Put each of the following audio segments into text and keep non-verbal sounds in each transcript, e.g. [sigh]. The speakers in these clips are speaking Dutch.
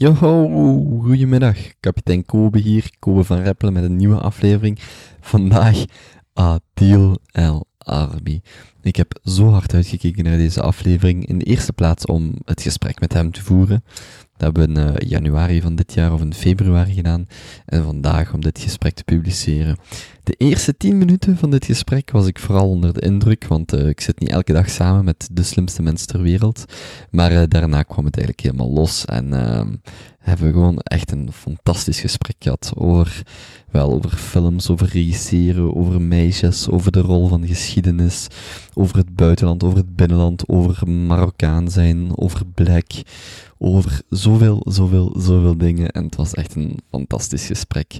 Yo, goedemiddag. Kapitein Kobe hier, Kobe van Reppelen met een nieuwe aflevering. Vandaag Adil El Arbi. Ik heb zo hard uitgekeken naar deze aflevering. In de eerste plaats om het gesprek met hem te voeren. Dat hebben we in uh, januari van dit jaar of in februari gedaan. En vandaag om dit gesprek te publiceren. De eerste tien minuten van dit gesprek was ik vooral onder de indruk, want uh, ik zit niet elke dag samen met de slimste mensen ter wereld. Maar uh, daarna kwam het eigenlijk helemaal los en ehm, hebben we gewoon echt een fantastisch gesprek gehad over, wel, over films, over regisseren, over meisjes, over de rol van geschiedenis, over het buitenland, over het binnenland, over Marokkaan zijn, over black, over zoveel, zoveel, zoveel dingen. En het was echt een fantastisch gesprek.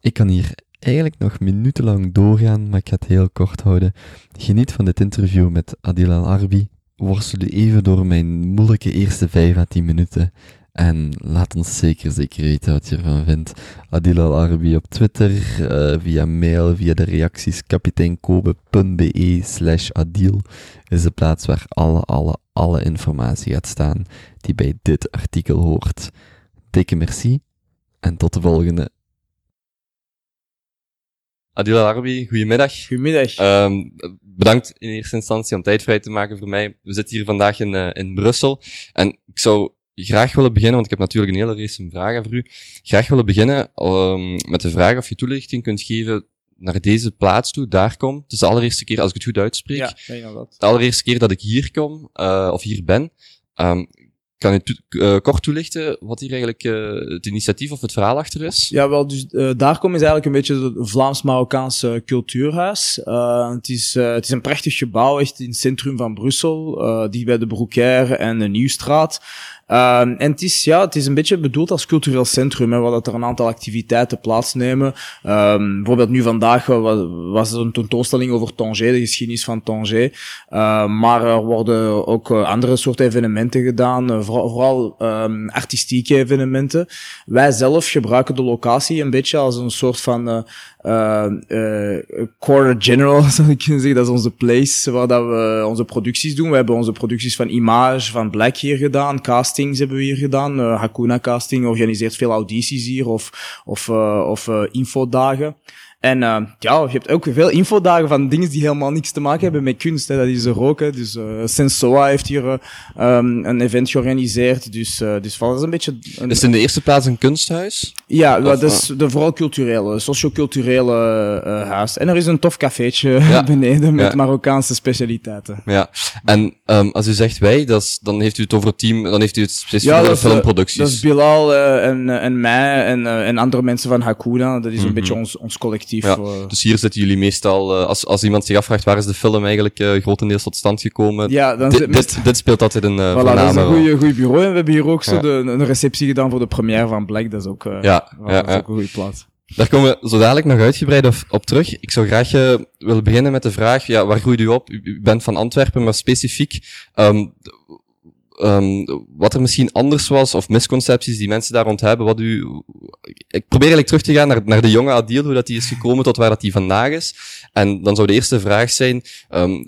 Ik kan hier eigenlijk nog minutenlang doorgaan, maar ik ga het heel kort houden. Geniet van dit interview met Adil Al-Arbi. Worstel even door mijn moeilijke eerste 5 à 10 minuten. En laat ons zeker, zeker weten wat je ervan vindt. Adil Al-Arbi op Twitter, uh, via mail, via de reacties kapiteinkobe.be slash Adil is de plaats waar alle, alle, alle informatie gaat staan die bij dit artikel hoort. Dikke merci en tot de volgende. Adil Al-Arbi, goedemiddag. Goedemiddag. Um, bedankt in eerste instantie om tijd vrij te maken voor mij. We zitten hier vandaag in, uh, in Brussel en ik zou graag willen beginnen, want ik heb natuurlijk een hele race vragen voor u. Graag willen beginnen um, met de vraag of je toelichting kunt geven naar deze plaats toe, daar kom. Het is de allereerste keer, als ik het goed uitspreek, ja, dat. de allereerste keer dat ik hier kom, uh, of hier ben. Um, kan to uh, kort toelichten wat hier eigenlijk uh, het initiatief of het verhaal achter is? Ja, wel, dus uh, daar kom is eigenlijk een beetje het Vlaams-Marokkaanse cultuurhuis. het, is, het is een prachtig gebouw, echt in het centrum van Brussel, die bij de Broekaire en de Nieuwstraat. Uh, en het is, ja, het is een beetje bedoeld als cultureel centrum, waar dat er een aantal activiteiten plaatsnemen. Um, bijvoorbeeld nu vandaag was, er een tentoonstelling over Tanger, de geschiedenis van Tanger. Uh, maar er worden ook andere soorten evenementen gedaan, uh, vooral, artistieke evenementen. Wij zelf gebruiken de locatie een beetje als een soort van uh, Quarter General, [laughs] zou ik kunnen zeggen. Dat is onze place waar dat we onze producties doen. We hebben onze producties van Image, van Black hier gedaan. Castings hebben we hier gedaan. Uh, Hakuna Casting organiseert veel audities hier of, of, of infodagen. En uh, ja, je hebt ook veel infodagen van dingen die helemaal niks te maken hebben met kunst. Hè. Dat is er ook. Hè. Dus uh, Sensoa heeft hier uh, een event georganiseerd. Dus, dus dat is een beetje... Een... Is het in de eerste plaats een kunsthuis? Ja, dat is de vooral culturele, socioculturele uh, huis. En er is een tof cafeetje ja. [laughs] beneden met ja. Marokkaanse specialiteiten. Ja, en um, als u zegt wij, dat is, dan heeft u het over het team, dan heeft u het specifiek ja, over filmproducties. Dat is Bilal en, en mij en, en andere mensen van Hakuna. Dat is een mm -hmm. beetje ons, ons collectief. Ja, dus hier zitten jullie meestal, als, als iemand zich afvraagt waar is de film eigenlijk grotendeels tot stand gekomen, ja, dan dit, dit, dit speelt altijd een uh, voilà, dat is een goede, bureau. En we hebben hier ook ja. zo de, een receptie gedaan voor de première van Black. Dat is ook, uh, ja, ja, dat is ook een goede plaats. Daar komen we zo dadelijk nog uitgebreid op, op terug. Ik zou graag uh, willen beginnen met de vraag, ja, waar groeit u op? U, u bent van Antwerpen, maar specifiek, um, um, wat er misschien anders was, of misconcepties die mensen daar rond hebben, wat u... Ik probeer eigenlijk terug te gaan naar, naar de jonge Adil, hoe dat die is gekomen tot waar dat die vandaag is. En dan zou de eerste vraag zijn, um,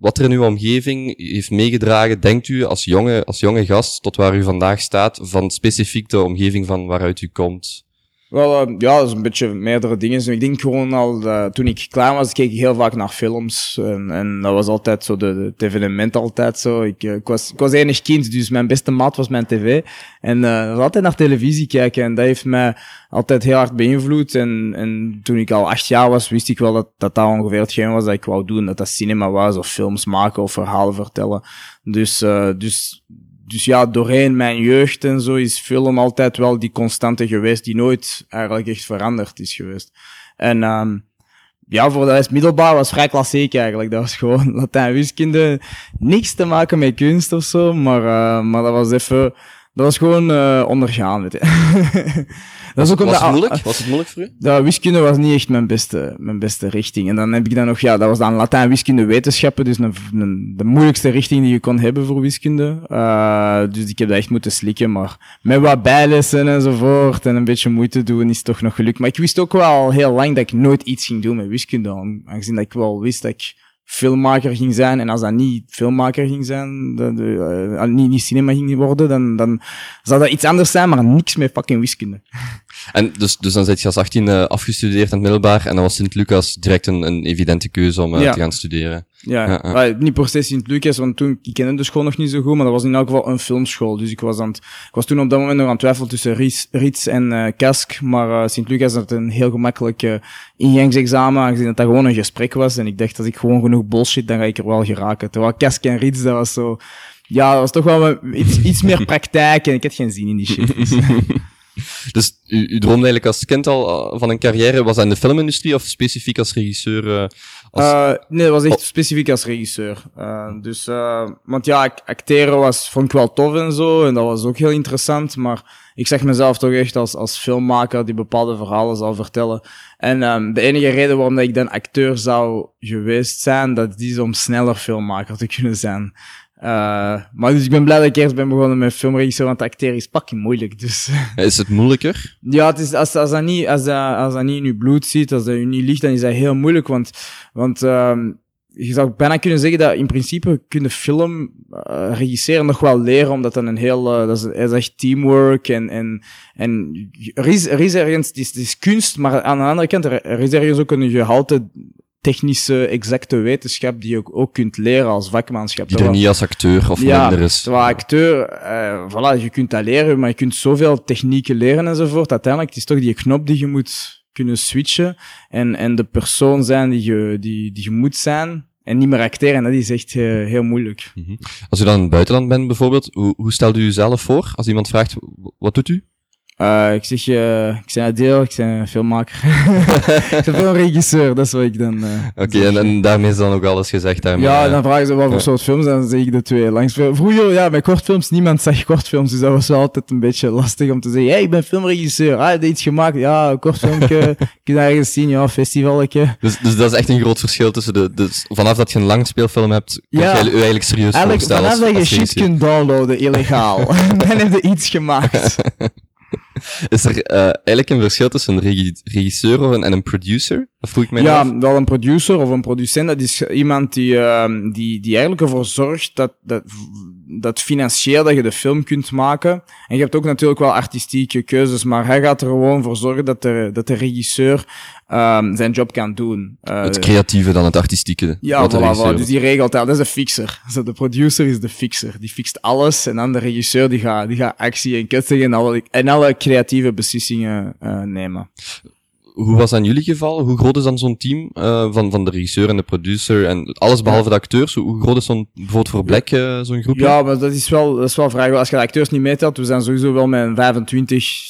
wat er in uw omgeving heeft meegedragen, denkt u als jonge, als jonge gast, tot waar u vandaag staat, van specifiek de omgeving van waaruit u komt? Wel, uh, ja, dat is een beetje meerdere dingen. Ik denk gewoon al, toen ik klein was, keek ik heel vaak naar films. En, en dat was altijd zo, de, de, het evenement altijd zo. Ik, uh, ik, was, enig kind, dus mijn beste maat was mijn tv. En uh, altijd naar televisie kijken. En dat heeft mij altijd heel hard beïnvloed. En, en toen ik al acht jaar was, wist ik wel dat dat, dat ongeveer hetgeen was dat ik wou doen. Dat dat cinema was, of films maken, of verhalen vertellen. Dus, uh, dus dus ja, doorheen mijn jeugd en zo is film altijd wel die constante geweest, die nooit eigenlijk echt veranderd is geweest. En um, ja, voor de rest middelbaar was vrij klassiek eigenlijk. Dat was gewoon [laughs] Latijn wiskunde, niks te maken met kunst of zo, maar, uh, maar dat was even, dat was gewoon uh, ondergaan, weet je. [laughs] Dat was, ook was, het moeilijk? [laughs] was het moeilijk voor u? Dat wiskunde was niet echt mijn beste, mijn beste richting. En dan heb ik dan nog, ja, dat was dan Latijn wiskunde wetenschappen, dus een, een, de moeilijkste richting die je kon hebben voor wiskunde. Uh, dus ik heb dat echt moeten slikken, maar met wat bijlessen enzovoort en een beetje moeite doen is toch nog gelukt. Maar ik wist ook wel heel lang dat ik nooit iets ging doen met wiskunde, aangezien dat ik wel wist dat ik filmmaker ging zijn. En als dat niet filmmaker ging zijn, de, de, uh, niet, niet cinema ging worden, dan, dan zou dat iets anders zijn, maar niks met fucking wiskunde. En dus, dus dan zit je als 18 uh, afgestudeerd aan het middelbaar en dan was Sint-Lucas direct een, een evidente keuze om uh, ja. te gaan studeren. Ja, ja, ja. niet per se Sint-Lucas, want toen, ik kende de school nog niet zo goed, maar dat was in elk geval een filmschool. Dus ik was, aan het, ik was toen op dat moment nog aan het twijfelen tussen Rits, en uh, Kask, maar uh, Sint-Lucas had een heel gemakkelijk ingangsexamen, aangezien dat dat gewoon een gesprek was. En ik dacht, als ik gewoon genoeg bullshit, dan ga ik er wel geraken. Terwijl Kask en Rits, dat was zo... Ja, dat was toch wel iets, iets meer [laughs] praktijk en ik had geen zin in die shit. Dus. [laughs] [laughs] Dus u, droomde eigenlijk als kind al van een carrière, was dat in de filmindustrie of specifiek als regisseur? Als... Uh, nee, dat was echt specifiek als regisseur. Dus, want ja, acteren was, vond ik wel tof en zo, en dat was ook heel interessant, maar ik zeg mezelf toch echt als, als filmmaker die bepaalde verhalen zal vertellen. En um, de enige reden waarom dat ik dan acteur zou geweest zijn, dat is om sneller filmmaker te [laughs] kunnen zijn. Uh, maar dus ik ben blij dat ik eerst ben begonnen met filmregisseur, want acteren is fucking moeilijk. Dus. [laughs] Is het moeilijker? Ja, het is, als, als, dat niet, als, dat, als dat niet in je bloed zit, als dat je niet ligt, dan is dat heel moeilijk. Want, want um, je zou bijna kunnen zeggen dat in principe kun film uh, regisseren nog wel leren, omdat dat een heel, uh, dat, is, dat is echt teamwork en, en, en er is, er is ergens, het is, het is kunst, maar aan de andere kant, er, is ergens ook een gehalte technische, exacte wetenschap die je ook, ook kunt leren als vakmanschap. Die er niet als acteur of ja, minder is. Terwijl acteur, uh, voilà, je kunt dat leren, maar je kunt zoveel technieken leren enzovoort. Uiteindelijk, het is toch die knop die je moet kunnen switchen en, en de persoon zijn die je, die, die je moet zijn. En niet meer acteren, dat is echt uh, heel moeilijk. Mm -hmm. Als u dan in het buitenland bent bijvoorbeeld, hoe, hoe stelt u uzelf voor? Als iemand vraagt, wat doet u? Uh, ik zeg, uh, ik ben Adeel, [laughs] ik ben filmmaker. ik ben een regisseur, dat is wat ik dan... Uh, Oké, okay, en, en, daarmee is dan ook alles gezegd daarmee? Ja, dan vragen ze wat voor soort films en dan zeg ik de twee. Langs, vroeger, ja, bij kortfilms, niemand [laughs] zegt kortfilms, dus dat was wel altijd een beetje lastig om te zeggen, hey, ik ben filmregisseur, ah, heb je iets gemaakt? Ja, een kortfilmpje, [laughs] kun je ergens zien, ja, festivalletje. Dus, dus dat is echt een groot verschil tussen de, dus vanaf dat je een langspeelfilm hebt, kun ja, je eigenlijk serieus eigenlijk, vanaf dat je shit kunt downloaden, illegaal, dan heb je iets gemaakt. [laughs] Is er uh, eigenlijk een verschil tussen een regisseur en een producer? Dat vroeg ik mij Ja, af. wel een producer of een producent, dat is iemand die, uh, die, die eigenlijk ervoor zorgt dat, dat, dat financieel dat je de film kunt maken. En je hebt ook natuurlijk wel artistieke keuzes, maar hij gaat er gewoon voor zorgen dat de, dat de regisseur um, zijn job kan doen. Uh, het creatieve dan het artistieke. Ja, voilà, voilà, dus die regelt dat. Dat is de fixer. Dus de producer is de fixer. Die fixt alles. En dan de regisseur die gaat, die gaat actie en kutten en alle, en alle creatieve beslissingen uh, nemen hoe was aan jullie geval? Hoe groot is dan zo'n team uh, van, van de regisseur en de producer en alles behalve de acteurs? Hoe groot is zo'n bijvoorbeeld voor Black uh, zo'n groep? Ja, maar dat is wel, dat is wel vrij. Als je de acteurs niet meetelt, we zijn sowieso wel met een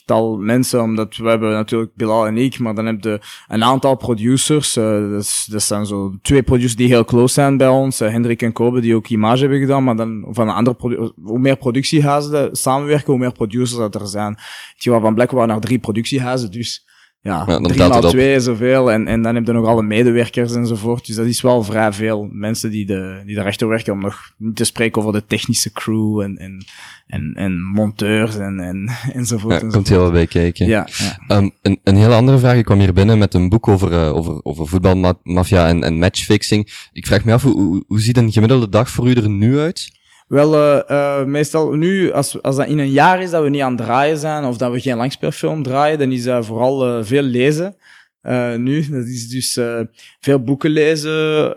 25-tal mensen, omdat we hebben natuurlijk Bilal en ik, maar dan heb je een aantal producers. Uh, dat, dat zijn zo twee producers die heel close zijn bij ons. Hendrik en Kobe, die ook image hebben gedaan, maar dan van een andere hoe meer productiehuizen samenwerken, hoe meer producers dat er zijn. Het van Black waren naar drie productiehuizen, dus ja, ja drie maal twee zoveel. En, en dan heb je nog alle medewerkers enzovoort. Dus dat is wel vrij veel mensen die, de, die erachter werken. Om nog niet te spreken over de technische crew en, en, en, en monteurs en, en, [laughs] enzovoort. Ja, komt heel wel bij kijken. Ja, ja. Um, een, een hele andere vraag. Ik kwam hier binnen met een boek over, uh, over, over voetbalmafia en, en matchfixing. Ik vraag me af, hoe, hoe ziet een gemiddelde dag voor u er nu uit? Wel, uh, meestal nu, als, als dat in een jaar is dat we niet aan het draaien zijn, of dat we geen langspeelfilm draaien, dan is dat vooral uh, veel lezen. nu, dat is dus veel boeken lezen,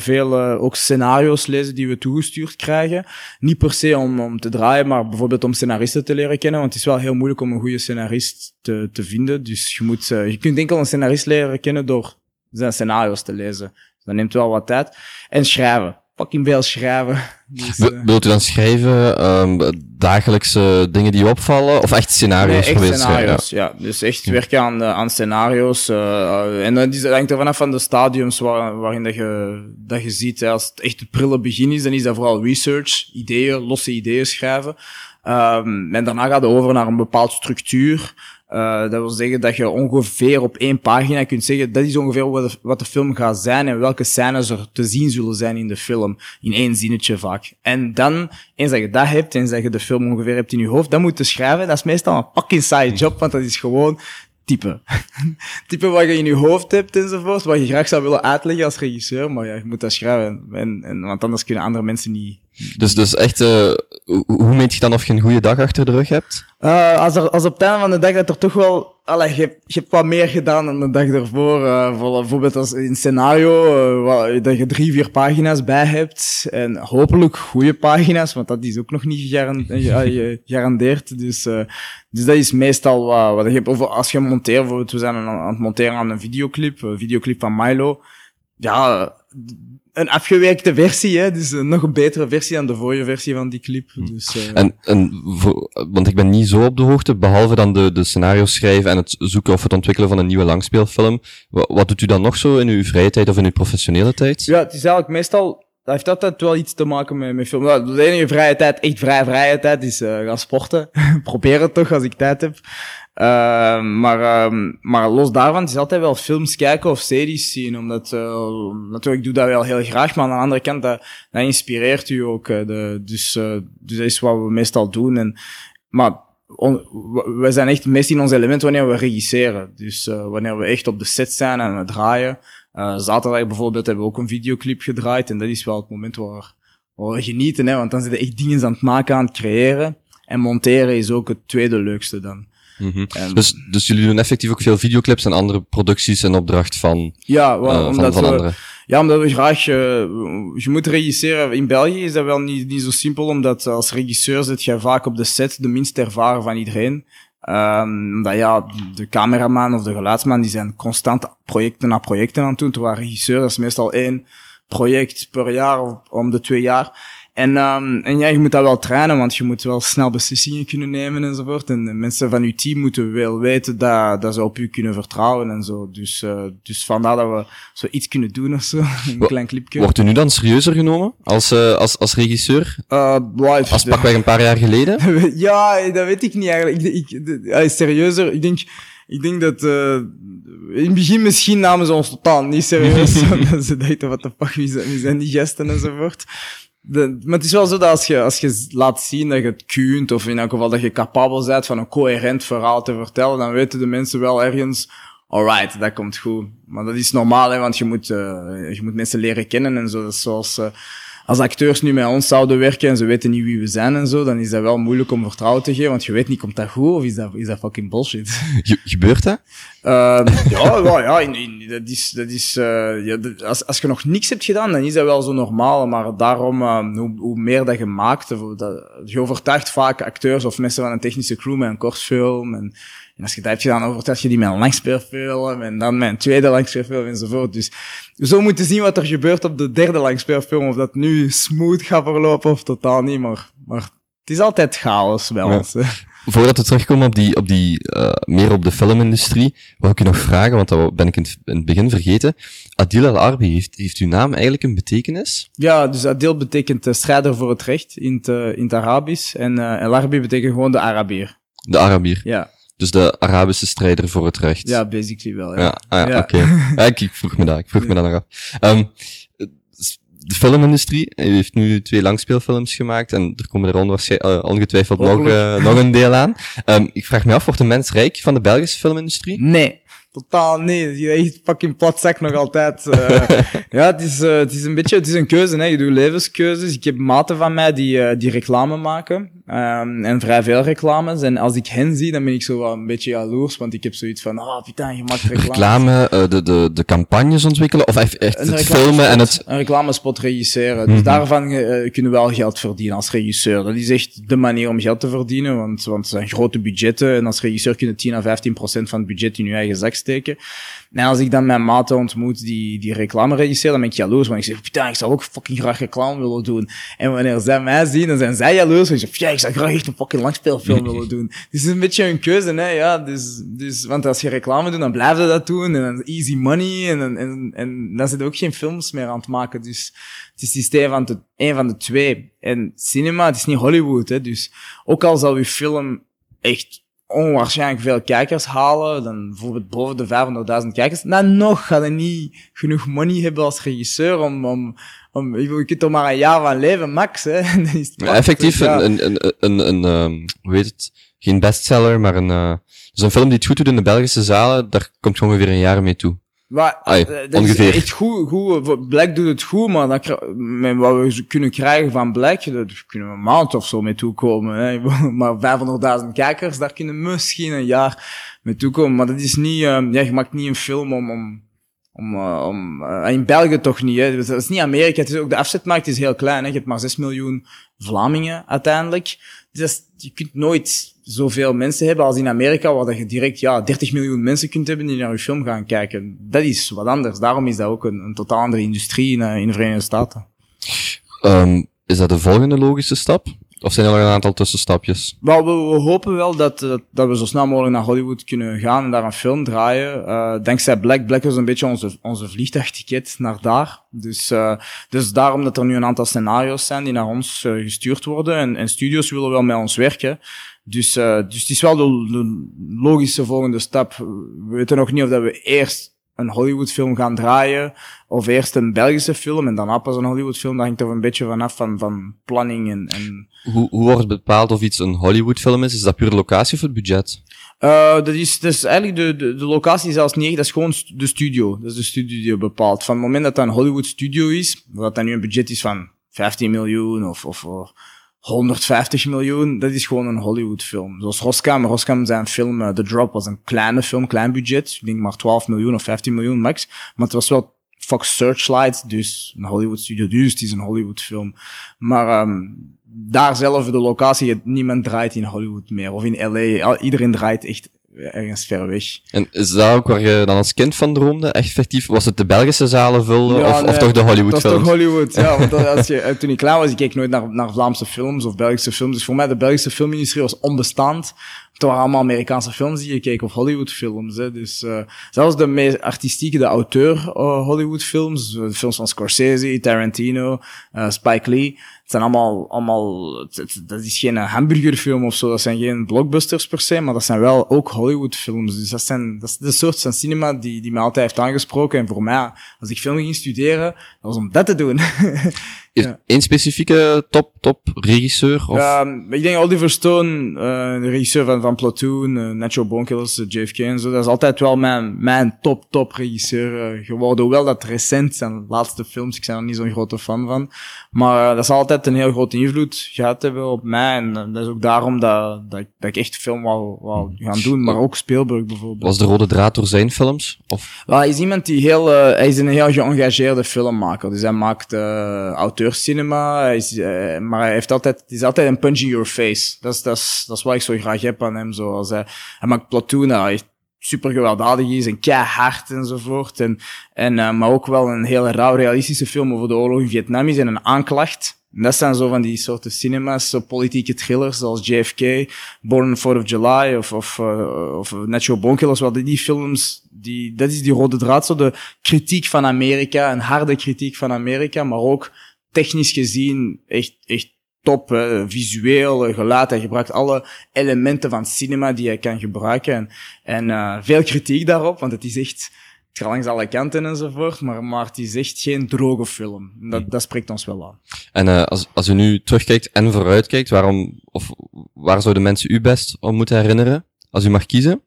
veel ook scenario's lezen die we toegestuurd krijgen. Niet per se om, om te draaien, maar bijvoorbeeld om scenaristen te leren kennen, want het is wel heel moeilijk om een goede scenarist te, te vinden. Dus je, moet, je kunt enkel een scenarist leren kennen door zijn scenario's te lezen. Dat neemt wel wat tijd. En schrijven fucking veel schrijven. Dus, uh... Wilt u dan schrijven um, dagelijkse dingen die opvallen? Of echt scenario's nee, echt scenario's, ja. Dus echt werken aan, uh, aan scenario's. Uh, en dat hangt er vanaf van de stadiums waar, waarin dat je, dat je ziet. Hè. Als het echt het prille begin is, dan is dat vooral research, ideeën, losse ideeën schrijven. Um, en daarna gaat het over naar een bepaald structuur. Uh, dat wil zeggen dat je ongeveer op één pagina kunt zeggen, dat is ongeveer wat de, wat de film gaat zijn en welke scènes er te zien zullen zijn in de film. In één zinnetje vaak. En dan, eens dat je dat hebt, eens dat je de film ongeveer hebt in je hoofd, dan moet je schrijven. Dat is meestal een fucking side job, want dat is gewoon type. [laughs] type wat je in je hoofd hebt enzovoort, wat je graag zou willen uitleggen als regisseur, maar ja, je moet dat schrijven, en, en, want anders kunnen andere mensen niet... Dus, dus echt, uh, hoe, meet je dan of je een goede dag achter de rug hebt? Uh, als, er, als op het einde van de dag dat er toch wel... Allee, je, je hebt wat meer gedaan dan de dag ervoor. Uh, bijvoorbeeld als in scenario, uh, dat je drie, vier pagina's bij hebt. En hopelijk goede pagina's, want dat is ook nog niet gegarandeerd. Dus, dus dat is meestal wat, je hebt. Als je monteert, bijvoorbeeld, we zijn aan het monteren aan een videoclip, een videoclip van Milo. Ja, een afgewerkte versie, hè? dus een nog een betere versie dan de vorige versie van die clip. Hm. Dus, uh... En, en voor, want ik ben niet zo op de hoogte, behalve dan de, de scenario's schrijven en het zoeken of het ontwikkelen van een nieuwe langspeelfilm. Wat, wat doet u dan nog zo in uw vrije tijd of in uw professionele tijd? Ja, het is eigenlijk meestal dat heeft altijd wel iets te maken met, met film. Nou, de enige vrije tijd, echt vrije vrije tijd, is uh, gaan sporten. [laughs] Probeer het toch als ik tijd heb. Uh, maar, uh, maar los daarvan, is altijd wel films kijken of series zien. Omdat, uh, natuurlijk, doe dat wel heel graag, maar aan de andere kant, dat, inspireert u ook. De, dus, dus dat is wat we meestal doen. En, maar we zijn echt meest in ons element wanneer we regisseren. Dus wanneer we echt op de set zijn en we draaien. zaterdag bijvoorbeeld hebben we ook een videoclip gedraaid. En dat is wel het moment waar, waar we genieten. Hè, want dan zitten echt dingen aan het maken, aan het creëren. En monteren is ook het tweede leukste dan. Mm dus, dus jullie doen effectief ook veel videoclips en andere producties en opdracht van, ja, well, uh, omdat van, van we, Ja, omdat we graag, uh, je moet regisseren. In België is dat wel niet, niet zo simpel, omdat als regisseur zit je vaak op de set de minst ervaren van iedereen. Um, omdat ja, de cameraman of de geluidsman, die zijn constant projecten na projecten aan het doen, terwijl regisseur is meestal één project per jaar of om de twee jaar. En, um, en ja, je moet dat wel trainen, want je moet wel snel beslissingen kunnen nemen enzovoort. En de mensen van je team moeten wel weten dat, dat ze op u kunnen vertrouwen en zo. Dus, uh, dus vandaar dat we zoiets kunnen doen of zo. [laughs] Een klein clipje. Wordt u nu dan serieuzer genomen als, uh, als, als regisseur? Uh, live, als pakweg een paar jaar geleden? [laughs] ja, dat weet ik niet eigenlijk. Ik, ik, serieuzer, ik denk... Ik denk dat uh, in het begin misschien namen ze ons totaal niet serieus. [laughs] ze dachten, wat de fuck, wie zijn, wie zijn die gasten enzovoort. De, maar het is wel zo dat als je, als je laat zien dat je het kunt, of in elk geval dat je capabel bent van een coherent verhaal te vertellen, dan weten de mensen wel ergens, alright, dat komt goed. Maar dat is normaal, hè, want je moet, uh, je moet mensen leren kennen en zo. Dat is zoals, uh, als acteurs nu met ons zouden werken en ze weten niet wie we zijn en zo, dan is dat wel moeilijk om vertrouwen te geven, want je weet niet, komt dat goed of is dat, is dat fucking bullshit? [laughs] gebeurt dat? Uh, ja, ja, ja in, in, dat is, dat is, uh, ja, als, als je nog niks hebt gedaan, dan is dat wel zo normaal, maar daarom, uh, hoe, hoe meer dat je maakt, dat, je overtuigt vaak acteurs of mensen van een technische crew met een kortfilm en en als je dat hebt gedaan, overtuig je die met een en dan met een tweede langspeelfilm enzovoort. Dus zo moeten zien wat er gebeurt op de derde langspeelfilm. Of dat nu smooth gaat verlopen of totaal niet. Maar, maar het is altijd chaos wel. Voordat we terugkomen op die, op die uh, meer op de filmindustrie, wil ik je nog vragen, want dat ben ik in het, begin vergeten. Adil Al-Arbi, heeft, heeft uw naam eigenlijk een betekenis? Ja, dus Adil betekent uh, strijder voor het recht in het, uh, in het Arabisch. En uh, Al-Arbi betekent gewoon de Arabier. De Arabier? Ja. Dus de Arabische strijder voor het recht. Ja, basically wel. Ja, ja, ah, ja, oké. Okay. ik, vroeg me dat, ik vroeg me dat nog af. Um, de filmindustrie heeft nu twee langspeelfilms gemaakt en er komen er uh, ongetwijfeld nog, uh, nog een deel aan. Um, ik vraag me af, wordt de mens rijk van de Belgische filmindustrie? Nee. Totaal nee. Je echt fucking platzak nog altijd. Uh, [laughs] ja, het is, het is een beetje, het is een keuze, hè. Je doet levenskeuzes. Ik heb maten van mij die, die reclame maken. Um, en vrij veel reclames. En als ik hen zie, dan ben ik zo wel een beetje jaloers, want ik heb zoiets van, ah, oh, putain, je maakt reclame. Reclame, de, de, de campagnes ontwikkelen, of echt, echt het filmen en het... Een reclamespot regisseren. Mm -hmm. Dus mhm. daarvan kunnen we wel geld verdienen als regisseur. Dat is echt de manier om geld te verdienen, want, want het zijn grote budgetten. En als regisseur kun je 10 à 15 procent van het budget in je eigen zak steken. En als ik dan mijn maten ontmoet die, die reclame regisseren, dan ben ik jaloers. Want ik zeg, putain, ik zou ook fucking graag reclame willen doen. En wanneer zij mij zien, dan zijn zij jaloers. En ik zeg, ja, ik zou graag echt een fucking langspeelfilm willen [laughs] doen. Dus het is een beetje een keuze, hè. Ja, dus, dus, want als je reclame doet, dan blijf je dat doen. En dan easy money. En, en, en, dan zit ook geen films meer aan het maken. Dus het is systeem van de, een van de twee. En cinema, het is niet Hollywood, hè. Dus ook al zal je film echt onwaarschijnlijk veel kijkers halen, dan bijvoorbeeld boven de 500.000 kijkers, dan nog gaat hij niet genoeg money hebben als regisseur om, om, om je kunt er maar een jaar van leven, max, hè. [laughs] is ja, effectief, ja. een, een, een, een, een, um, hoe heet het, geen bestseller, maar een, uh, Dus een film die het goed doet in de Belgische zalen, daar komt je ongeveer een jaar mee toe. Maar, Ai, eh, dat ongeveer. is echt goed, goed. Black doet het goed, maar kri- met wat we kunnen krijgen van Black, daar kunnen we een maand of zo mee toekomen. Hè. [laughs] Maar 500.000 kijkers, daar kunnen misschien een jaar mee toekomen. Maar dat is niet, eh, ja, je maakt niet een film om, om, om, eh, om eh, in België toch niet. Hè. Dus Dat is niet Amerika. Het is ook, de afzetmarkt is heel klein. Hè. Je hebt maar 6 miljoen Vlamingen uiteindelijk. Dus dat je kunt nooit zoveel mensen hebben als in Amerika, waar dat je direct ja, 30 miljoen mensen kunt hebben die naar je film gaan kijken. Dat is wat anders. Daarom is dat ook een, een totaal andere industrie in, eh, in de Verenigde Staten. Ehm, is dat de volgende logische stap? Of zijn er nog een aantal tussenstapjes? Wel, we, we hopen wel dat, dat, dat we zo snel mogelijk naar Hollywood kunnen gaan en daar een film draaien. Eh dankzij Black. Black was een beetje onze, onze vliegtuigticket naar daar. Dus, eh dus daarom dat er nu een aantal scenario's zijn die naar ons eh, gestuurd worden. En, en studios willen wel met ons werken. Dus, eh dus het is wel de, de logische volgende stap. We weten nog niet of dat we eerst een Hollywoodfilm gaan draaien, of eerst een Belgische film en daarna pas een Hollywoodfilm. Dat hangt er een beetje vanaf van, van planning en, en Hoe, hoe wordt bepaald of iets een Hollywoodfilm is? Is dat puur de locatie of het budget? Uh, dat, is, dat is eigenlijk de, de, de locatie zelfs niet echt, dat is gewoon de studio. Dat is de studio die bepaalt. Van het moment dat dat een Hollywood studio is, wat dan nu een budget is van 15 miljoen of, of uh, 150 miljoen, dat is gewoon een Hollywood film. Zoals Roskam. Roskam zijn film, uh, The Drop, was een kleine film, klein budget. Ik denk maar 12 miljoen of 15 miljoen max. Maar het was wel Fox Searchlight, dus een Hollywood studio, dus het is een Hollywood film. Maar um, daar zelf, de locatie, niemand draait in Hollywood meer. Of in LA. Iedereen draait echt ergens ver weg. En is dat ook waar je dan als kind van droomde? Echt effectief? Was het de Belgische zalen vullen Ja, of, of toch de Dat is Hollywoodfilms? toch Hollywood, ja. Want dat- als je, [laughs] eh, toen ik klein was, ik keek nooit naar, naar Vlaamse films of Belgische films. Dus voor mij, de Belgische filmindustrie was onbestaand. Het waren allemaal Amerikaanse films die je keek, of Hollywoodfilms. Hè. Dus uh, zelfs de meest artistieke, de auteur uh, Hollywoodfilms, uh, films van Scorsese, Tarantino, uh, Spike Lee. Zijn allemaal, allemaal, het, het, dat is geen hamburgerfilm of zo, dat zijn geen blockbusters per se, maar dat zijn wel ook Hollywoodfilms. Dus dat zijn, dat is de soort van cinema die, die mij altijd heeft aangesproken. En voor mij, als ik film ging studeren, dat was om dat te doen. [laughs] Is één specifieke top, top regisseur? Of? Ja, ik denk Oliver Stone, uh, de regisseur van, van Platoon, uh, Natural Bone Killers, uh, JFK en zo, dat is altijd wel mijn, mijn top, top regisseur geworden. Hoewel dat recent zijn laatste films, ik ben er niet zo'n grote fan van. Maar dat zal altijd een heel grote invloed gehad hebben op mij. En dat is ook daarom dat, dat, ik, dat ik echt film wou, wou gaan doen. Maar ook Spielberg bijvoorbeeld. Was de rode draad door zijn films? Of? Well, hij is iemand die heel, hij is een heel geëngageerde filmmaker. Dus hij maakt is, uh, maar hij heeft altijd, het is altijd een punch in your face. Dat is, dat is, dat is wat ik zo graag heb aan hem. Zoals hij, maakt Platoon, hij super gewelddadig is en keihard enzovoort. En, en, uh, maar ook wel een heel rauw realistische film over de oorlog in Vietnam is en een aanklacht. En dat zijn zo van die soorten cinema's, zo politieke thrillers zoals JFK, Born on the 4th of July of, of, uh, of Natural Bone Killers. Wel, die films, die, dat is die rode draad, zo de kritiek van Amerika, een harde kritiek van Amerika, maar ook technisch gezien echt, echt top, hè, visueel, geluid. Hij gebruikt alle elementen van cinema die hij kan gebruiken. En, en uh, veel kritiek daarop, want het is echt, het gaat langs alle kanten enzovoort, maar, maar het is echt geen droge film. Dat, dat spreekt ons wel aan. En uh, als, als u nu terugkijkt en vooruitkijkt, waarom, of waar zouden mensen u best om moeten herinneren? Als u mag kiezen?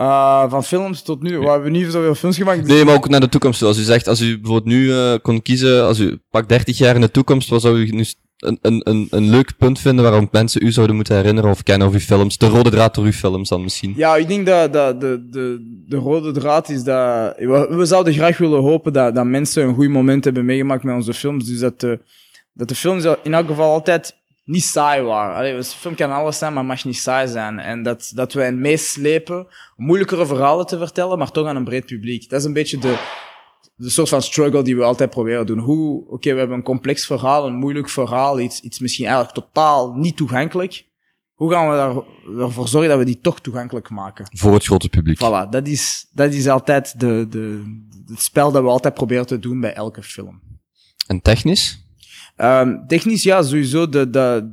Uh, van films tot nu, we hebben niet zoveel films gemaakt. Nee, maar ook naar de toekomst. Als u zegt, als u bijvoorbeeld nu uh, kon kiezen, als u pak 30 jaar in de toekomst, wat zou u nu een, een, een, een leuk punt vinden waarom mensen u zouden moeten herinneren of kennen of uw films? De rode draad door uw films dan misschien? Ja, ik denk dat, dat de, de, de rode draad is dat... We, we zouden graag willen hopen dat, dat mensen een goed moment hebben meegemaakt met onze films. Dus dat de, dat de films in elk geval altijd niet saai waren. Allee, een film kan alles zijn, maar mag niet saai zijn. En dat, dat we hen meeslepen moeilijkere verhalen te vertellen, maar toch aan een breed publiek. Dat is een beetje de, de soort van struggle die we altijd proberen doen. Hoe, oké, okay, we hebben een complex verhaal, een moeilijk verhaal, iets, iets misschien eigenlijk totaal niet toegankelijk. Hoe gaan we daar, ervoor zorgen dat we die toch toegankelijk maken? Voor het grote publiek. Voilà, dat is, dat is altijd de, de, het spel dat we altijd proberen te doen bij elke film. En technisch? Um, technisch, ja, sowieso. De, de,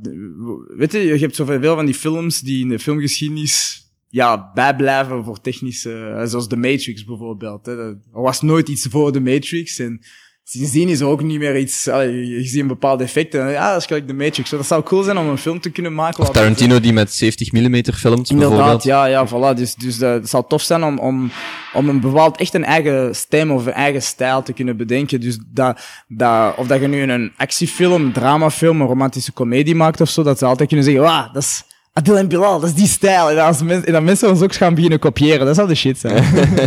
weet je, je hebt zoveel van die films die in de filmgeschiedenis ja, bijblijven voor technische, zoals The Matrix bijvoorbeeld. Hè. Er was nooit iets voor The Matrix en sindsdien is er ook niet meer iets, allee, je ziet een bepaald effect en ja, dat is gelijk de Matrix. Dat zou cool zijn om een film te kunnen maken. Of Tarantino die met 70 mm filmt, Inderdaad, bijvoorbeeld. ja, ja, voilà. Dus, dus eh, het zou tof zijn om, om, om een bepaald, echt een eigen stem of een eigen stijl te kunnen bedenken. Dus dat, dat, of dat je nu een actiefilm, dramafilm, een romantische komedie maakt of zo, dat ze altijd kunnen zeggen, wauw, dat is Adil en Bilal, dat is die stijl. En, als men, en dat mensen ons ook gaan beginnen kopiëren, dat zou de shit zijn.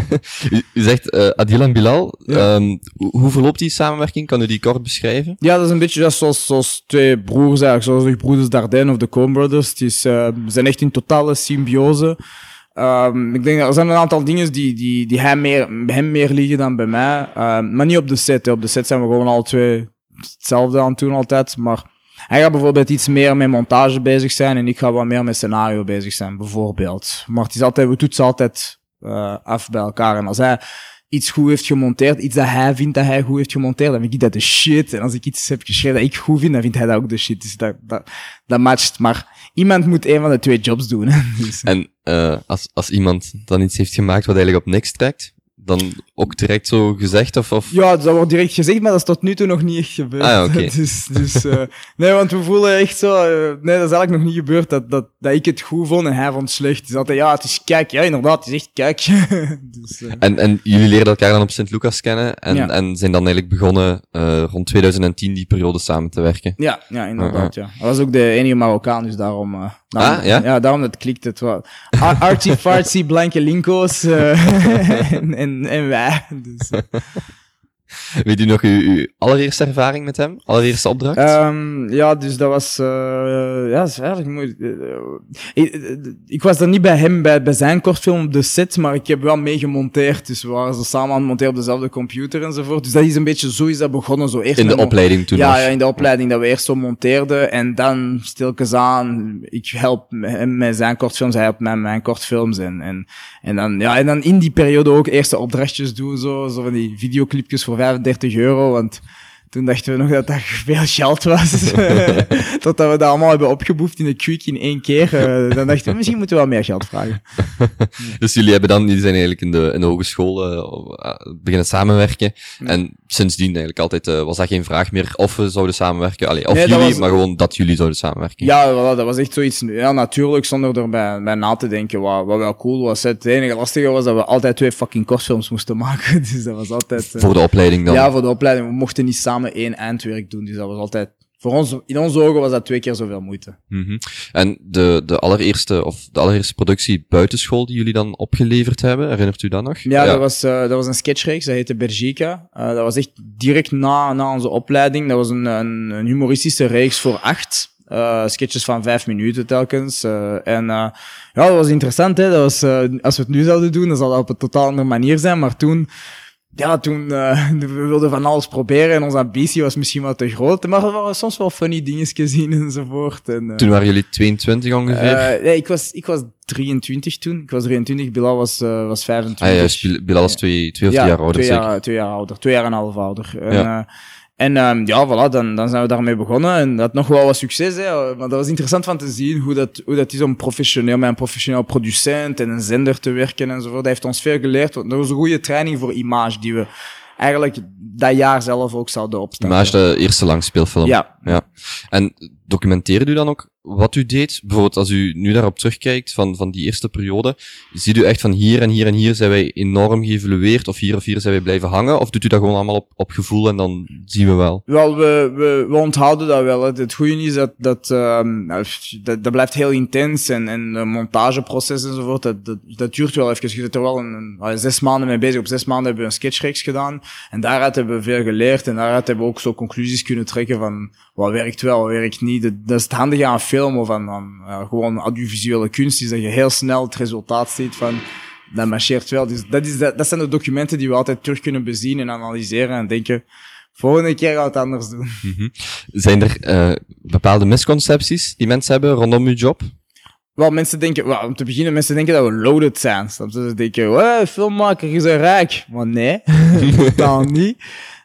[laughs] U, u zegt eh, Adil en Bilal. Ja. Ehm, hoe, verloopt die samenwerking? Kan u die kort beschrijven? Ja, dat is een beetje dat zoals, zoals twee broers eigenlijk, zoals de broeders Dardenne of de Coen Brothers. Het is, ze zijn echt in totale symbiose. Ehm, ik denk dat er zijn een aantal dingen die, die, die hem, meer, hem meer liggen dan bij mij. Ehm, maar niet op de set. hè. Op de set zijn we gewoon alle twee hetzelfde aan het doen altijd. Maar hij gaat bijvoorbeeld iets meer met montage bezig zijn en ik ga wat meer met scenario bezig zijn, bijvoorbeeld. Maar het is altijd, we toetsen altijd eh, af bij elkaar. En als hij iets goed heeft gemonteerd, iets dat hij vindt dat hij goed heeft gemonteerd, dan vind ik dat de shit. En als ik iets heb geschreven dat ik goed vind, dan vindt hij dat ook de shit. Dus dat, dat, dat matcht. Maar iemand moet een van de twee jobs doen. [laughs] Dus, En eh, als, als iemand dan iets heeft gemaakt wat eigenlijk op niks trekt, dan ook direct zo gezegd of... of... ja, dat wordt direct gezegd, maar dat is tot nu toe nog niet echt gebeurd. Ah, ja, [laughs] dus, dus, eh, nee, want we voelen echt zo, eh, nee, dat is eigenlijk nog niet gebeurd, dat, dat, dat ik het goed vond en hij vond het slecht. Is altijd, ja, het is kijk. Ja, inderdaad, het is echt kijk. [laughs] dus, eh, En, en jullie leren elkaar dan op Sint Lucas kennen en, Ja. en zijn dan eigenlijk begonnen rond 2010 die periode samen te werken. Ja, ja, inderdaad, ja. Hij was ook de enige Marokkaan, dus daarom... daarom Ah, ja? daarom dat klikt het wel. Ar- Artsy fartsy blanke linko's [laughs] en, en, wij. [laughs] Dus, eh. [laughs] [laughs] Weet u nog uw, uw allereerste ervaring met hem? Allereerste opdracht? Ehm, ja, dus dat was... eh, ja, dat is eigenlijk mooi. Eh, ik, eh, ik was er niet bij hem, bij, bij zijn kortfilm op de set, maar ik heb wel mee gemonteerd. Dus we waren zo samen aan het monteren op dezelfde computer enzovoort. Dus dat is een beetje... Zo is dat begonnen, zo eerst in de opleiding toen ja, ja, in de opleiding dat we eerst zo monteerden en dan stilkens aan, ik help hem met zijn kortfilms, hij helpt mij met mijn kortfilms en, en, en dan, ja, en dan in die periode ook eerste opdrachtjes doen, zo, zo van die videoclipjes voor 35 euro, want toen dachten we nog dat dat veel geld was. [laughs] Totdat we dat allemaal hebben opgeboefd in de quick in één keer. Eh, dan dachten we, misschien moeten we wel meer geld vragen. [laughs] Dus jullie hebben dan, jullie zijn eigenlijk in de, in de hogeschool eh, eh, beginnen samenwerken. En sindsdien eigenlijk altijd was dat geen vraag meer of we zouden samenwerken. Allee, of Nee, jullie, was- maar gewoon dat jullie zouden samenwerken. Ja, voilà, dat was echt zoiets ja, natuurlijk, zonder erbij bij na te denken, wat, wat wel cool was. Het enige lastige was dat we altijd twee fucking kortfilms moesten maken. [laughs] Dus dat was altijd... Voor de opleiding dan. Ja, voor de opleiding. We mochten niet samen één eindwerk doen. Dus dat was altijd... Voor ons, in onze ogen was dat twee keer zoveel moeite. Mhm. En de, de allereerste, of de allereerste productie buitenschool die jullie dan opgeleverd hebben, herinnert u dat nog? Ja, Dat, was, eh, dat was een sketchreeks, dat heette Bergica. Eh, dat was echt direct na, na onze opleiding. Dat was een, een, een humoristische reeks voor acht. eh, sketches van vijf minuten telkens. eh, en eh, ja, dat was interessant. Hè? Dat was, eh, als we het nu zouden doen, dan zou dat op een totaal andere manier zijn. Maar toen, ja, toen eh, [laughs] we wilden van alles proberen en onze ambitie was misschien wat te groot. Maar er waren soms wel funny dingetjes in enzovoort. En, eh, Toen waren jullie 22 ongeveer. eh, nee, ik was, ik was 23 toen. Ik was 23, Bilal was, was 25. ah ja, Bilal is twee, twee of drie jaar ouder, twee zeker? jaar, twee jaar ouder. Twee jaar en een half ouder. En, Ja. En ehm, ja, voilà, dan, dan zijn we daarmee begonnen. En dat had nog wel wat succes. Hè. Maar dat was interessant van te zien hoe dat, hoe dat is om professioneel met een professioneel producent en een zender te werken enzovoort. Dat heeft ons veel geleerd. Dat was een goede training voor image die we eigenlijk dat jaar zelf ook zouden opstaan. Image, de eerste langspeelfilm. Ja. Ja. En documenteerde u dan ook wat u deed? Bijvoorbeeld als u nu daarop terugkijkt van, van die eerste periode, ziet u echt van hier en hier en hier zijn wij enorm geëvolueerd, of hier of hier zijn wij blijven hangen, of doet u dat gewoon allemaal op, op gevoel en dan zien we wel? Wel, we, we, we onthouden dat wel. Het goede is dat dat, ehm, dat dat blijft heel intens en, en de montageproces enzovoort, dat, dat, dat duurt wel even. Je zit er wel een, zes maanden mee bezig. Op zes maanden hebben we een sketchreeks gedaan en daaruit hebben we veel geleerd en daaruit hebben we ook zo conclusies kunnen trekken van wat werkt wel, wat werkt niet. Dat, is het handige aan film of aan, aan gewoon audiovisuele kunst, is dat je heel snel het resultaat ziet van dat marcheert wel. Dus dat, is, dat, dat zijn de documenten die we altijd terug kunnen bezien en analyseren en denken, volgende keer gaan we het anders doen. Zijn er eh, bepaalde misconcepties die mensen hebben rondom uw job? Wel, mensen denken, wel, om te beginnen, mensen denken dat we loaded zijn. Je? Ze denken, "Wow, filmmaker is een rijk. Maar nee, [laughs] totaal niet.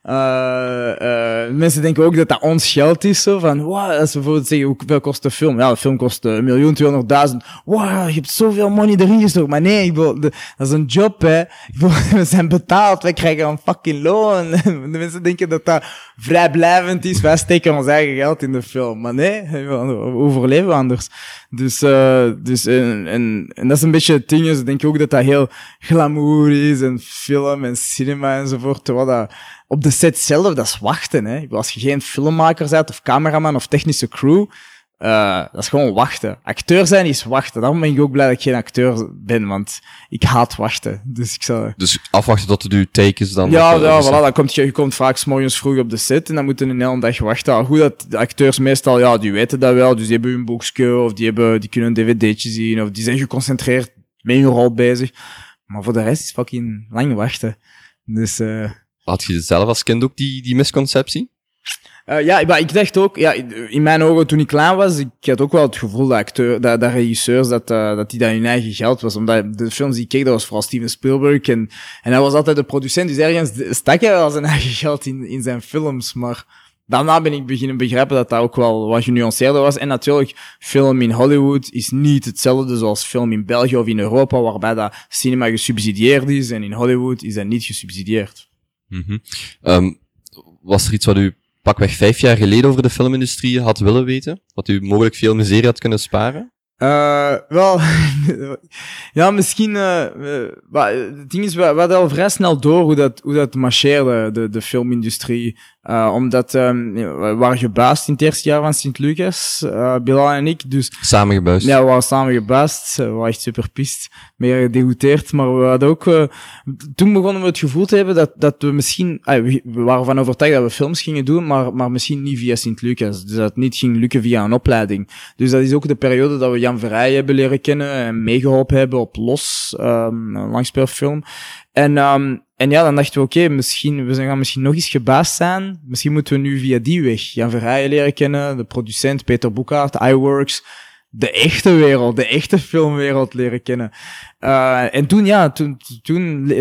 Uh, uh, mensen denken ook dat dat ons geld is. Zo van, wow, als we bijvoorbeeld zeggen, hoeveel kost de film? Ja, de film kost een miljoen, tweehonderdduizend. Wow, je hebt zoveel money erin gestoken. Maar nee, ik de, dat is een job, hè. [laughs] We zijn betaald, wij krijgen een fucking loon. [laughs] de mensen denken dat dat vrijblijvend is. Wij steken ons eigen geld in de film. Maar nee, we overleven anders. Dus, uh, dus en, en, en, dat is een beetje het ding. Ze denken ook dat dat heel glamour is en film en cinema enzovoort. Terwijl dat op de set zelf, dat is wachten. Hè. Als je geen filmmaker bent of cameraman of technische crew, uh, dat is gewoon wachten. Acteur zijn is wachten. Daarom ben ik ook blij dat ik geen acteur ben, want ik haat wachten. Dus ik zou... Dus afwachten tot het uw take is dan? Ja, ja voilà, dan komt je, je komt vaak s morgens vroeg op de set en dan moeten een hele dag wachten. Al goed dat de acteurs meestal, ja, die weten dat wel, dus die hebben hun boekje, of die, hebben, die kunnen een dvd'tje zien, of die zijn geconcentreerd met hun rol bezig. Maar voor de rest is fucking lang wachten. Dus... Uh... Had je zelf als kind ook die, die misconceptie? Uh, ja, maar ik dacht ook, ja, in mijn ogen toen ik klein was, ik had ook wel het gevoel dat, acteur, dat, dat regisseurs, dat, uh, dat die dat hun eigen geld was. Omdat de films die ik keek, dat was vooral Steven Spielberg. En, en hij was altijd de producent, dus ergens stak hij wel zijn [laughs] eigen geld in, in zijn films. Maar daarna ben ik beginnen begrijpen dat dat ook wel wat genuanceerder was. En natuurlijk, film in Hollywood is niet hetzelfde zoals film in België of in Europa, waarbij dat cinema gesubsidieerd is. En in Hollywood is dat niet gesubsidieerd. Mm was er iets wat u pakweg vijf jaar geleden over de filmindustrie had willen weten? Wat u mogelijk veel miserie had kunnen sparen? Uh, wel, [laughs] ja, misschien, uh, het ding is, we, we hadden al vrij snel door hoe dat, hoe dat marcheerde, de, de filmindustrie. Uh, omdat um, we waren gebuist in het eerste jaar van Sint-Lucas, uh, Bilal en ik. Dus, samen gebuist? Ja, we waren samen gebuist. We waren echt super pist, meer gedegoteerd. Maar we hadden ook... Uh, toen begonnen we het gevoel te hebben dat, dat we misschien... we waren van overtuigd dat we films gingen doen, maar, maar misschien niet via Sint-Lucas. Dus dat het niet ging lukken via een opleiding. Dus dat is ook de periode dat we Jan Verrij hebben leren kennen en meegeholpen hebben op Los, um, een langspeelfilm. En, um, en ja, dan dachten we, oké, misschien, we gaan misschien nog eens gebaasd zijn. Misschien moeten we nu via die weg Jan Verheijen leren kennen, de producent Peter Boekhaart, iWorks, de echte wereld, de echte filmwereld leren kennen. Uh, en toen, ja, toen, toen,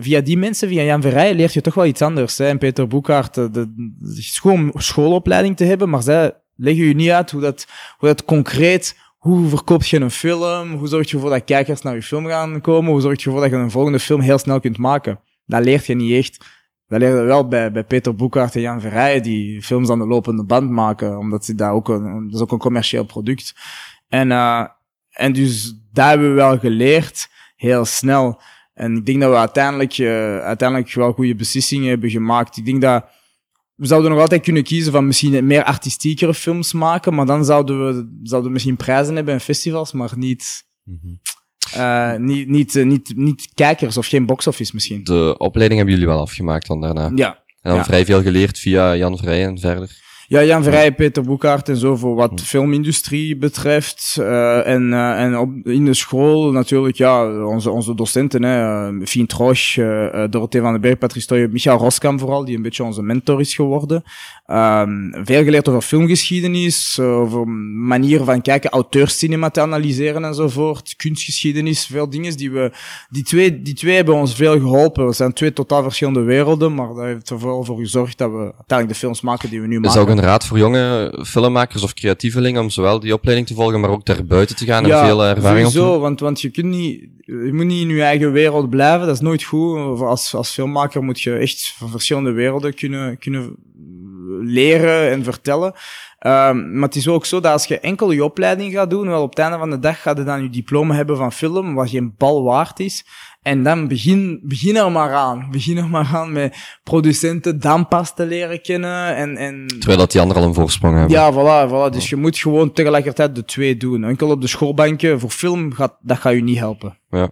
via die mensen, via Jan Verheijen, leert je toch wel iets anders. En Peter Boekhaart, de, de, de gewoon schoolopleiding te hebben, maar zij leggen je niet uit hoe dat, hoe dat concreet hoe verkoop je een film? Hoe zorg je ervoor dat kijkers naar je film gaan komen? Hoe zorg je ervoor dat je een volgende film heel snel kunt maken? Dat leert je niet echt. Dat leer je wel bij, bij Peter Boekhaart en Jan Verrijen, die films aan de lopende band maken, omdat ze daar ook een, dat is ook een commercieel product. En, uh, en dus daar hebben we wel geleerd, heel snel. En ik denk dat we uiteindelijk, uh, uiteindelijk wel goede beslissingen hebben gemaakt. Ik denk dat we zouden nog altijd kunnen kiezen van misschien meer artistiekere films maken, maar dan zouden we, zouden we misschien prijzen hebben in festivals, maar niet, mm uh, niet, niet, uh, niet, niet kijkers of geen box-office misschien. De opleiding hebben jullie wel afgemaakt dan daarna? Ja. En dan ja. vrij veel geleerd via Jan Vrij en verder? Ja, Jan Verrijen, Peter Boekhaart en zo voor wat de filmindustrie betreft. Uh, en uh, en op, in de school natuurlijk, ja, onze, onze docenten, hè, uh, Fien Trosch, uh, Dorothee van den Berg, Patrice Toye, Michael Roskam vooral, die een beetje onze mentor is geworden. Um, veel geleerd over filmgeschiedenis, over manieren van kijken, auteurscinema te analyseren enzovoort, kunstgeschiedenis, veel dingen die we, die twee, die twee hebben ons veel geholpen. We zijn twee totaal verschillende werelden, maar dat heeft er vooral voor gezorgd dat we uiteindelijk de films maken die we nu maken een raad voor jonge filmmakers of creatievelingen om zowel die opleiding te volgen, maar ook daar buiten te gaan ja, en veel ervaring op te doen? want, want je kunt niet, je moet niet in je eigen wereld blijven, dat is nooit goed. Als, als filmmaker moet je echt van verschillende werelden kunnen, kunnen leren en vertellen. Um, maar het is ook zo dat als je enkel je opleiding gaat doen, wel op het einde van de dag gaat je dan je diploma hebben van film, wat geen bal waard is. En dan begin, begin er maar aan. Begin er maar aan met producenten dan pas te leren kennen. En, en... Terwijl dat die anderen al een voorsprong hebben. Ja, voilà, voilà. Dus je moet gewoon tegelijkertijd de twee doen. Enkel op de schoolbankje voor film, gaat, dat gaat je niet helpen. Ja.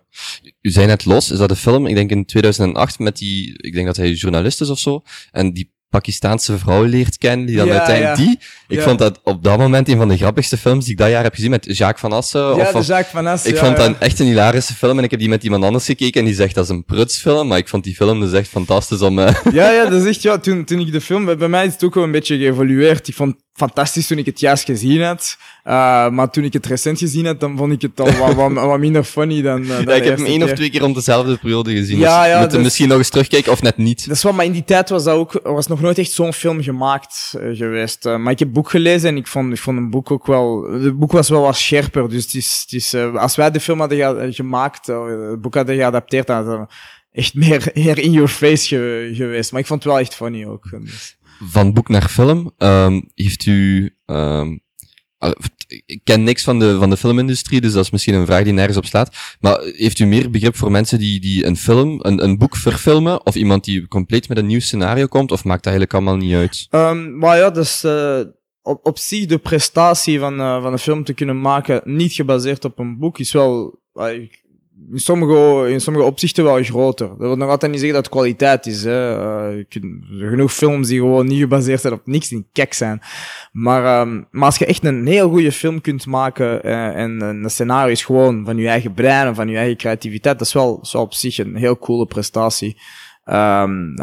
U zei net los, is dat de film, ik denk in 2008, met die, ik denk dat hij journalist is of zo, en die Pakistaanse vrouw leert kennen, die dan Ja, uiteindelijk ja. die. Ik Ja. vond dat op dat moment een van de grappigste films die ik dat jaar heb gezien met Jacques Van Assen. Ja, of de zaak van As. ik vond dat echt een hilarische film en ik heb die met iemand anders gekeken en die zegt dat is een prutsfilm, maar ik vond die film dus echt fantastisch om... eh, Ja, ja, [laughs] dat is echt, ja, toen, toen ik de film, bij mij is het ook wel een beetje geëvolueerd. Ik vond fantastisch toen ik het juist gezien had. Uh, maar toen ik het recent gezien had, dan vond ik het al wat, wat, wat minder funny dan. Uh, dan ja, ik heb hem één of twee keer om dezelfde periode gezien. Ja, dus ja, dus, misschien nog eens terugkijken of net niet. Dat is wat, maar in die tijd was dat ook, was nog nooit echt zo'n film gemaakt uh, geweest. maar ik heb boek gelezen en ik vond, ik vond een boek ook wel, het boek was wel wat scherper. Dus het is, het is, als wij de film hadden gemaakt, het boek hadden geadapteerd, dan hadden echt meer, [laughs] meer in your face ge, geweest. Maar ik vond het wel echt funny ook. Dus van boek naar film. Um, heeft u, um, ik ken niks van de, van de filmindustrie, dus dat is misschien een vraag die nergens op slaat. Maar heeft u meer begrip voor mensen die, die een film, een, een boek verfilmen? Of iemand die compleet met een nieuw scenario komt? Of maakt dat eigenlijk allemaal niet uit? Um, maar ja, dus, uh, op, op zich de prestatie van, uh, van een film te kunnen maken, niet gebaseerd op een boek, is wel, uh, in sommige, in sommige opzichten wel groter. Dat wil nog altijd niet zeggen dat het kwaliteit is. Hè. Uh, genoeg films die gewoon niet gebaseerd zijn op niks, die kek zijn. Maar, um, maar als je echt een heel goede film kunt maken uh, en een scenario is gewoon van je eigen brein en van je eigen creativiteit, dat is wel, zo op zich een heel coole prestatie. Um,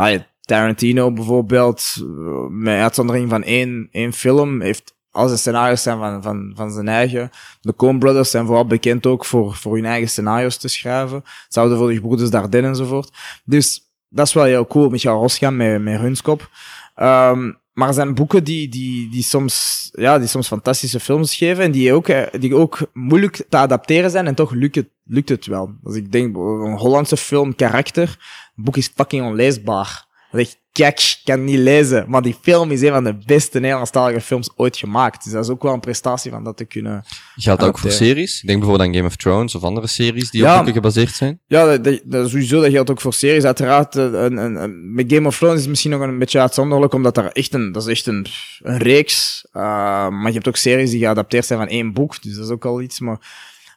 Tarantino bijvoorbeeld, met uitzondering van één, één film, heeft als de scenario's zijn van, van, van zijn eigen. De Coen Brothers zijn vooral bekend ook voor, voor hun eigen scenario's te schrijven. Hetzelfde voor de broeders Dardenne enzovoort. Dus dat is wel heel cool. Michael Rosgan met, met Runskop. Um, maar er zijn boeken die, die, die, soms, ja, die soms fantastische films geven en die ook, eh, die ook moeilijk te adapteren zijn en toch lukt het, lukt het wel. Als ik denk, een Hollandse film, Karakter, boek is fucking onleesbaar. Kijk, kan niet lezen. Maar die film is een van de beste Nederlandstalige films ooit gemaakt. Dus dat is ook wel een prestatie van dat te kunnen. Geldt dat ook voor series? Ik denk bijvoorbeeld aan Game of Thrones of andere series die op boeken gebaseerd zijn. Ja, dat, dat, sowieso. Dat geldt ook voor series. Uiteraard, eh, een, een, een, met Game of Thrones is het misschien nog een beetje uitzonderlijk, omdat er echt een, dat is echt een, een reeks. Uh, maar je hebt ook series die geadapteerd zijn van één boek. Dus dat is ook al iets. Maar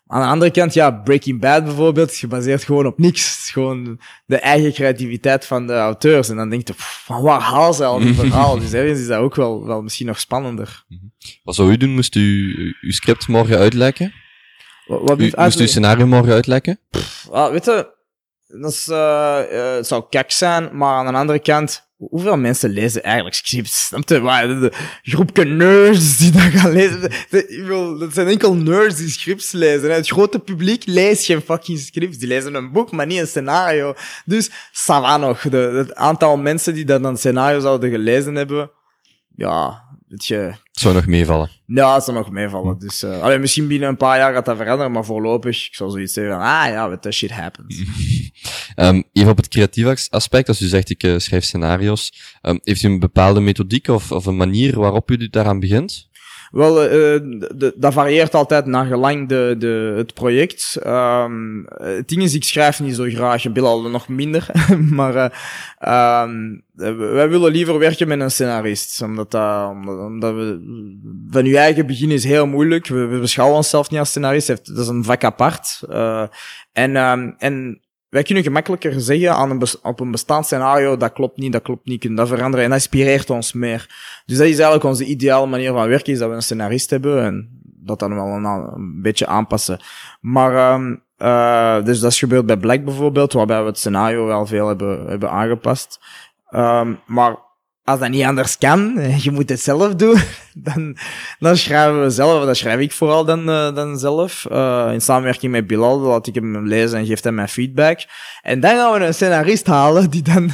aan de andere kant, ja, Breaking Bad bijvoorbeeld is gebaseerd gewoon op niks. Het is gewoon de eigen creativiteit van de auteurs. En dan denk je, van waar haal ze al die [laughs] verhaal? dus ergens is dat ook wel, wel misschien nog spannender. Mhm. Wat zou u doen? Moest u uw script morgen uitlekken? Wat, u, moest u scenario morgen uitlekken? ah, weet je, dat is, uh, zou kek zijn, maar aan de andere kant, Hoeveel mensen lezen eigenlijk scripts? Snap je? Maar de, groepje nerds die dat gaan lezen. Dat zijn enkel nerds die scripts lezen. Het grote publiek leest geen fucking scripts. Die lezen een boek, maar niet een scenario. Dus, Sava nog. De, het aantal mensen die dat dan scenario zouden gelezen hebben. Ja, het je... Het zou nog meevallen. Ja, het zou nog meevallen. Dus, uh, allee, misschien binnen een paar jaar gaat dat veranderen, maar voorlopig, ik zou zoiets zeggen van, ah ja, that shit happens. um, [laughs] even op het creatieve aspect, als u zegt ik uh, schrijf scenario's, um, heeft u een bepaalde methodiek of, of een manier waarop u daaraan begint? Wel, uh, dat varieert altijd naar gelang de, de, het project. Um, het ding is, ik schrijf niet zo graag. Wil al nog minder. [laughs] maar uh, wij willen liever werken met een scenarist. Omdat, dat, omdat, we... Van je eigen begin is heel moeilijk. We, we beschouwen onszelf niet als scenarist. Dat is een vak apart. Uh, en, um, en wij kunnen gemakkelijker zeggen aan een op een bestaand scenario, dat klopt niet, dat klopt niet, kunnen dat veranderen. En dat inspireert ons meer. Dus dat is eigenlijk onze ideale manier van werken, is dat we een scenarist hebben en dat dan wel een, beetje aanpassen. Maar, um, dus dat is gebeurd bij Black bijvoorbeeld, waarbij we het scenario wel veel hebben, hebben aangepast. Um, maar als dat niet anders kan, je moet het zelf doen, [laughs] dan, dan schrijven we zelf, dan schrijf ik vooral dan, uh, dan zelf. Uh, in samenwerking met Bilal laat ik hem lezen en geeft hem mijn feedback. En dan gaan we een scenarist halen die dan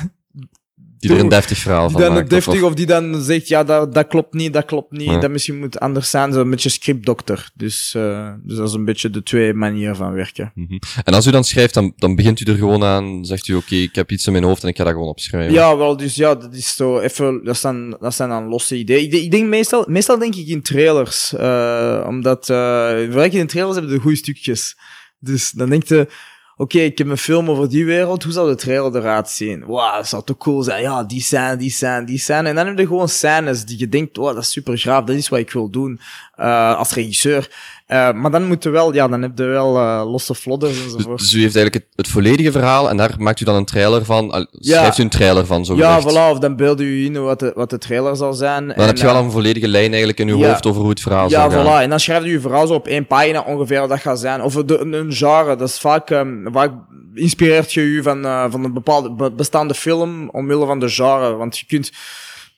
die er een deftig verhaal van die dan maakt. Deftig, of, die dan zegt, ja, dat, dat klopt niet, dat klopt niet, dat misschien moet anders zijn. Zo een beetje scriptdokter. Dus, uh, dus dat is een beetje de twee manieren van werken. Mm -hmm. En als u dan schrijft, dan, dan begint u er gewoon aan, zegt u, oké, okay, ik heb iets in mijn hoofd en ik ga dat gewoon opschrijven. Ja, wel, dus ja, dat is zo even, dat zijn, dat zijn dan losse ideeën. Ik, ik denk meestal, meestal denk ik in trailers, uh, omdat, uh, in trailers hebben de goede stukjes. Dus dan denk je, oké, ik heb een film over die wereld, hoe zou de trailer eruit zien? Wauw, dat zou toch cool zijn. Ja, die zijn, die zijn, die zijn. En dan heb je gewoon scènes die je denkt, wow, dat is super graaf, dat is wat ik wil doen uh, als regisseur. Uh, maar dan moeten wel, ja, dan heb je wel uh, losse flodders enzovoort. Dus, dus u heeft eigenlijk het, het, volledige verhaal en daar maakt u dan een trailer van, uh, schrijft ja. u een trailer van, zo Ja, voilà, of dan beelden u in wat de, wat de trailer zal zijn. Dan en, heb je wel een volledige lijn eigenlijk in uw ja, hoofd over hoe het verhaal ja, zal gaan. Ja, voilà, en dan schrijft u uw verhaal zo op één pagina ongeveer wat dat gaat zijn. Of de, een genre, dat is vaak, um, vaak inspireert je u van, van een bepaalde bestaande film omwille van de genre, want je kunt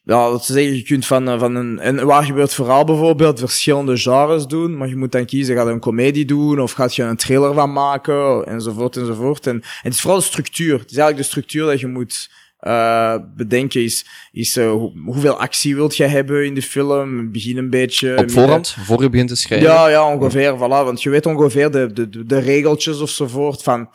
ja, dat ze zeggen, je kunt van, eh, van een, een waar gebeurt verhaal bijvoorbeeld verschillende genres doen, maar je moet dan kiezen, gaat je een comedie doen of gaat je een trailer van maken, enzovoort, enzovoort. En, en het is vooral de structuur. Het is eigenlijk de structuur dat je moet uh, bedenken is, is uh, hoeveel actie wilt je hebben in de film? Begin een beetje... Op voorhand, voor je begint te schrijven? Ja, ja, ongeveer, voilà. Want je weet ongeveer de, de, de regeltjes ofzovoort van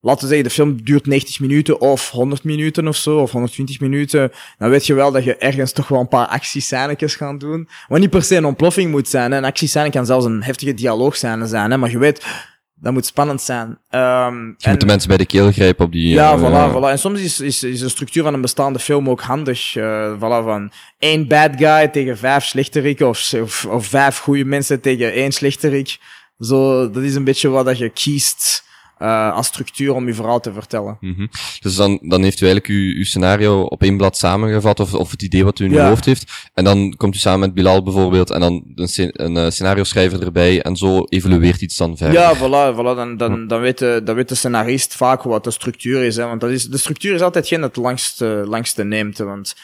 laten we zeggen, de film duurt 90 minuten of 100 minuten of zo, of 120 minuten, dan weet je wel dat je ergens toch wel een paar actiescènes gaat doen. Wat niet per se een ontploffing moet zijn. Hè. Een actiescène kan zelfs een heftige dialoogscène zijn, hè. maar je weet, dat moet spannend zijn. Um, je moet de mensen bij de keel grijpen op die... Ja, uh, voilà, voilà. En soms is, is, is de structuur van een bestaande film ook handig. Uh, voilà, van één bad guy tegen vijf slechteriken, of, of, of vijf goede mensen tegen één slechterik. Zo, dat is een beetje wat dat je kiest uh, als structuur om je verhaal te vertellen. Mm -hmm. Dus dan, dan heeft u eigenlijk uw, uw scenario op één blad samengevat, of, of het idee wat u in ja. uw hoofd heeft. En dan komt u samen met Bilal bijvoorbeeld, en dan een, een uh, scenario schrijver erbij, en zo evolueert iets dan verder. Ja, voilà, voilà. Dan, dan, dan, weet de, dan weet de scenarist vaak wat de structuur is. Hè, want dat is, de structuur is altijd geen het langste, langste neemt. Want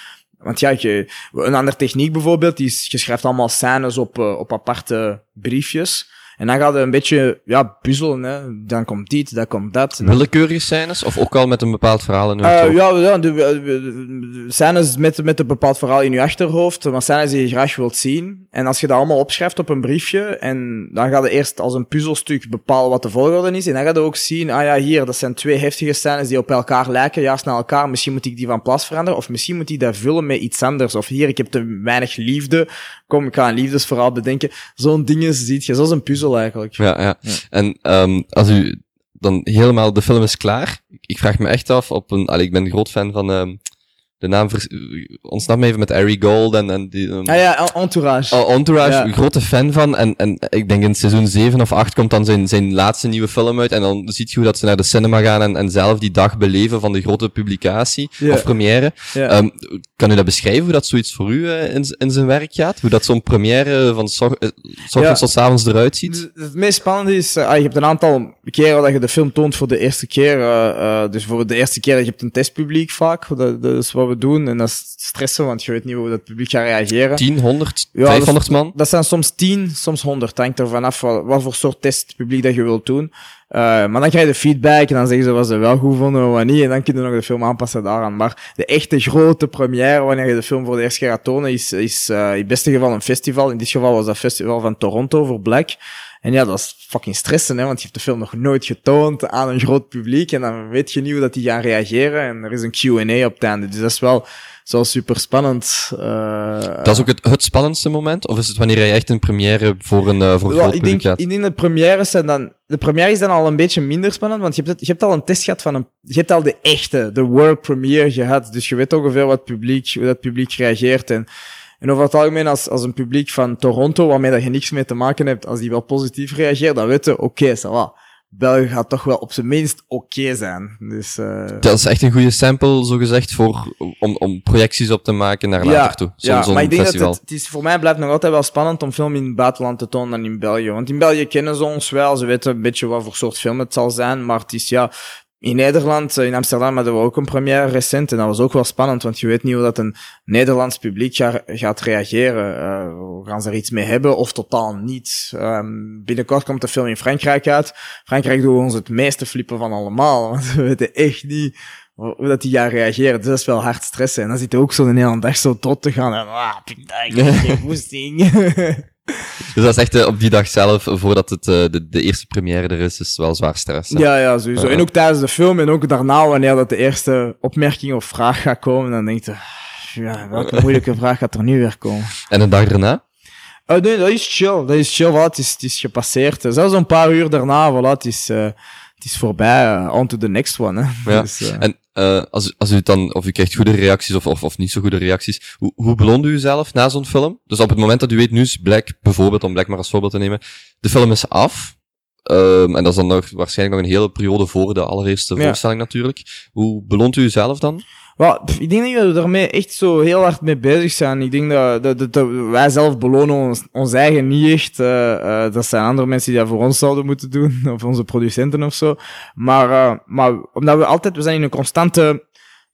want ja, je, een andere techniek bijvoorbeeld, is, je schrijft allemaal scènes op, uh, op aparte briefjes. En dan gaat het een beetje ja, puzzelen. Hè. Dan komt dit, dan komt dat. Willekeurige scènes? Of ook al met een bepaald verhaal in je uh, Ja, ja de, de, scènes met, met een bepaald verhaal in je achterhoofd. Maar scènes die je graag wilt zien. En als je dat allemaal opschrijft op een briefje. En dan gaat je eerst als een puzzelstuk bepalen wat de volgorde is. En dan ga je ook zien, ah ja, hier, dat zijn twee heftige scènes die op elkaar lijken. Juist naar elkaar. Misschien moet ik die van plaats veranderen. Of misschien moet ik dat vullen met iets anders. Of hier, ik heb te weinig liefde. Kom, ik ga een liefdesverhaal bedenken. Zo'n dingen ziet je, zoals een puzzel eigenlijk. Ja, ja. ja. En um, als u dan helemaal, de film is klaar. Ik vraag me echt af op een, allee, ik ben een groot fan van um, de naam ontsnap me even met Harry Gold en, en die... Um, ah ja, Entourage. Oh, Entourage, ja. grote fan van. En, en ik denk in seizoen 7 of 8 komt dan zijn, zijn laatste nieuwe film uit. En dan ziet je hoe dat ze naar de cinema gaan en, en zelf die dag beleven van de grote publicatie ja. of première. Ja. Um, kan u dat beschrijven, hoe dat zoiets voor u uh, in, in zijn werk gaat? Hoe dat zo'n première van s ochtends tot s avonds eruit ziet? Het meest spannende is, uh, je hebt een aantal keren dat je de film toont voor de eerste keer. Uh, dus voor de eerste keer, je hebt een testpubliek vaak. Dat, dat is wat we doen. En dat is stressen, want je weet niet hoe dat publiek gaat reageren. 10, 100, ja, 500 dat, man? Dat zijn soms 10, soms 100. Hangt er vanaf wat, wat voor soort testpubliek dat je wilt doen. Uh, maar dan krijg je de feedback en dan zeggen ze wat ze wel goed vonden of wat niet. En dan kun je nog de film aanpassen daaraan. Maar de echte grote première, wanneer je de film voor de eerste keer gaat tonen, is, is uh, in het beste geval een festival. In dit geval was dat festival van Toronto voor Black. En ja, dat is fucking stressen, hè, want je hebt de film nog nooit getoond aan een groot publiek en dan weet je niet hoe dat die gaan reageren en er is een Q&A op het einde. Dus dat is wel zo super spannend. Uh, dat is ook het, het spannendste moment? Of is het wanneer je echt een première voor een, uh, voor een ja, groot ik publiek denk, gaat? Ik denk de premières zijn dan... De première is dan al een beetje minder spannend, want je hebt, het, je hebt al een test gehad van een... Je hebt al de echte, de world premiere gehad, dus je weet ongeveer wat publiek, hoe dat publiek reageert en... En over het algemeen, als, als een publiek van Toronto, waarmee dat je niks mee te maken hebt, als die wel positief reageert, dan weten oké, okay. België gaat toch wel op zijn minst oké okay zijn. Dus, uh... Dat is echt een goede sample, zo gezegd, voor, om, om projecties op te maken naar later ja, toe. Zo, ja, maar ik denk festival. dat het, het is, voor mij blijft nog altijd wel spannend om film in het buitenland te tonen dan in België. Want in België kennen ze ons wel, ze weten een beetje wat voor soort film het zal zijn, maar het is ja, in Nederland, in Amsterdam hadden we ook een première recent en dat was ook wel spannend, want je weet niet hoe dat een Nederlands publiek ga, gaat reageren. Uh, gaan ze er iets mee hebben of totaal niet? Um, binnenkort komt de film in Frankrijk uit. Frankrijk doen ons het meeste flippen van allemaal, [laughs] want we weten echt niet hoe dat die gaan reageren. Dus dat is wel hard stressen. En dan zit je ook zo een hele dag zo tot te gaan en ah, geen [laughs] woesting. [laughs] Dus dat is echt uh, op die dag zelf, voordat het, uh, de, de eerste première er is, is wel zwaar stress. Hè? Ja, ja, sowieso. En ook tijdens de film en ook daarna, wanneer dat de eerste opmerking of vraag gaat komen, dan denk je, ja, welke moeilijke vraag gaat er nu weer komen? En een dag daarna? Uh, nee, dat is chill. Dat is chill, voilà, het, is, het is gepasseerd. Zelfs een paar uur daarna, voilà, het is, uh, het is voorbij. Uh, on to the next one. Hè. Ja. Dus, uh, en uh, als, als u dan, of u krijgt goede reacties of, of, of niet zo goede reacties, hoe, hoe beloont u uzelf na zo'n film? Dus op het moment dat u weet, nu is Black, bijvoorbeeld, om Black maar als voorbeeld te nemen, de film is af. Um, en dat is dan nog waarschijnlijk nog een hele periode voor de allereerste Ja. voorstelling natuurlijk. Hoe beloont u uzelf dan? Wel, pff, ik denk dat we daarmee echt zo heel hard mee bezig zijn. Ik denk dat, dat, dat, wij zelf belonen ons, ons eigen niet echt. Uh, dat zijn andere mensen die dat voor ons zouden moeten doen, [laughs] of onze producenten of zo. Maar, uh, maar omdat we altijd, we zijn in een constante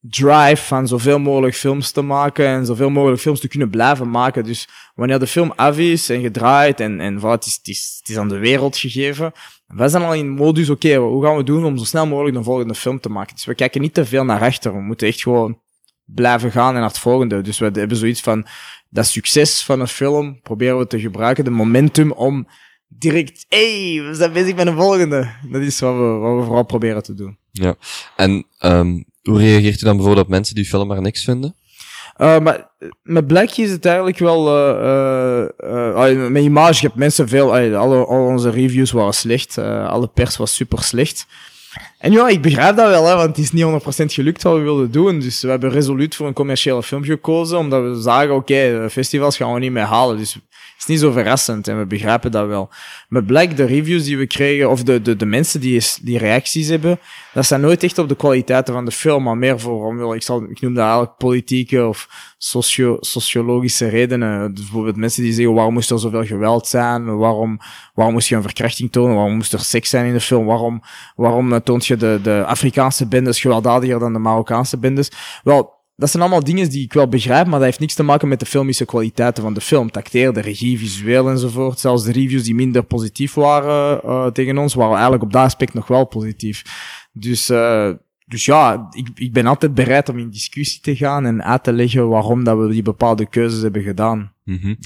drive van zoveel mogelijk films te maken en zoveel mogelijk films te kunnen blijven maken. Dus wanneer de film af is en gedraaid en, en wat, het, is, het, is, het is aan de wereld gegeven, wij zijn al in modus, oké, hoe gaan we doen om zo snel mogelijk de volgende film te maken? Dus we kijken niet te veel naar achter, we moeten echt gewoon blijven gaan en naar het volgende. Dus we hebben zoiets van, dat succes van een film proberen we te gebruiken, de momentum om direct, hey, we zijn bezig met een volgende. Dat is wat we, wat we vooral proberen te doen. Ja, en um, hoe reageert u dan bijvoorbeeld op mensen die film maar niks vinden? Uh, maar met Black is het eigenlijk wel, uh, uh, met image, je hebt mensen veel, alle, al onze reviews waren slecht, alle pers was super slecht. En ja, ik begrijp dat wel, hè, want het is niet 100% gelukt wat we wilden doen. Dus we hebben resoluut voor een commerciële film gekozen, omdat we zagen, oké, festivals gaan we niet meer halen. Dus is niet zo verrassend en we begrijpen dat wel. Maar blijk de reviews die we kregen, of de, de, de mensen die, die reacties hebben, dat zijn nooit echt op de kwaliteiten van de film, maar meer voor, ik, zal, ik noem dat eigenlijk politieke of socio, sociologische redenen. Dus bijvoorbeeld mensen die zeggen, waarom moest er zoveel geweld zijn? Waarom, waarom moest je een verkrachting tonen? Waarom moest er seks zijn in de film? Waarom, waarom toont je de, de Afrikaanse bendes gewelddadiger dan de Marokkaanse bendes? Wel, dat zijn allemaal dingen die ik wel begrijp, maar dat heeft niks te maken met de filmische kwaliteiten van de film. Tacteer, de regie, visueel enzovoort. Zelfs de reviews die minder positief waren uh, tegen ons, waren eigenlijk op dat aspect nog wel positief. Dus, uh, dus ja, ik, ik ben altijd bereid om in discussie te gaan en uit te leggen waarom dat we die bepaalde keuzes hebben gedaan. Mm -hmm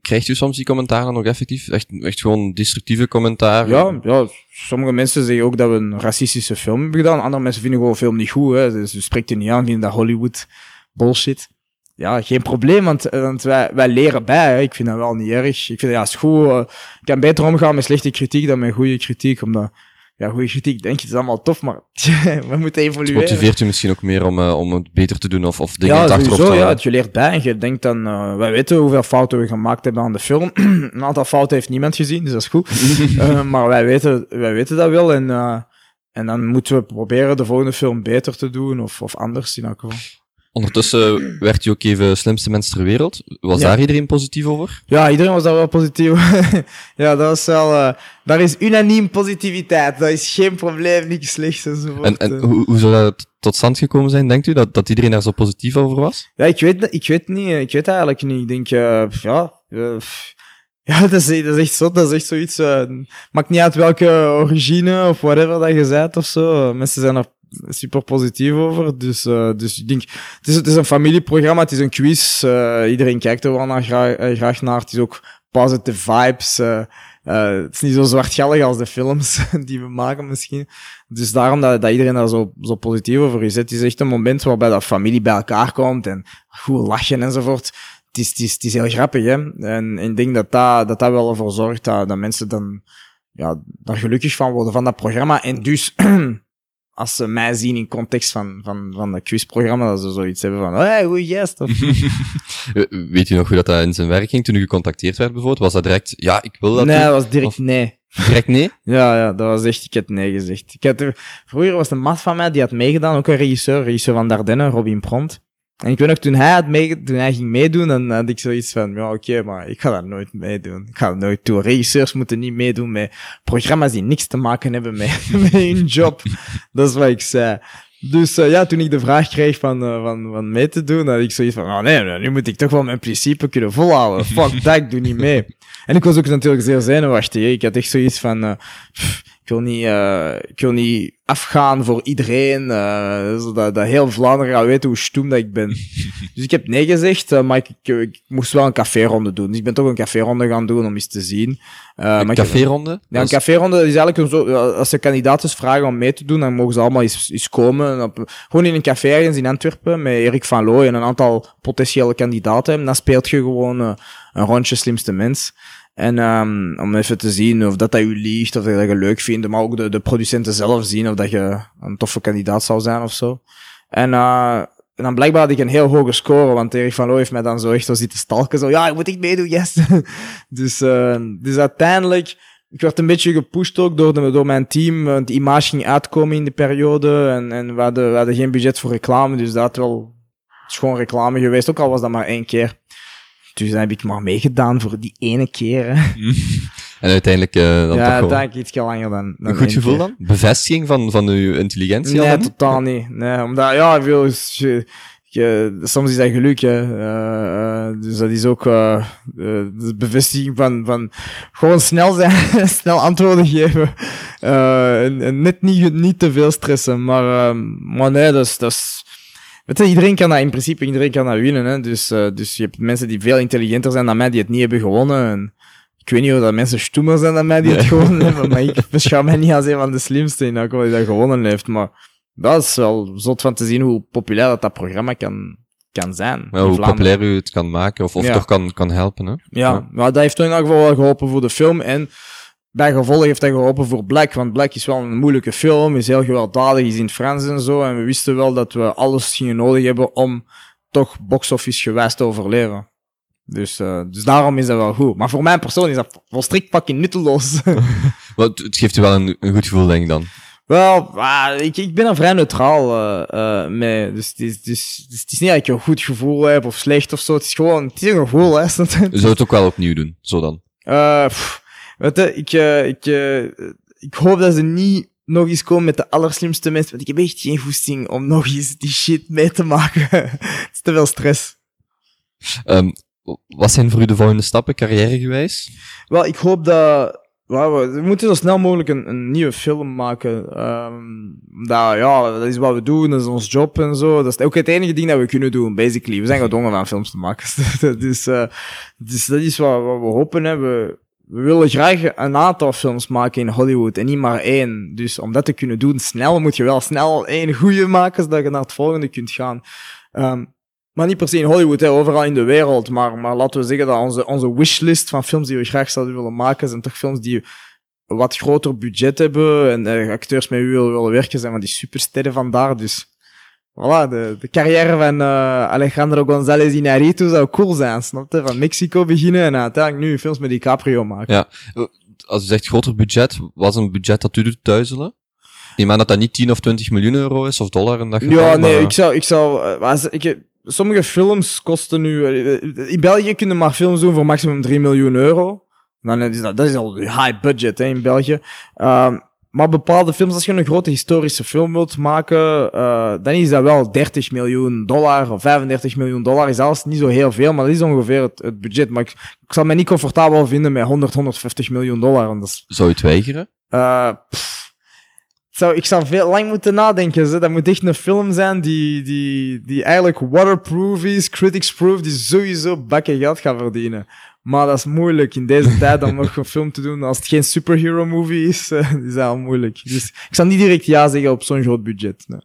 krijgt u soms die commentaren nog effectief? Echt, echt gewoon destructieve commentaren? Ja, ja, sommige mensen zeggen ook dat we een racistische film hebben gedaan. Andere mensen vinden gewoon film niet goed. Hè. Dus je spreekt er niet aan, vinden dat Hollywood bullshit. Ja, geen probleem, want, want wij, wij leren bij. Hè. Ik vind dat wel niet erg. Ik vind ja, is goed. Uh, ik kan beter omgaan met slechte kritiek dan met goede kritiek, omdat ja, goede kritiek, denk je, het is allemaal tof, maar [laughs] we moeten evolueren. Het motiveert je misschien ook meer om, uh, om het beter te doen of, of dingen ja, achterop te Ja, je leert bij en je denkt dan, uh, wij weten hoeveel fouten we gemaakt hebben aan de film. [clears throat] een aantal fouten heeft niemand gezien, dus dat is goed. uh, [laughs] maar wij weten, wij weten dat wel en, en dan moeten we proberen de volgende film beter te doen of, of anders in elk geval. Ondertussen werd je ook even slimste mens ter wereld. Was daar iedereen positief over? Ja, iedereen was daar wel positief [laughs] Ja, dat was wel... Uh, daar is unaniem positiviteit. Dat is geen probleem, niks slechts enzovoort. En, en hoe, hoe zou dat tot stand gekomen zijn, denkt u? Dat, dat iedereen daar zo positief over was? Ja, ik weet, ik weet niet. Ik weet eigenlijk niet. Ik denk, uh, ja... Uh, ja, dat is, dat is echt zo. Dat is echt zoiets... Maakt niet uit welke origine of whatever dat je bent of zo. Mensen zijn er super positief over. Dus, uh, dus ik denk, het is, het is een familieprogramma, het is een quiz. Uh, iedereen kijkt er wel naar, graag, uh, graag naar. Het is ook positive vibes. het is niet zo zwartgallig als de films [laughs] die we maken misschien. Dus daarom dat, dat iedereen daar zo, zo positief over is. Het is echt een moment waarbij dat familie bij elkaar komt en goed lachen enzovoort. Het is, het is, het is heel grappig, hè. En, en ik denk dat dat, dat, dat wel ervoor zorgt dat, dat mensen dan ja, daar gelukkig van worden van dat programma. En dus [clears throat] als ze mij zien in context van, van, van dat quizprogramma, dat ze zoiets hebben van, hey, goeie. Of... [laughs] Weet je nog hoe dat, dat in zijn werk ging toen u gecontacteerd werd bijvoorbeeld? Was dat direct, ja, ik wil dat Nee, dat was direct nee. Direct nee? ja, ja, dat was echt, ik heb nee gezegd. Ik had er, vroeger was een mat van mij, die had meegedaan, ook een regisseur, regisseur van Dardenne, Robin Pront. En ik weet nog, toen hij, had mee, toen hij ging meedoen, dan had ik zoiets van, ja, oké, maar ik ga dat nooit meedoen. Ik ga dat nooit doen. Regisseurs moeten niet meedoen met programma's die niks te maken hebben met, [laughs] met hun job. dat is wat ik zei. Dus uh, ja, toen ik de vraag kreeg van, uh, van, van mee te doen, had ik zoiets van, oh nee, nu moet ik toch wel mijn principe kunnen volhouden. Fuck dat, ik doe niet mee. En ik was ook natuurlijk zeer zenuwachtig. Ik had echt zoiets van, pff, ik wil niet, uh, ik wil niet afgaan voor iedereen, uh, zodat dat heel Vlaanderen gaat weten hoe stoem dat ik ben. [laughs] dus ik heb nee gezegd, uh, maar ik, ik, moest wel een caféronde doen. Dus ik ben toch een caféronde gaan doen om eens te zien. een caféronde? Ja, een caféronde is eigenlijk zo, als ze kandidaten vragen om mee te doen, dan mogen ze allemaal eens, eens komen. Op, gewoon in een café ergens in Antwerpen met Erik van Looy en een aantal potentiële kandidaten. En dan speelt je gewoon een rondje slimste mens. En um, om even te zien of dat, dat u liegt, of dat je leuk vindt, maar ook de, de producenten zelf zien of dat je een toffe kandidaat zou zijn of zo. En, uh, en dan blijkbaar had ik een heel hoge score, want Erik van Loo heeft mij dan zo echt zo zitten stalken. Zo, ja, ik moet ik meedoen, yes. [laughs] dus, uh, dus uiteindelijk, ik werd een beetje gepusht ook door, de, door mijn team. Want die image ging uitkomen in de periode en, en we, hadden, we hadden geen budget voor reclame, dus dat wel, is gewoon reclame geweest, ook al was dat maar één keer. Dus dan heb ik maar meegedaan voor die ene keer. [laughs] En uiteindelijk uh, dan ja, toch uiteindelijk iets langer dan, dan Een goed gevoel dan? Bevestiging van, van uw intelligentie? al Nee, totaal niet. Nee, omdat, ja, ik wil, je, je- soms is dat geluk, hè. Eh, eh, dus dat is ook de bevestiging van, van gewoon snel zijn, [laughs] snel antwoorden geven. En, en net niet, niet te veel stressen. Maar, maar nee, dat is... Weet je, iedereen kan dat in principe, iedereen kan dat winnen. Hè? Dus, eh, dus je hebt mensen die veel intelligenter zijn dan mij, die het niet hebben gewonnen. En ik weet niet of dat mensen stoemer zijn dan mij die het Nee. gewonnen [laughs] hebben, maar ik beschouw mij niet als een van de slimste in elk geval die dat gewonnen heeft. Maar dat is wel zot van te zien hoe populair dat, dat programma kan, kan zijn. Ja, hoe populair u het kan maken, of, of Ja. toch kan, kan helpen. Hè? Ja, maar dat heeft toch in elk geval wel geholpen voor de film. En bij gevolg heeft dat geholpen voor Black. Want Black is wel een moeilijke film, is heel gewelddadig, is in het Frans en zo. En we wisten wel dat we alles gingen nodig hebben om toch box-office gewijs te overleven. Dus, eh, dus daarom is dat wel goed. Maar voor mijn persoon is dat volstrekt fucking nutteloos. [laughs] [laughs] Maar het, geeft u wel een, een goed gevoel, denk ik dan. Wel, ah, ik, ik ben er vrij neutraal eh, mee. Dus het is, dus, dus het is niet dat ik een goed gevoel heb of slecht of zo. Het is gewoon, het is een gevoel, hè. [laughs] Zou het ook wel opnieuw doen, zo dan. Pff, weet je, ik, eh, ik, eh, ik hoop dat ze niet nog eens komen met de allerslimste mensen. Want ik heb echt geen goesting om nog eens die shit mee te maken. [laughs] het is te veel stress. Ehm, wat zijn voor u de volgende stappen, carrièregewijs? Wel, ik hoop dat... we, moeten zo snel mogelijk een, een nieuwe film maken. Ehm dat, ja, dat is wat we doen, dat is ons job en zo. Dat is ook het enige ding dat we kunnen doen, basically. We zijn gedwongen aan films te maken. [laughs] dus, eh, dus dat is wat, wat we hopen. Hè. We, we willen graag een aantal films maken in Hollywood en niet maar één. Dus om dat te kunnen doen, snel moet je wel snel één goede maken, zodat je naar het volgende kunt gaan. Ehm, maar niet per se in Hollywood, hè, overal in de wereld. Maar, maar laten we zeggen dat onze, onze wishlist van films die we graag zouden willen maken, zijn toch films die wat groter budget hebben en eh, acteurs met wie we willen, willen werken zijn van die supersterren vandaar. Dus voilà, de, de carrière van eh, Alejandro González Inarritu zou cool zijn, snap je? Van Mexico beginnen en uiteindelijk nu films met DiCaprio maken. Ja. Als u zegt groter budget, was een budget dat u doet duizelen? Ik aan dat dat niet 10 of 20 miljoen euro is, of dollar in dat geval. Ja, nee, maar- ik zou, ik zou, eh, als- ik, heb- sommige films kosten nu, eh, in België kunnen maar films doen voor maximum 3 miljoen euro. Dan is dat, dat is al high budget, hè, in België. Ehm, maar bepaalde films, als je een grote historische film wilt maken, eh, dan is dat wel 30 miljoen dollar of 35 miljoen dollar. Is alles niet zo heel veel, maar dat is ongeveer het, het budget. Maar ik, ik zal me niet comfortabel vinden met 100, 150 miljoen dollar. Zou u het weigeren? eh. Zou, ik zou veel lang moeten nadenken. Zo. Dat moet echt een film zijn die, die, die eigenlijk waterproof is, critics-proof, die sowieso bakken geld gaat verdienen. Maar dat is moeilijk in deze [laughs] tijd om nog een film te doen. Als het geen superhero movie is, eh, [laughs] is dat al moeilijk. Dus ik zou niet direct ja zeggen op zo'n groot budget. Nee.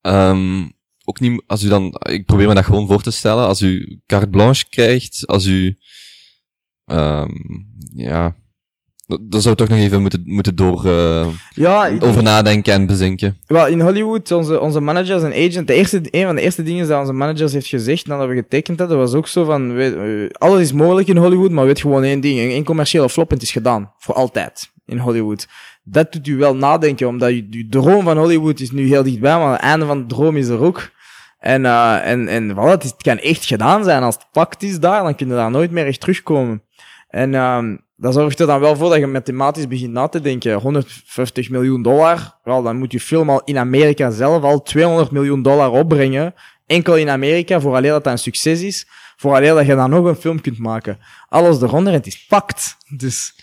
Ehm, ook niet, als u dan, ik probeer me dat gewoon voor te stellen, als u carte blanche krijgt, als u, ehm, ja, dan zou toch nog even moeten, moeten door, eh, Ja, over nadenken en bezinken. Wel, in Hollywood, onze, onze managers en agent, de eerste, een van de eerste dingen dat onze managers heeft gezegd nadat we getekend hadden, was ook zo van, weet, alles is mogelijk in Hollywood, maar weet gewoon één ding, één commerciële flop en het is gedaan. Voor altijd. In Hollywood. Dat doet u wel nadenken, omdat je, je droom van Hollywood is nu heel dichtbij, maar het einde van de droom is er ook. En, eh en, en voilà, het, is- het kan echt gedaan zijn. Als het pakt is daar, dan kun je daar nooit meer echt terugkomen. En ehm dat zorgt er dan wel voor dat je mathematisch begint na te denken. 150 miljoen dollar, wel, dan moet je film al in Amerika zelf al 200 miljoen dollar opbrengen. Enkel in Amerika, vooraleer dat dat een succes is. Vooraleer dat je dan nog een film kunt maken. Alles eronder, het is pakt. Dus,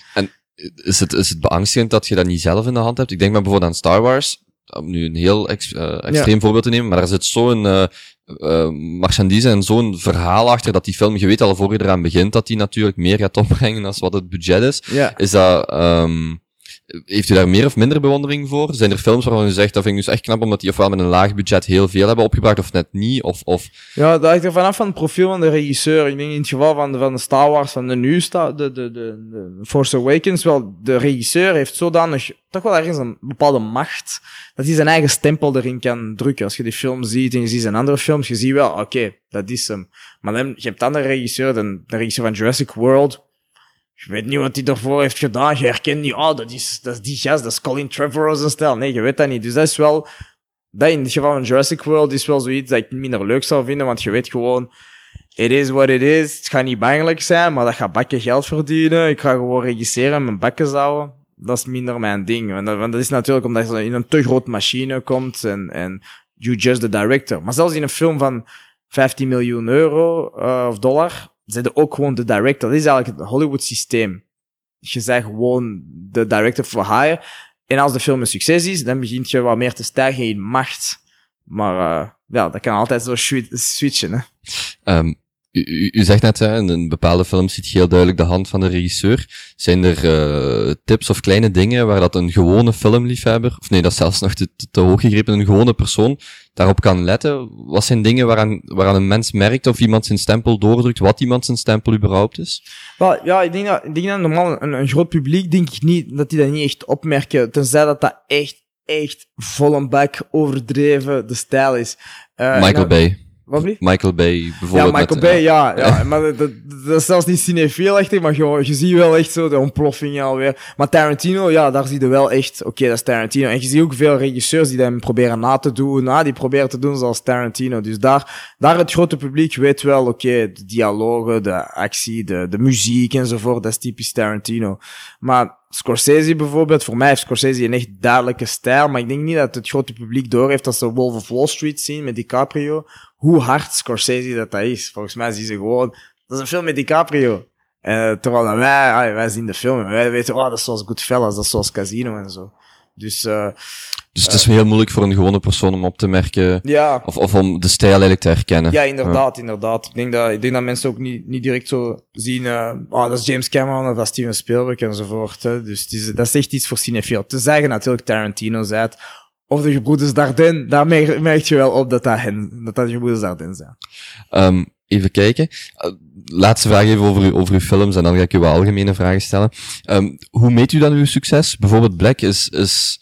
Is het, is het beangstigend dat je dat niet zelf in de hand hebt? Ik denk maar bijvoorbeeld aan Star Wars, om nu een heel ex, eh, extreem voorbeeld te nemen, maar daar zit zo'n eh eh, marchandise en zo'n verhaal achter dat die film, je weet al voor je eraan begint, dat die natuurlijk meer gaat opbrengen dan wat het budget is. ja. Is dat, ehm heeft u daar meer of minder bewondering voor? Zijn er films waarvan u zegt, dat vind ik dus echt knap, omdat die ofwel met een laag budget heel veel hebben opgebracht, of net niet, of, of, Ja, dat hangt er vanaf van het profiel van de regisseur. Ik denk in het geval van de, van de Star Wars, van de nieuwste, de, de, de, de Force Awakens, wel, de regisseur heeft zodanig, toch wel ergens een bepaalde macht, dat hij zijn eigen stempel erin kan drukken. Als je die film ziet en je ziet zijn andere films, je ziet wel, oké, dat is hem. Maar dan, je hebt dan de regisseur, de regisseur van Jurassic World, je weet niet wat hij daarvoor heeft gedaan. Je herkent niet, oh, dat is, dat is die gast, dat is Colin Trevorrow zijn stijl. Nee, je weet dat niet. Dus dat is wel, dat in het geval van Jurassic World is wel zoiets dat ik minder leuk zou vinden, want je weet gewoon, it is what it is. Het gaat niet bangelijk zijn, maar dat gaat bakken geld verdienen. Ik ga gewoon regisseren en mijn bakken zouden. Dat is minder mijn ding. Want dat, is natuurlijk omdat je in een te grote machine komt en, en you just the director. Maar zelfs in een film van 15 miljoen euro uh, of dollar, zijn ook gewoon de director. Dat is eigenlijk het Hollywood systeem. Je zegt gewoon de director for hire. En als de film een succes is, dan begint je wat meer te stijgen in macht. Maar uh, ja, dat kan altijd zo switchen. Hè. Um, u, u, u, zegt net, hè, in een bepaalde film ziet je heel duidelijk de hand van de regisseur. Zijn er uh, tips of kleine dingen waar dat een gewone filmliefhebber, of nee, dat is zelfs nog te, te, hoog gegrepen, een gewone persoon daarop kan letten? Wat zijn dingen waaraan, waaraan een mens merkt of iemand zijn stempel doordrukt, wat iemand zijn stempel überhaupt is? Wel, ja, ik denk dat, ik denk dat normaal een, een groot publiek, denk ik niet, dat die dat niet echt opmerken, tenzij dat dat echt, echt vol een bak overdreven de stijl is. Uh, Michael Bay. Wat Michael Bay, bijvoorbeeld. Ja, Michael Bay, ja. ja. maar dat, dat, dat, is zelfs niet cinefiel echt, maar je, je ziet wel echt zo de ontploffing alweer. Maar Tarantino, ja, daar zie je wel echt, oké, dat is Tarantino. En je ziet ook veel regisseurs die hem proberen na te doen, ah, die proberen te doen zoals Tarantino. Dus daar, daar het grote publiek weet wel, oké, de dialogen, de actie, de, de muziek enzovoort, dat is typisch Tarantino. Maar Scorsese bijvoorbeeld, voor mij heeft Scorsese een echt duidelijke stijl, maar ik denk niet dat het grote publiek doorheeft als ze Wolf of Wall Street zien met DiCaprio, hoe hard Scorsese dat dat is. Volgens mij zien ze gewoon, dat is een film met DiCaprio. Uh, terwijl wij, wij zien de film en wij weten, oh, dat is zoals Goodfellas, dat is zoals Casino en zo. Dus, uh, dus het is heel moeilijk voor een gewone persoon om op te merken, ja. of, of om de stijl eigenlijk te herkennen. Ja, inderdaad, inderdaad. Ik denk dat, ik denk dat mensen ook niet, niet direct zo zien, uh, oh, dat is James Cameron of dat is Steven Spielberg enzovoort. Hè. Dus het is, dat is echt iets voor cinefiel. Te zeggen natuurlijk Tarantino zei het, of de gebroeders Dardenne, daar merk je wel op dat dat, hen, dat, dat de gebroeders Dardenne zijn. Um, even kijken. Uh, laatste vraag even over, over uw films en dan ga ik u wat algemene vragen stellen. Um, hoe meet u dan uw succes? Bijvoorbeeld Black is, is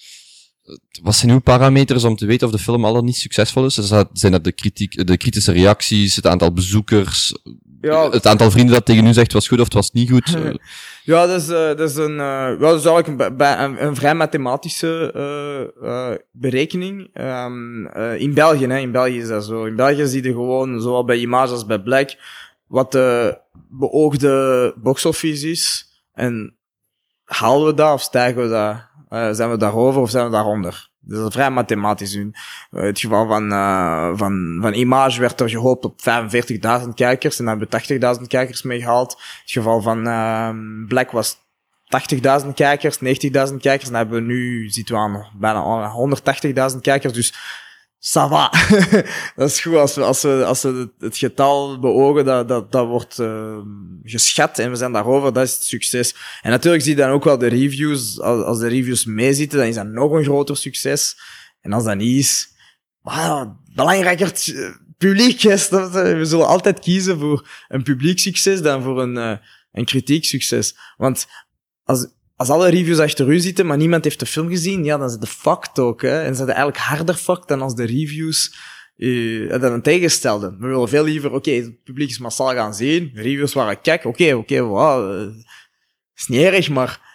wat zijn uw parameters om te weten of de film al dan niet succesvol is? Zijn dat de, kritiek, de kritische reacties, het aantal bezoekers, ja. het aantal vrienden dat tegen u zegt was goed of het was niet goed? [laughs] Ja, dat is, uh, dat is een, uh, dat is eigenlijk een, een, een vrij mathematische uh, berekening. Um, in België, hè, in België is dat zo. In België zie je gewoon, zowel bij Image als bij Black, wat de beoogde box-office is. En halen we dat of stijgen we dat? Zijn we daarover of zijn we daaronder? Dat is vrij mathematisch. In het geval van, uh, van, van Image werd er gehoopt op 45.000 kijkers en daar hebben we 80.000 kijkers mee gehaald. Het geval van uh, Black was 80.000 kijkers, 90.000 kijkers en dan hebben we nu, zitten we aan bijna 180.000 kijkers. Dus ça va. [laughs] dat is goed als we, als we, als we het getal beogen, dat, dat, dat wordt uh, geschat en we zijn daarover, dat is het succes. En natuurlijk zie je dan ook wel de reviews, als, als de reviews meezitten, dan is dat nog een groter succes. En als dat niet is, wow, belangrijker publiek is. We zullen altijd kiezen voor een publiek succes dan voor een, uh, een kritiek succes. Want als, als alle reviews achter u zitten, maar niemand heeft de film gezien, ja, dan is de fucked ook. Hè? En ze zijn eigenlijk harder fucked dan als de reviews uh, dan een tegenstelde. We willen veel liever, oké, het publiek is massaal gaan zien, de reviews waren kijk, oké, oké, okay, wow, uh, is niet erg, maar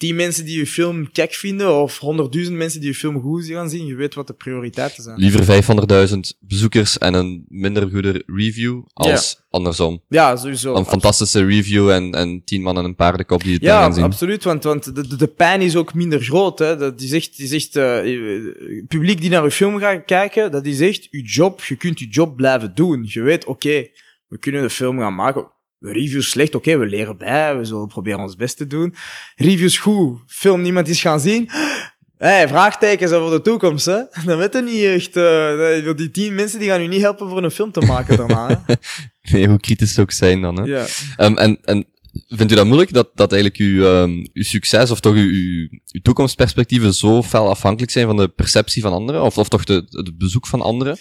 tien mensen die je film kek vinden, of honderdduizend mensen die je film goed gaan zien, je weet wat de prioriteiten zijn. Liever 500.000 bezoekers en een minder goede review, als ja. andersom. Ja, sowieso. Een fantastische review en, en tien man en een paardenkop die het ja, gaan zien. Ja, absoluut, want, want de, de, pijn is ook minder groot. Hè. Dat is echt, is echt uh, publiek die naar je film gaat kijken, dat is echt je job. Je kunt je job blijven doen. Je weet, oké, okay, we kunnen de film gaan maken Reviews slecht, oké, okay, we leren bij, we zullen proberen ons best te doen. Reviews goed, film niemand is gaan zien. Hey, vraagtekens over de toekomst, hè? Dan weet je niet echt. Uh, die tien mensen die gaan u niet helpen voor een film te maken daarna. Hè? [laughs] nee, hoe kritisch ze ook zijn dan. Hè? Ja. Um, en, en Vindt u dat moeilijk dat, dat eigenlijk uw, um, uw succes of toch uw, uw, toekomstperspectieven zo fel afhankelijk zijn van de perceptie van anderen? Of, of toch de, het bezoek van anderen?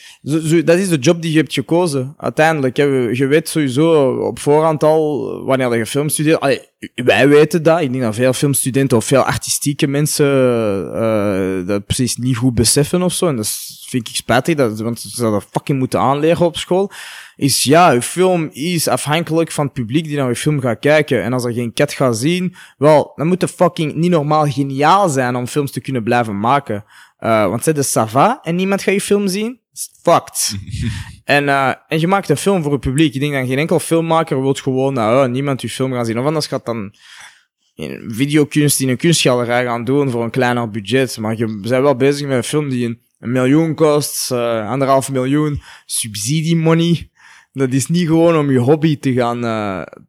Dat is de job die je hebt gekozen, uiteindelijk. Je weet sowieso op voorhand al, wanneer je film studeert... wij weten dat. Ik denk dat veel filmstudenten of veel artistieke mensen uh, dat precies niet goed beseffen of zo. En dat vind ik spijtig, dat, want ze zouden fucking moeten aanleren op school is ja, uw film is afhankelijk van het publiek die naar uw film gaat kijken. En als er geen cat gaat zien, wel, dan moet het fucking niet normaal geniaal zijn om films te kunnen blijven maken. Uh, want zij de sava en niemand gaat je film zien, fucked. [laughs] En, uh, en je maakt een film voor het publiek. Ik denk dat geen enkel filmmaker wil gewoon nou, niemand je film gaan zien. Of anders gaat dan in videokunst in een kunstgalerij gaan doen voor een kleiner budget. Maar je bent wel bezig met een film die een, miljoen kost, uh, anderhalf miljoen, subsidie money. Dat is niet gewoon om je hobby te gaan,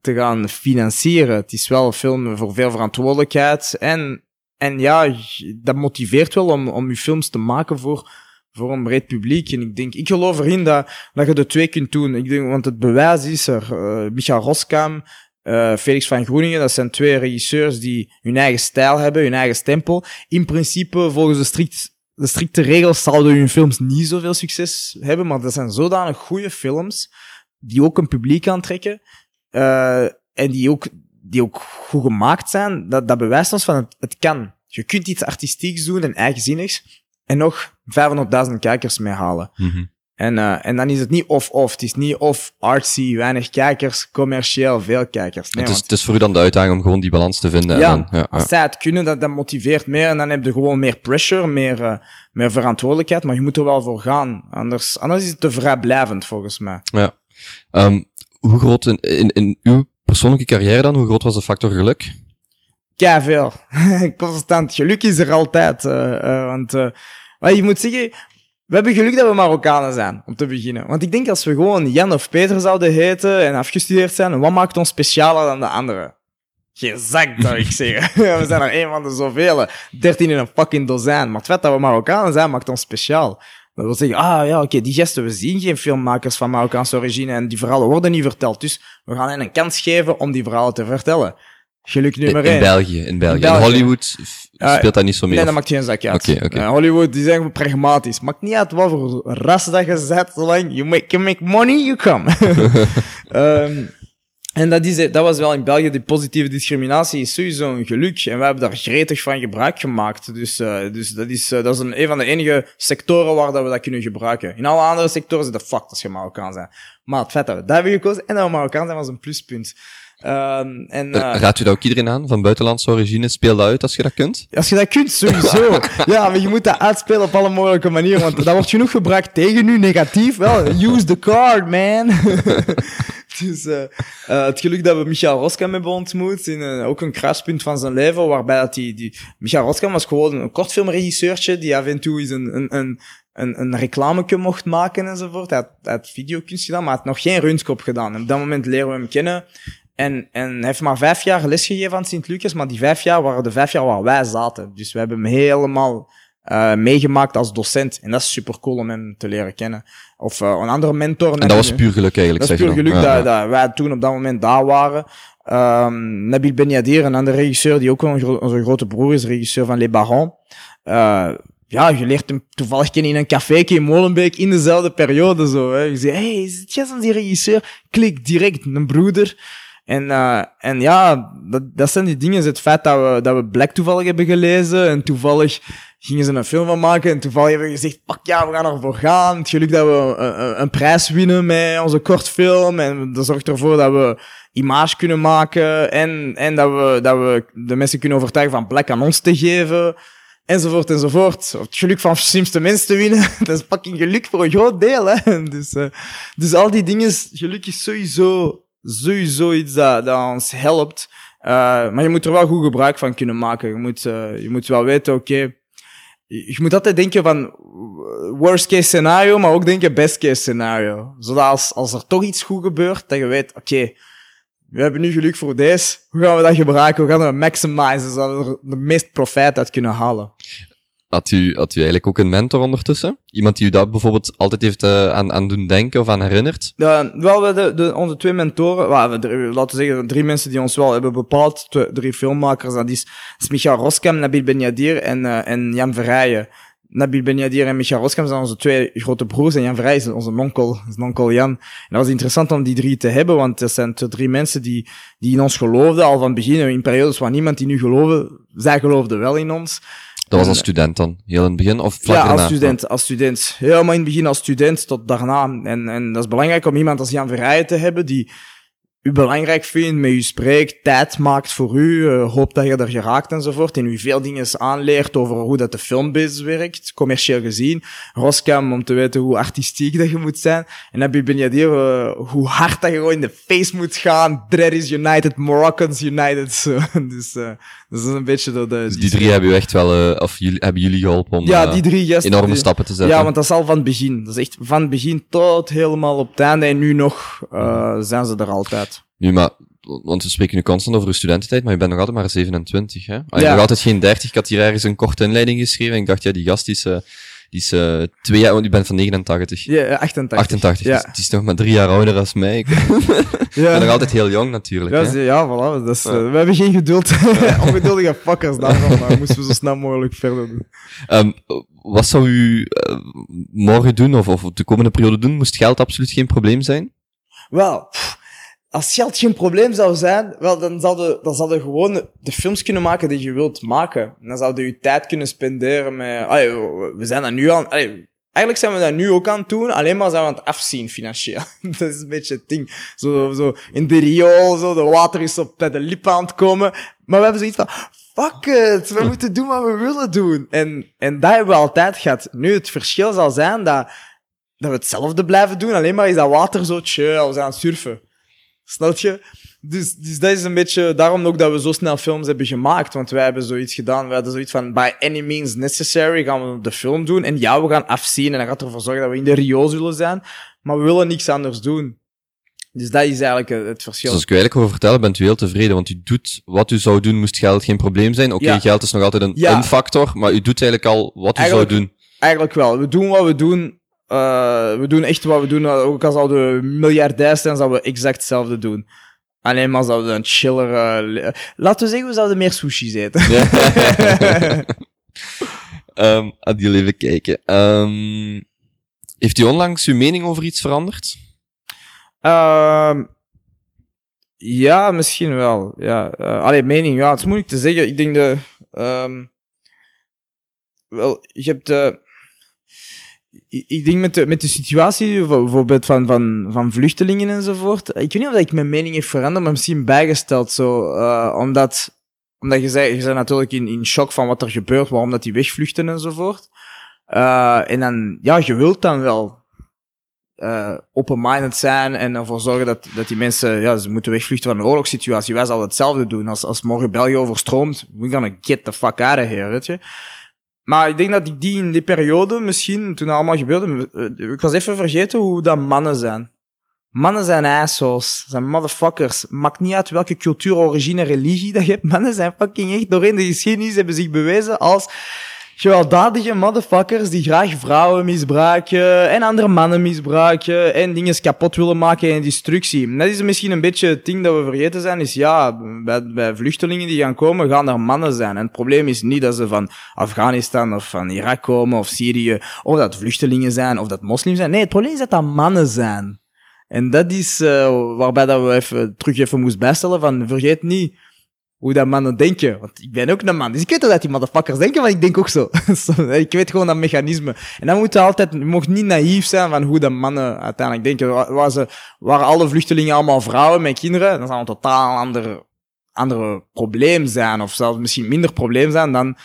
te gaan financieren. Het is wel een film voor veel verantwoordelijkheid. En, en ja, dat motiveert wel om, om je films te maken voor, voor een breed publiek. En ik denk, ik geloof erin dat, dat je de twee kunt doen. Ik denk, want het bewijs is er. Uh, Michael Roskam, uh, Felix van Groeningen, dat zijn twee regisseurs die hun eigen stijl hebben, hun eigen stempel. In principe, volgens de, strikt, de strikte regels, zouden hun films niet zoveel succes hebben, maar dat zijn zodanig goede films, die ook een publiek aantrekken, uh, en die ook, die ook goed gemaakt zijn, dat, dat bewijst ons van het, het kan. Je kunt iets artistieks doen en eigenzinnigs, en nog 500.000 kijkers mee halen. Mm -hmm. En, uh, en dan is het niet of-of. Het is niet of artsy, weinig kijkers, commercieel, veel kijkers. Nee, het, is, het is voor u dan de uitdaging om gewoon die balans te vinden. Ja, en dan, ja, als ja. zij het kunnen, dat, dat motiveert meer. En dan heb je gewoon meer pressure, meer, uh, meer verantwoordelijkheid. Maar je moet er wel voor gaan. Anders, anders is het te vrijblijvend, volgens mij. Ja. Um, hoe groot in, in, in uw persoonlijke carrière dan, hoe groot was de factor geluk? Kei veel. [laughs] Constant. Geluk is er altijd. Uh, want maar je moet zeggen, we hebben geluk dat we Marokkanen zijn, om te beginnen. Want ik denk als we gewoon Jan of Peter zouden heten en afgestudeerd zijn, wat maakt ons specialer dan de anderen? Geen zak, zou ik zeggen. [laughs] we zijn er een van de zoveel. Dertien in een fucking dozijn. Maar het feit dat we Marokkanen zijn, maakt ons speciaal. Dat wil zeggen, ah ja, oké, die gesten, we zien geen filmmakers van Marokkaanse origine en die verhalen worden niet verteld. Dus we gaan hen een kans geven om die verhalen te vertellen. Geluk nummer in, één. in België, in België. In, België. Hollywood speelt dat niet zo meer. Nee, dat maakt geen zak uit. Okay. Okay. Hollywood, die zijn pragmatisch. Maakt niet uit wat voor ras dat je zet, zolang you make, you make money, you come. um, [laughs] en dat, is, dat was wel in België, die positieve discriminatie is sowieso een geluk. En wij hebben daar gretig van gebruik gemaakt. Dus, uh, dus dat is, dat is een, een van de enige sectoren waar dat we dat kunnen gebruiken. In alle andere sectoren is dat fuck als je Marokkaan bent. Maar het feit dat we dat hebben gekozen en dat we Marokkaan zijn was een pluspunt. Um, en, uh, Raadt u dat ook iedereen aan, van buitenlandse origine? Speel dat uit als je dat kunt? Als je dat kunt, sowieso. [laughs] ja, maar je moet dat uitspelen op alle mogelijke manieren, want dat wordt genoeg gebruikt tegen u negatief. Wel, use the card, man. [laughs] dus uh, uh, het geluk dat we Michael Roskam hebben ontmoet, in ook een kruispunt van zijn leven, waarbij dat die, die... Michael Roskam was gewoon een kortfilmregisseurtje die af en toe eens een, een, een een, een reclameke mocht maken enzovoort. Hij had, hij had videokunst gedaan, maar hij had nog geen runskop gedaan. En op dat moment leren we hem kennen. En, en hij heeft maar vijf jaar lesgegeven aan Sint-Lucas, maar die vijf jaar waren de vijf jaar waar wij zaten. Dus we hebben hem helemaal uh, meegemaakt als docent. En dat is super cool om hem te leren kennen. Of uh, een andere mentor. En dat was puur geluk eigenlijk, Dat is puur geluk ja, dat, ja. dat, wij toen op dat moment daar waren. Um, Nabil Benyadir, een andere regisseur die ook een gro onze grote broer is, regisseur van Les Barons. Uh, ja, je leert hem toevallig kennen in een café in Molenbeek in dezelfde periode. Zo, hè. Je zegt, hé, hey, is het jij die regisseur? Klik, direct, een broeder. En, uh, en ja, dat, dat zijn die dingen. Het feit dat we, dat we Black toevallig hebben gelezen en toevallig gingen ze een film van maken en toevallig hebben we gezegd, pak ja, we gaan ervoor gaan. Het geluk dat we een, een prijs winnen met onze kortfilm en dat zorgt ervoor dat we image kunnen maken en, en dat, we, dat we de mensen kunnen overtuigen van Black aan ons te geven. Enzovoort, enzovoort. Het geluk van slimste mensen te winnen, [laughs] dat is fucking geluk voor een groot deel. Hè? Dus, dus al die dingen, geluk is sowieso sowieso iets dat, dat ons helpt. Uh, maar je moet er wel goed gebruik van kunnen maken. Je moet, uh, je moet wel weten, oké, je moet altijd denken van worst case scenario, maar ook denken best case scenario. Zodat als, als er toch iets goed gebeurt, dat je weet, oké, we hebben nu geluk voor deze. Hoe gaan we dat gebruiken? Hoe gaan we maximizen, zodat we de meest profijt uit kunnen halen? Had u, had u eigenlijk ook een mentor ondertussen? Iemand die u dat bijvoorbeeld altijd heeft uh, aan, aan doen denken of aan herinnert? Ja, wel, we de, de, onze twee mentoren, well, we, laten we zeggen, drie mensen die ons wel hebben bepaald, twee, drie filmmakers, dat is, is Michael Roskam, Nabil Benyadir en, uh, en Jan Verrijen. Nabil Benyadir en Michael Roskam zijn onze twee grote broers en Jan Verrijen is onze onkel, is onkel Jan. En dat was interessant om die drie te hebben, want dat zijn drie mensen die, die in ons geloofden al van begin, in periodes waar niemand die nu geloofde, zij geloofden wel in ons. Dat was als student dan, heel in het begin of vlak Ja, als student, als student. Helemaal in het begin als student tot daarna. En, en dat is belangrijk om iemand als Jan Verrijen te hebben die, u belangrijk vindt, met u spreekt, tijd maakt voor u, uh, hoopt dat je er geraakt enzovoort, en u veel dingen aanleert over hoe dat de filmbusiness werkt, commercieel gezien. Roskam, om te weten hoe artistiek dat je moet zijn. En dan ben je uh, hoe hard dat je gewoon in de face moet gaan. is United, Moroccans United. So. [laughs] dus uh, dat is een beetje de... Dus die, drie hebben u echt wel, of jullie, hebben jullie geholpen om ja, die drie gasten, enorme stappen te zetten? Ja, want dat is al van het begin. Dat is echt van het begin tot helemaal op het einde. En nu nog zijn ze er altijd. Nu, maar, want we spreken nu constant over uw studententijd, maar je bent nog altijd maar 27, hè? Ah, je ja. nog altijd geen 30. Ik had hier ergens een korte inleiding geschreven en ik dacht, ja, die gast is, uh, die is uh, twee jaar, want je bent van 89. Ja, 88. 88, ja. dus het is nog maar drie jaar ouder als mij. Ik [laughs] ja. ben nog altijd heel jong natuurlijk. Ja, hè? ja voilà. Dus, uh, we hebben geen geduld. [laughs] [laughs] Ongeduldige fuckers daarvan, maar moesten we zo snel mogelijk verder doen. Um, wat zou u morgen doen, of, of de komende periode doen? Moest geld absoluut geen probleem zijn? Wel, pff, als geld geen probleem zou zijn, wel, dan zouden, dan zouden gewoon de films kunnen maken die je wilt maken. dan zouden je tijd kunnen spenderen met, allee, we zijn dat nu aan, allee, eigenlijk zijn we dat nu ook aan het doen, alleen maar zijn we aan het afzien financieel. [laughs] dat is een beetje het ding. Zo, zo, in de riool, zo, de water is op de lippen aan het komen. Maar we hebben zoiets van, fuck it, we moeten doen wat we willen doen. En, en dat hebben we altijd gehad. Nu, het verschil zal zijn dat, dat we hetzelfde blijven doen, alleen maar is dat water zo chill, we zijn aan het surfen. Snap je? Dus, dus dat is een beetje daarom ook dat we zo snel films hebben gemaakt. Want wij hebben zoiets gedaan. We hadden zoiets van: by any means necessary gaan we de film doen. En ja, we gaan afzien. En dat gaat ervoor zorgen dat we in de Rio zullen zijn. Maar we willen niks anders doen. Dus dat is eigenlijk het verschil. Dus als ik u eigenlijk over vertellen, bent u heel tevreden. Want u doet wat u zou doen, moest geld geen probleem zijn. Oké, okay, geld is nog altijd een, ja. een, factor. Maar u doet eigenlijk al wat u zou doen. Eigenlijk wel. We doen wat we doen uh, we doen echt wat we doen. Ook al zouden we miljardair zijn, zouden we exact hetzelfde doen. Alleen maar zouden we een chiller... Uh, laten we zeggen, we zouden meer sushi eten. um, [laughs] Adil, even kijken. Um, heeft u onlangs uw mening over iets veranderd? Um, ja, misschien wel. Ja. Uh, allee, mening, ja, het is moeilijk te zeggen. Ik denk de... Wel, je hebt... de ik denk met de, met de situatie, bijvoorbeeld van, van, van vluchtelingen enzovoort. Ik weet niet of ik mijn mening heb veranderd, maar misschien bijgesteld zo. Uh, omdat, omdat je zei, je bent natuurlijk in, in shock van wat er gebeurt, waarom dat die wegvluchten enzovoort. Uh, en dan, ja, je wilt dan wel uh, open-minded zijn en ervoor zorgen dat, dat die mensen, ja, ze moeten wegvluchten van een oorlogssituatie. Wij zouden hetzelfde doen. Als, als morgen België overstroomt, we gaan get the fuck out of here, weet je. Maar ik denk dat ik die in die periode, misschien, toen dat allemaal gebeurde, eh, ik was even vergeten hoe dat mannen zijn. Mannen zijn assholes, zijn motherfuckers. Maakt niet uit welke cultuur, origine, religie dat je hebt. Mannen zijn fucking echt doorheen de geschiedenis hebben zich bewezen als gewelddadige motherfuckers die graag vrouwen misbruiken en andere mannen misbruiken en dingen kapot willen maken en destructie. Dat is misschien een beetje het ding dat we vergeten zijn, is ja, bij, bij vluchtelingen die gaan komen, gaan er mannen zijn. En het probleem is niet dat ze van Afghanistan of van Irak komen of Syrië, of dat vluchtelingen zijn of dat moslims zijn. Nee, het probleem is dat dat mannen zijn. En dat is uh, waarbij dat we even terug even moest bijstellen van vergeet niet hoe dat mannen denken. Want ik ben ook een man. Dus ik weet dat die motherfuckers denken, maar ik denk ook zo. [laughs] ik weet gewoon dat mechanisme. En dan moet je altijd, je mag niet naïef zijn van hoe de mannen uiteindelijk denken. Waar ze, waren alle vluchtelingen allemaal vrouwen met kinderen, dan zou een totaal ander, andere probleem zijn. Of zelfs misschien minder probleem zijn dan,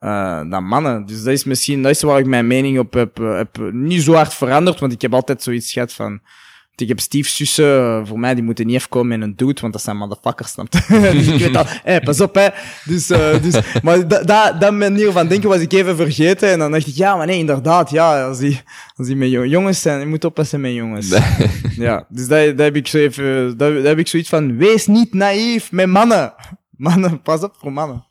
uh, dan mannen. Dus dat is misschien, dat is waar ik mijn mening op heb, heb niet zo hard veranderd, want ik heb altijd zoiets gehad van, ik heb stiefzussen, eh, voor mij, die moeten niet even komen in een dude, want dat zijn motherfuckers, snap [laughs] dus ik weet al, hé, pas op, hè. Dus, uh, dus, maar dat, dat, dat manier van denken was ik even vergeten. En dan dacht ik, ja, maar nee, inderdaad, ja, als die, als die met jongens zijn, je moet oppassen met jongens. [laughs] Ja, dus dat, dat heb ik zo even, dat, dat heb ik zoiets van, wees niet naïef met mannen. Mannen, pas op voor mannen.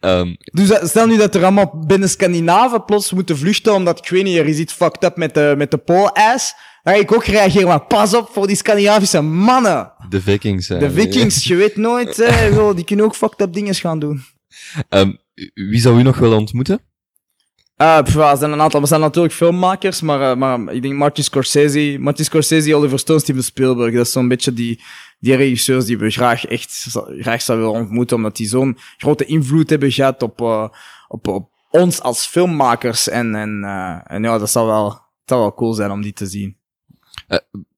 Um, dus eh, stel nu dat er allemaal binnen Scandinaven plots moeten vluchten omdat, ik weet niet, er is iets fucked up met de, met de poolijs. Dan ga ik ook reageren, maar pas op voor die Scandinavische mannen. De vikings. De vikings, je weet nooit, [laughs] hè, die kunnen ook fucked up dingen gaan doen. Um, wie zou u nog willen ontmoeten? Uh, pff, er zijn een aantal. We zijn natuurlijk filmmakers, maar, uh, maar ik denk Martin Scorsese, Martin Scorsese, Oliver Stone, Steven Spielberg. Dat is zo'n beetje die, die regisseurs die we graag echt graag zouden willen ontmoeten, omdat die zo'n grote invloed hebben gehad op, uh, op, op ons als filmmakers. En, en, uh, en ja, dat zou wel, dat zou wel cool zijn om die te zien.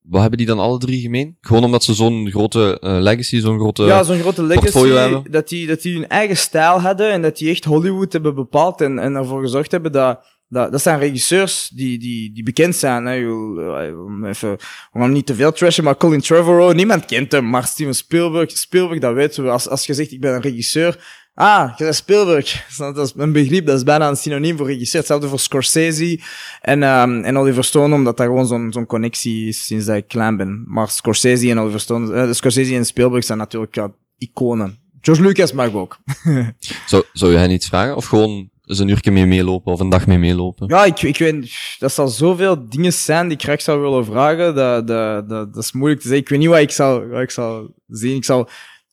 Wat hebben die dan alle drie gemeen? Gewoon omdat ze zo'n grote eh, legacy, zo'n grote... ja, zo'n grote legacy, dat die, dat die hun eigen stijl hadden en dat die echt Hollywood hebben bepaald en, en ervoor gezorgd hebben dat, dat, dat zijn regisseurs die, die, die bekend zijn. Hè. Eh, Even, we gaan niet te veel trashen, maar Colin Trevorrow, niemand kent hem, maar Steven Spielberg, Spielberg, dat weten we. Als, als je zegt, ik ben een regisseur, Ah, je Spielberg. [laughs] Dat is een begrip, dat is bijna een synoniem voor regisseur. Hetzelfde voor Scorsese en, um, en Oliver Stone, omdat dat gewoon zo'n zo'n connectie is sinds dat ik klein ben. Maar Scorsese en Oliver Stone, eh, Scorsese en Spielberg zijn natuurlijk iconen. George Lucas mag ook. [laughs] Zou, zou hen iets vragen? Of gewoon eens een uurtje mee meelopen of een dag mee meelopen? Ja, ik, ik weet, dat zal zoveel dingen zijn die ik graag zou willen vragen. Dat, dat, dat, dat is moeilijk te zeggen. Ik weet niet wat ik zou, wat ik zou zien. Ik zou,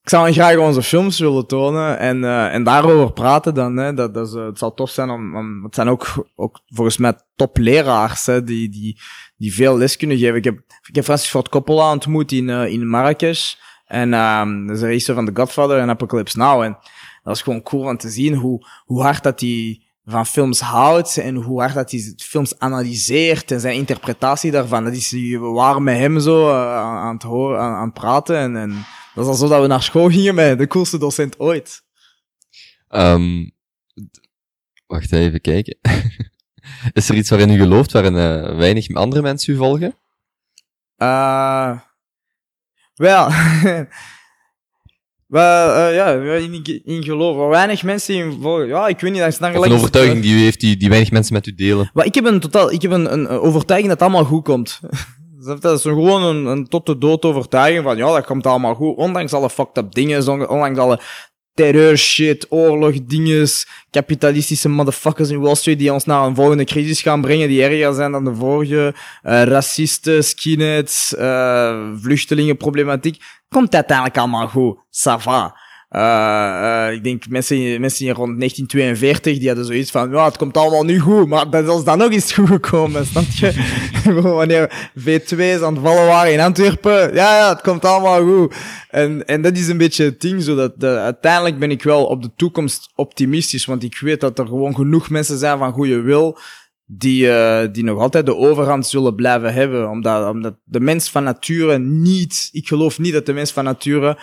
ik zou graag onze films willen tonen en, uh, en daarover praten dan. Hè. Dat, dat is, uh, het zal tof zijn om, om, het zijn ook, ook volgens mij topleraars, hè, die, die, die veel les kunnen geven. Ik heb, ik heb Francis Ford Coppola ontmoet in, uh, in Marrakesh. En um, dat is de regisseur van The Godfather en Apocalypse Now. En dat is gewoon cool om te zien hoe, hoe hard dat hij van films houdt en hoe hard dat hij films analyseert en zijn interpretatie daarvan. Dat is, we waren met hem zo uh, aan het horen, aan, aan het praten en, en dat is alsof dat we naar school gingen met de coolste docent ooit. Um, wacht even kijken. [laughs] is er iets waarin u gelooft, waarin uh, weinig andere mensen u volgen? Uh, wel, [laughs] wel uh, ja, in, in geloof. Waar weinig mensen in volgen. Ja, ik weet niet, dat is dan gelijk... een overtuiging die u heeft, die, die weinig mensen met u delen. Maar ik heb een totaal, ik heb een, een overtuiging dat het allemaal goed komt. [laughs] Dat is gewoon een, een tot de dood overtuiging van, ja, dat komt allemaal goed. Ondanks alle fucked up dingen, ondanks alle terreur shit, oorlog dinges, kapitalistische motherfuckers in Wall Street die ons naar een volgende crisis gaan brengen die erger zijn dan de vorige, uh, racisten, skinheads, uh, vluchtelingenproblematiek, komt uiteindelijk allemaal goed. Ça va. Uh, ik denk mensen, mensen rond 1942 die hadden zoiets van ja, het komt allemaal nu goed, maar dat is dan nog eens goed gekomen, [laughs] snap je? Wanneer V2's aan het vallen waren in Antwerpen, ja, ja, het komt allemaal goed. En, en dat is een beetje het ding, zodat de, uiteindelijk ben ik wel op de toekomst optimistisch, want ik weet dat er gewoon genoeg mensen zijn van goede wil, die, uh, die nog altijd de overhand zullen blijven hebben, omdat, omdat de mens van nature niet, ik geloof niet dat de mens van nature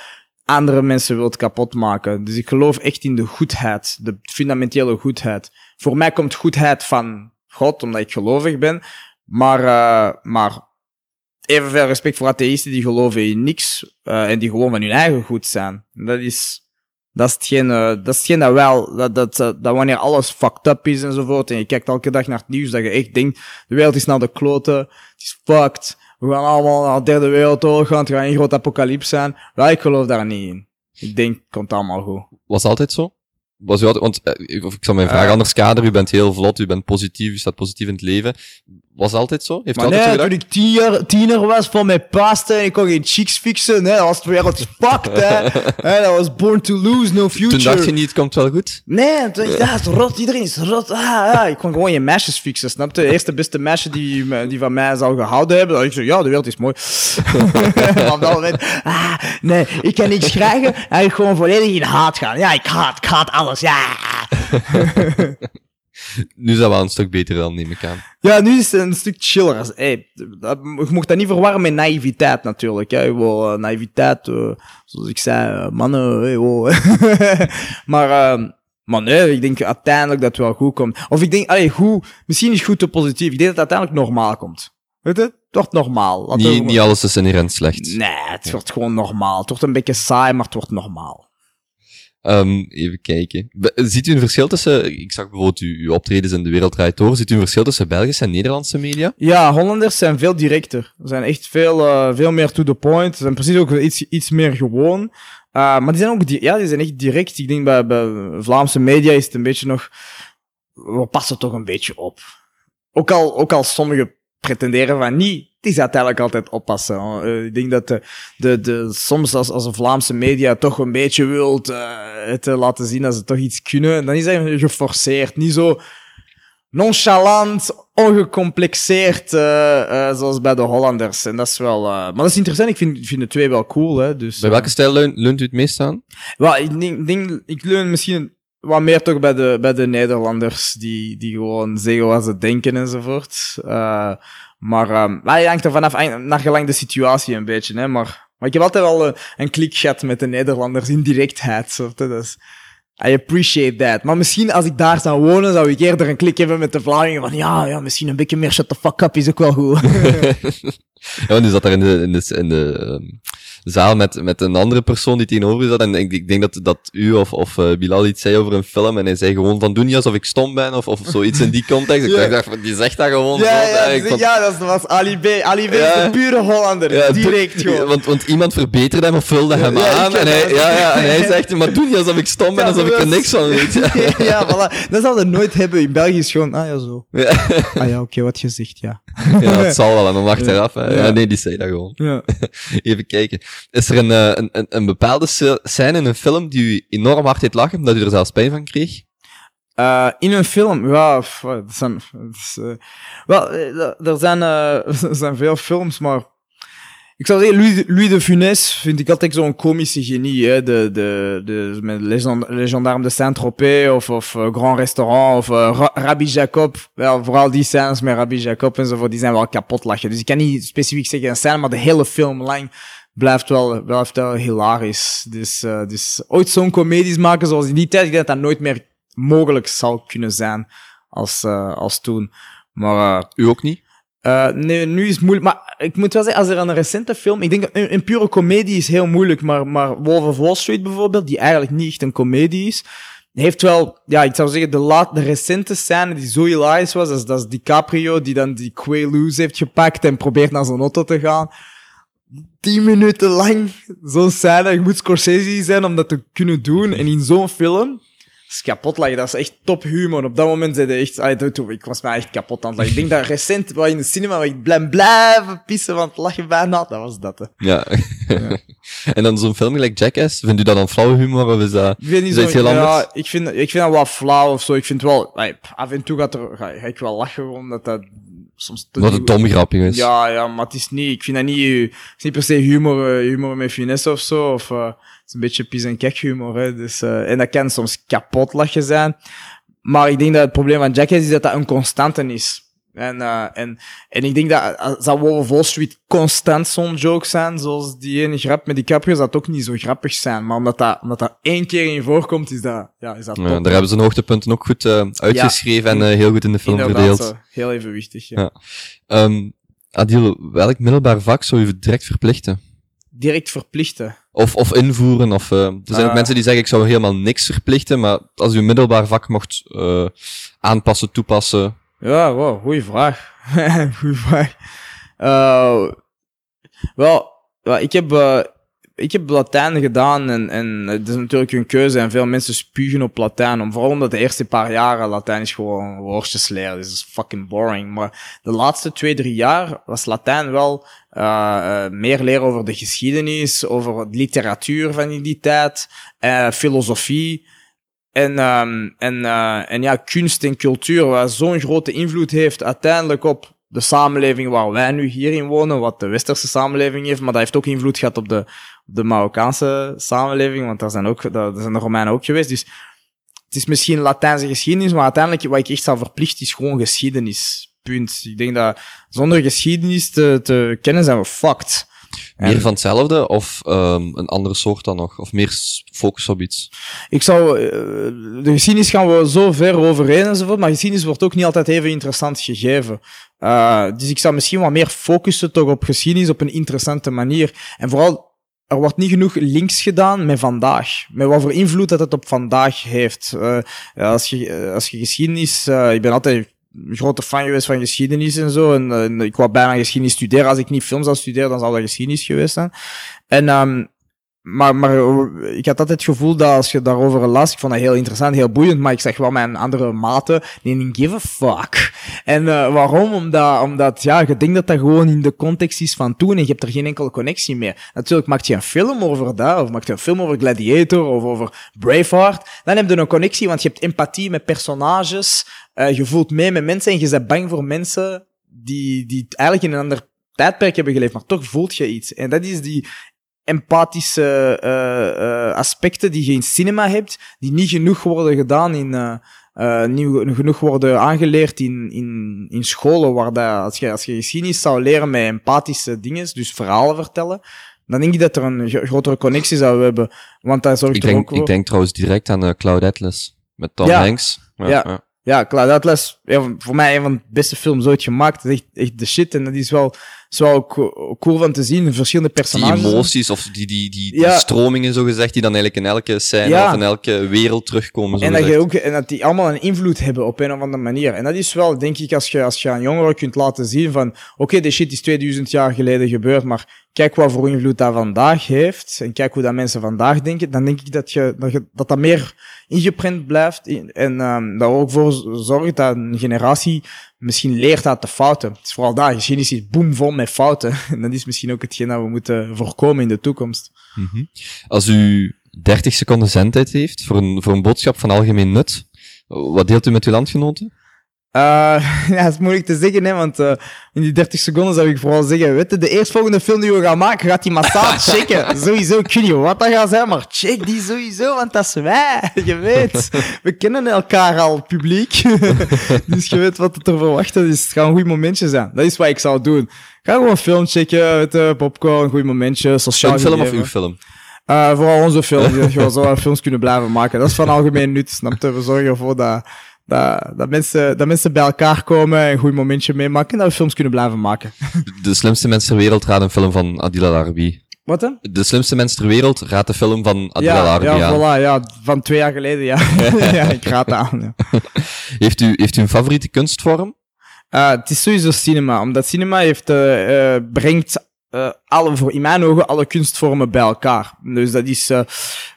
andere mensen wilt kapot maken. Dus ik geloof echt in de goedheid, de fundamentele goedheid. Voor mij komt goedheid van God, omdat ik gelovig ben, maar, uh, maar evenveel respect voor atheïsten die geloven in niks uh, en die gewoon van hun eigen goed zijn. Dat is, dat is hetgeen, uh, dat is hetgeen dat wel, dat, dat, dat wanneer alles fucked up is enzovoort, en je kijkt elke dag naar het nieuws, dat je echt denkt, de wereld is naar de kloten, het is fucked, we gaan allemaal naar de derde wereldoorlog gaan, het gaat een groot apocalypse zijn. Ja, ik geloof daar niet in. Ik denk, het komt allemaal goed. Was altijd zo? Was u altijd, want, of ik zal mijn vraag uh, anders kaderen, u bent heel vlot, u bent positief, u staat positief in het leven. Was altijd zo? Heeft maar altijd nee, zo toen ik tiener, tiener was van mijn pasta en ik kon geen chicks fixen, nee, dat was de wereld fucked, hè. [laughs] hey, dat was born to lose, no future. Toen dacht je niet, het komt wel goed? Nee, toen dacht ik, het is rot, iedereen is rot. Ah, ja. Ik kon gewoon je meisjes fixen, snap je? De eerste beste meisje die, die van mij zou gehouden hebben, dat ik zei, ja, de wereld is mooi. [laughs] op dat moment, ah, nee, ik kan niks krijgen en ik gewoon volledig in haat gaan. Ja, ik haat, ik haat alles, ja. [laughs] nu is dat wel een stuk beter dan, neem ik aan. Ja, nu is het een stuk chiller. Hey, dat, je mocht dat niet verwarren met naïviteit natuurlijk. Hè. Wel, uh, naïviteit, uh, zoals ik zei, uh, mannen, hey, wow. [laughs] maar, uh, maar nee, ik denk uiteindelijk dat het wel goed komt. Of ik denk, allee, goed, misschien is goed te positief. Ik denk dat het uiteindelijk normaal komt. Weet je? Het wordt normaal. Niet, niet alles is inherent slecht. Nee, het ja. wordt gewoon normaal. Het wordt een beetje saai, maar het wordt normaal. Um, even kijken. Ziet u een verschil tussen, ik zag bijvoorbeeld uw, optredens in de wereld draait door, ziet u een verschil tussen Belgische en Nederlandse media? Ja, Hollanders zijn veel directer. Ze zijn echt veel, uh, veel meer to the point. Ze zijn precies ook iets, iets meer gewoon. Uh, maar die zijn ook, ja, die zijn echt direct. Ik denk bij, bij Vlaamse media is het een beetje nog, we passen toch een beetje op. Ook al, ook al sommigen pretenderen van niet, het is uiteindelijk altijd oppassen. Uh, ik denk dat de, de, de, soms als, als een Vlaamse media toch een beetje wilt uh, het laten zien dat ze toch iets kunnen, dan is dat geforceerd. Niet zo nonchalant, ongecomplexeerd, uh, zoals bij de Hollanders. En dat is wel... maar dat is interessant, ik vind, vind de twee wel cool. Hè, dus, bij welke stijl leunt, leunt u het meest aan? Well, ik denk, denk, ik leun misschien wat meer toch bij de, bij de Nederlanders, die, die gewoon zeggen wat ze denken enzovoort. Uh, maar, um, maar je hangt er vanaf, naar gelang de situatie een beetje, hè. Maar, maar ik heb altijd wel een, een klik gehad met de Nederlanders in directheid, soort. Dus, I appreciate that. Maar misschien als ik daar zou wonen, zou ik eerder een klik hebben met de Vlamingen van ja, ja, misschien een beetje meer shut the fuck up is ook wel goed. [laughs] ja, want die zat daar in de, in de, in de um, zaal met, met een andere persoon die tegenover zat. En ik, ik denk dat, dat u of, of uh, Bilal iets zei over een film. En hij zei gewoon van doe niet alsof ik stom ben of, of zoiets in die context. Ik dacht die zegt dat gewoon. Ja, ja, ja, dat was Ali B. Ali B is de pure Hollander. Direct gewoon. Want, want iemand verbeterde hem of vulde hem aan. En hij, ja, ja, en hij zegt, maar doe niet alsof ik stom ben, alsof ik er niks van weet. [laughs] Ja, voilà. Dat zal er nooit hebben. In België is gewoon, ah ja, zo. Ah ja, oké, okay, wat je zegt, ja. [laughs] Ja, dat zal wel. En dan wacht eraf. Hè. Ja. nee, die zei dat gewoon. Ja. [laughs] Even kijken. Is er een, een, een, een bepaalde scène in een film die u enorm hard heeft lachen, dat u er zelfs pijn van kreeg? Uh, in een film, ja, dat zijn, wel, er zijn, er zijn veel films, maar ik zou zeggen, Louis, Louis de Funès vind ik altijd zo'n komische genie, hè, de, de, de, met Legend, Legendarme de Saint-Tropez of, of Grand Restaurant of Rabbi Jacob. Wel, vooral die scènes met Rabbi Jacob en zo, die zijn wel kapot lachen. Dus ik kan niet specifiek zeggen een scène, maar de hele film lang blijft wel, blijft wel hilarisch. Dus, uh, dus ooit zo'n comedies maken zoals in die tijd, ik denk dat dat nooit meer mogelijk zal kunnen zijn als, uh, als toen. Maar, uh, U ook niet? Nee, nu is het moeilijk. Maar ik moet wel zeggen, als er een recente film... Ik denk, een, een pure comedie is heel moeilijk, maar, maar Wolf of Wall Street bijvoorbeeld, die eigenlijk niet echt een comedie is, heeft wel, ja, ik zou zeggen, de, laat, de recente scène die zo hilarisch was, dat is, dat is DiCaprio, die dan die Quaaludes heeft gepakt en probeert naar zijn auto te gaan tien minuten lang zo'n scène. Je moet Scorsese zijn om dat te kunnen doen. En in zo'n film is kapot lachen. Dat is echt top humor. Op dat moment zei echt... Ik was mij echt kapot aan het lachen. Ik denk dat recent was in de cinema waar ik blijf blijven pissen van het lachen bijna. Dat was dat, hè. Ja. ja. [laughs] en dan zo'n film gelijk Jackass, vindt u dat dan flauw humor of is dat, ik vind niet heel anders? Ja, ik vind, ik vind dat wel flauw of zo. Ik vind wel... af en toe gaat er, ga ik wel lachen, omdat dat soms... Wat een dom grapje is. Ja, ja, maar het is niet... Ik vind dat niet... Het is niet per se humor, uh, humor met finesse of zo. Of, uh, het is een beetje pis en kek humor, hè. Dus, uh, en dat kan soms kapot lachen zijn. Maar ik denk dat het probleem van Jackass is dat dat een constante is. En, uh, en, en ik denk dat als dat Wolf of Wall Street constant zo'n joke zijn, zoals die ene grap met die caprio, dat ook niet zo grappig zijn. Maar omdat dat, omdat dat één keer in voorkomt, is dat, ja, is dat ja, Daar hebben ze een hoogtepunten ook goed uh, uitgeschreven ja, en uh, heel goed in de film verdeeld. Zo, heel evenwichtig, ja. ja. Um, Adil, welk middelbaar vak zou je direct verplichten? Direct verplichten? Of, of invoeren, of... Er zijn ook mensen die zeggen, ik zou helemaal niks verplichten, maar als u een middelbaar vak mocht aanpassen, toepassen ja, wow, goeie vraag. [laughs] goeie vraag. Uh, wel, ik heb, uh, ik heb Latijn gedaan en, en het is natuurlijk een keuze en veel mensen spugen op Latijn. Om, vooral omdat de eerste paar jaren Latijn is gewoon woordjes leren. Dus is fucking boring. Maar de laatste twee, drie jaar was Latijn wel uh, meer leren over de geschiedenis, over literatuur van die tijd, filosofie. En, um, en, uh, en ja, kunst en cultuur, wat zo'n grote invloed heeft uiteindelijk op de samenleving waar wij nu hierin wonen, wat de westerse samenleving heeft, maar dat heeft ook invloed gehad op de, de Marokkaanse samenleving, want daar zijn, ook, daar zijn de Romeinen ook geweest. Dus het is misschien Latijnse geschiedenis, maar uiteindelijk wat ik echt zou verplicht is gewoon geschiedenis. Punt. Ik denk dat zonder geschiedenis te, te kennen zijn we fucked. Meer van hetzelfde of um, een andere soort dan nog? Of meer focus op iets? Ik zou... Uh, de geschiedenis gaan we zo ver overheen enzovoort, maar geschiedenis wordt ook niet altijd even interessant gegeven. Uh, dus ik zou misschien wat meer focussen toch op geschiedenis op een interessante manier. En vooral, er wordt niet genoeg links gedaan met vandaag. Met wat voor invloed dat het op vandaag heeft. Uh, als, je, als je geschiedenis... ik ben altijd grote fan geweest van geschiedenis en zo. En, en ik wou bijna geschiedenis studeren. Als ik niet film zou studeren, dan zou dat geschiedenis geweest zijn. En, um, maar, maar ik had altijd het gevoel dat als je daarover las, ik vond dat heel interessant, heel boeiend, maar ik zag wel mijn andere maten, die didn't give a fuck. En uh, waarom? Omdat, omdat, ja, je denkt dat dat gewoon in de context is van toen en je hebt er geen enkele connectie meer. Natuurlijk, maakt je een film over dat, of maakt je een film over Gladiator, of over Braveheart, dan heb je een connectie, want je hebt empathie met personages, uh, je voelt mee met mensen en je bent bang voor mensen die, die eigenlijk in een ander tijdperk hebben geleefd, maar toch voelt je iets. En dat is die empathische uh, uh, aspecten die je in cinema hebt, die niet genoeg worden gedaan in, uh, uh, niet genoeg worden aangeleerd in, in, in scholen, waar dat, als je, als je geschiedenis zou leren met empathische dingen, dus verhalen vertellen, dan denk ik dat er een grotere connectie zou hebben. Want dat zorgt ik denk, ook voor... Ik denk trouwens direct aan Cloud Atlas, met Tom Ja. Hanks. Ja. ja. Ja, Cloud Atlas, voor mij een van de beste films ooit gemaakt. Dat is echt, echt de shit. En dat is wel, is wel co- cool van te zien. Verschillende Die personages. emoties of die, die, die, die stromingen, zo gezegd, die dan eigenlijk in elke scène Ja. of in elke wereld terugkomen. Zo En dat, je ook, en dat die allemaal een invloed hebben op een of andere manier. En dat is wel, denk ik, als je, als je aan jongeren kunt laten zien van, oké, de shit is 2000 jaar geleden gebeurd, maar kijk wat voor invloed dat vandaag heeft, en kijk hoe dat mensen vandaag denken, dan denk ik dat je, dat, je, dat, dat meer ingeprint blijft, en um, dat ook voor zorgt dat een generatie misschien leert uit de fouten. Het is vooral daar, geschiedenis is boomvol met fouten. [laughs] En dat is misschien ook hetgeen dat we moeten voorkomen in de toekomst. Mhm. Als u 30 seconden zendtijd heeft voor een, voor een boodschap van algemeen nut, wat deelt u met uw landgenoten? Uh, [laughs] ja, dat is moeilijk te zeggen, hè, want uh, in die 30 seconden zou ik vooral zeggen, weet je, de eerstvolgende film die we gaan maken, gaat die massaal [laughs] checken. sowieso, ik weet niet wat dat gaat zijn, maar check die sowieso, want dat is wij. [laughs] Je weet, we kennen elkaar al, publiek. dus je weet wat het er verwachten is. Het gaat een goed momentje zijn. Dat is wat ik zou doen. Ga gewoon een film checken, weet je, popcorn, een goed momentje, sociaal Een film of uw film? Uh, vooral onze film, dat we zo films kunnen blijven maken. Dat is van algemeen nut, snap je? We zorgen ervoor dat, dat, dat, mensen, dat mensen bij elkaar komen en een goed momentje meemaken en dat we films kunnen blijven maken. De slimste mens ter wereld raadt een film van Adil Al-Arabi. Wat dan? De slimste mens ter wereld raadt de film van Adil Ja, ja, aan. voilà, ja, van twee jaar geleden, ja. [laughs] ja, ik raad het aan. Ja. [laughs] Heeft, u, heeft u een favoriete kunstvorm? Uh, het is sowieso cinema, omdat cinema heeft, uh, uh, brengt uh, alle, voor in mijn ogen alle kunstvormen bij elkaar. Dus dat is, uh,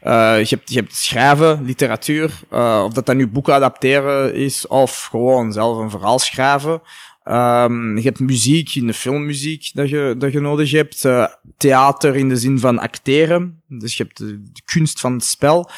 je, hebt, je hebt schrijven, literatuur, of dat dat nu boeken adapteren is, of gewoon zelf een verhaal schrijven. Um, je hebt muziek in de filmmuziek dat je, dat je nodig hebt. Uh, theater in de zin van acteren. Dus je hebt de, de kunst van het spel.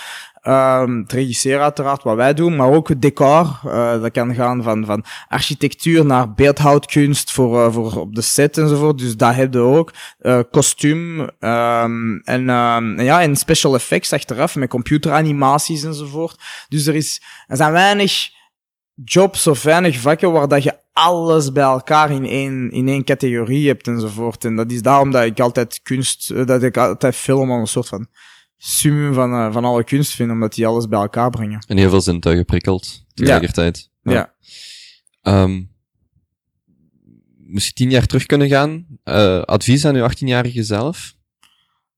Um, het regisseren uiteraard, wat wij doen, maar ook het decor. Uh, dat kan gaan van, van architectuur naar beeldhoudkunst voor, uh, voor op de set enzovoort. Dus dat heb je ook. Uh, kostuum um, en, um, ja, en special effects achteraf met computeranimaties enzovoort. Dus er, is, er zijn weinig jobs of weinig vakken waar dat je alles bij elkaar in één, in één categorie hebt enzovoort. En dat is daarom dat ik altijd kunst, eh, dat ik altijd film een soort van summum van, uh, van alle kunst vind, omdat die alles bij elkaar brengen. En heel veel zintuigen prikkelt tegelijkertijd. Ja. ja. Um, moest je tien jaar terug kunnen gaan? Uh, advies aan uw 18-jarige zelf?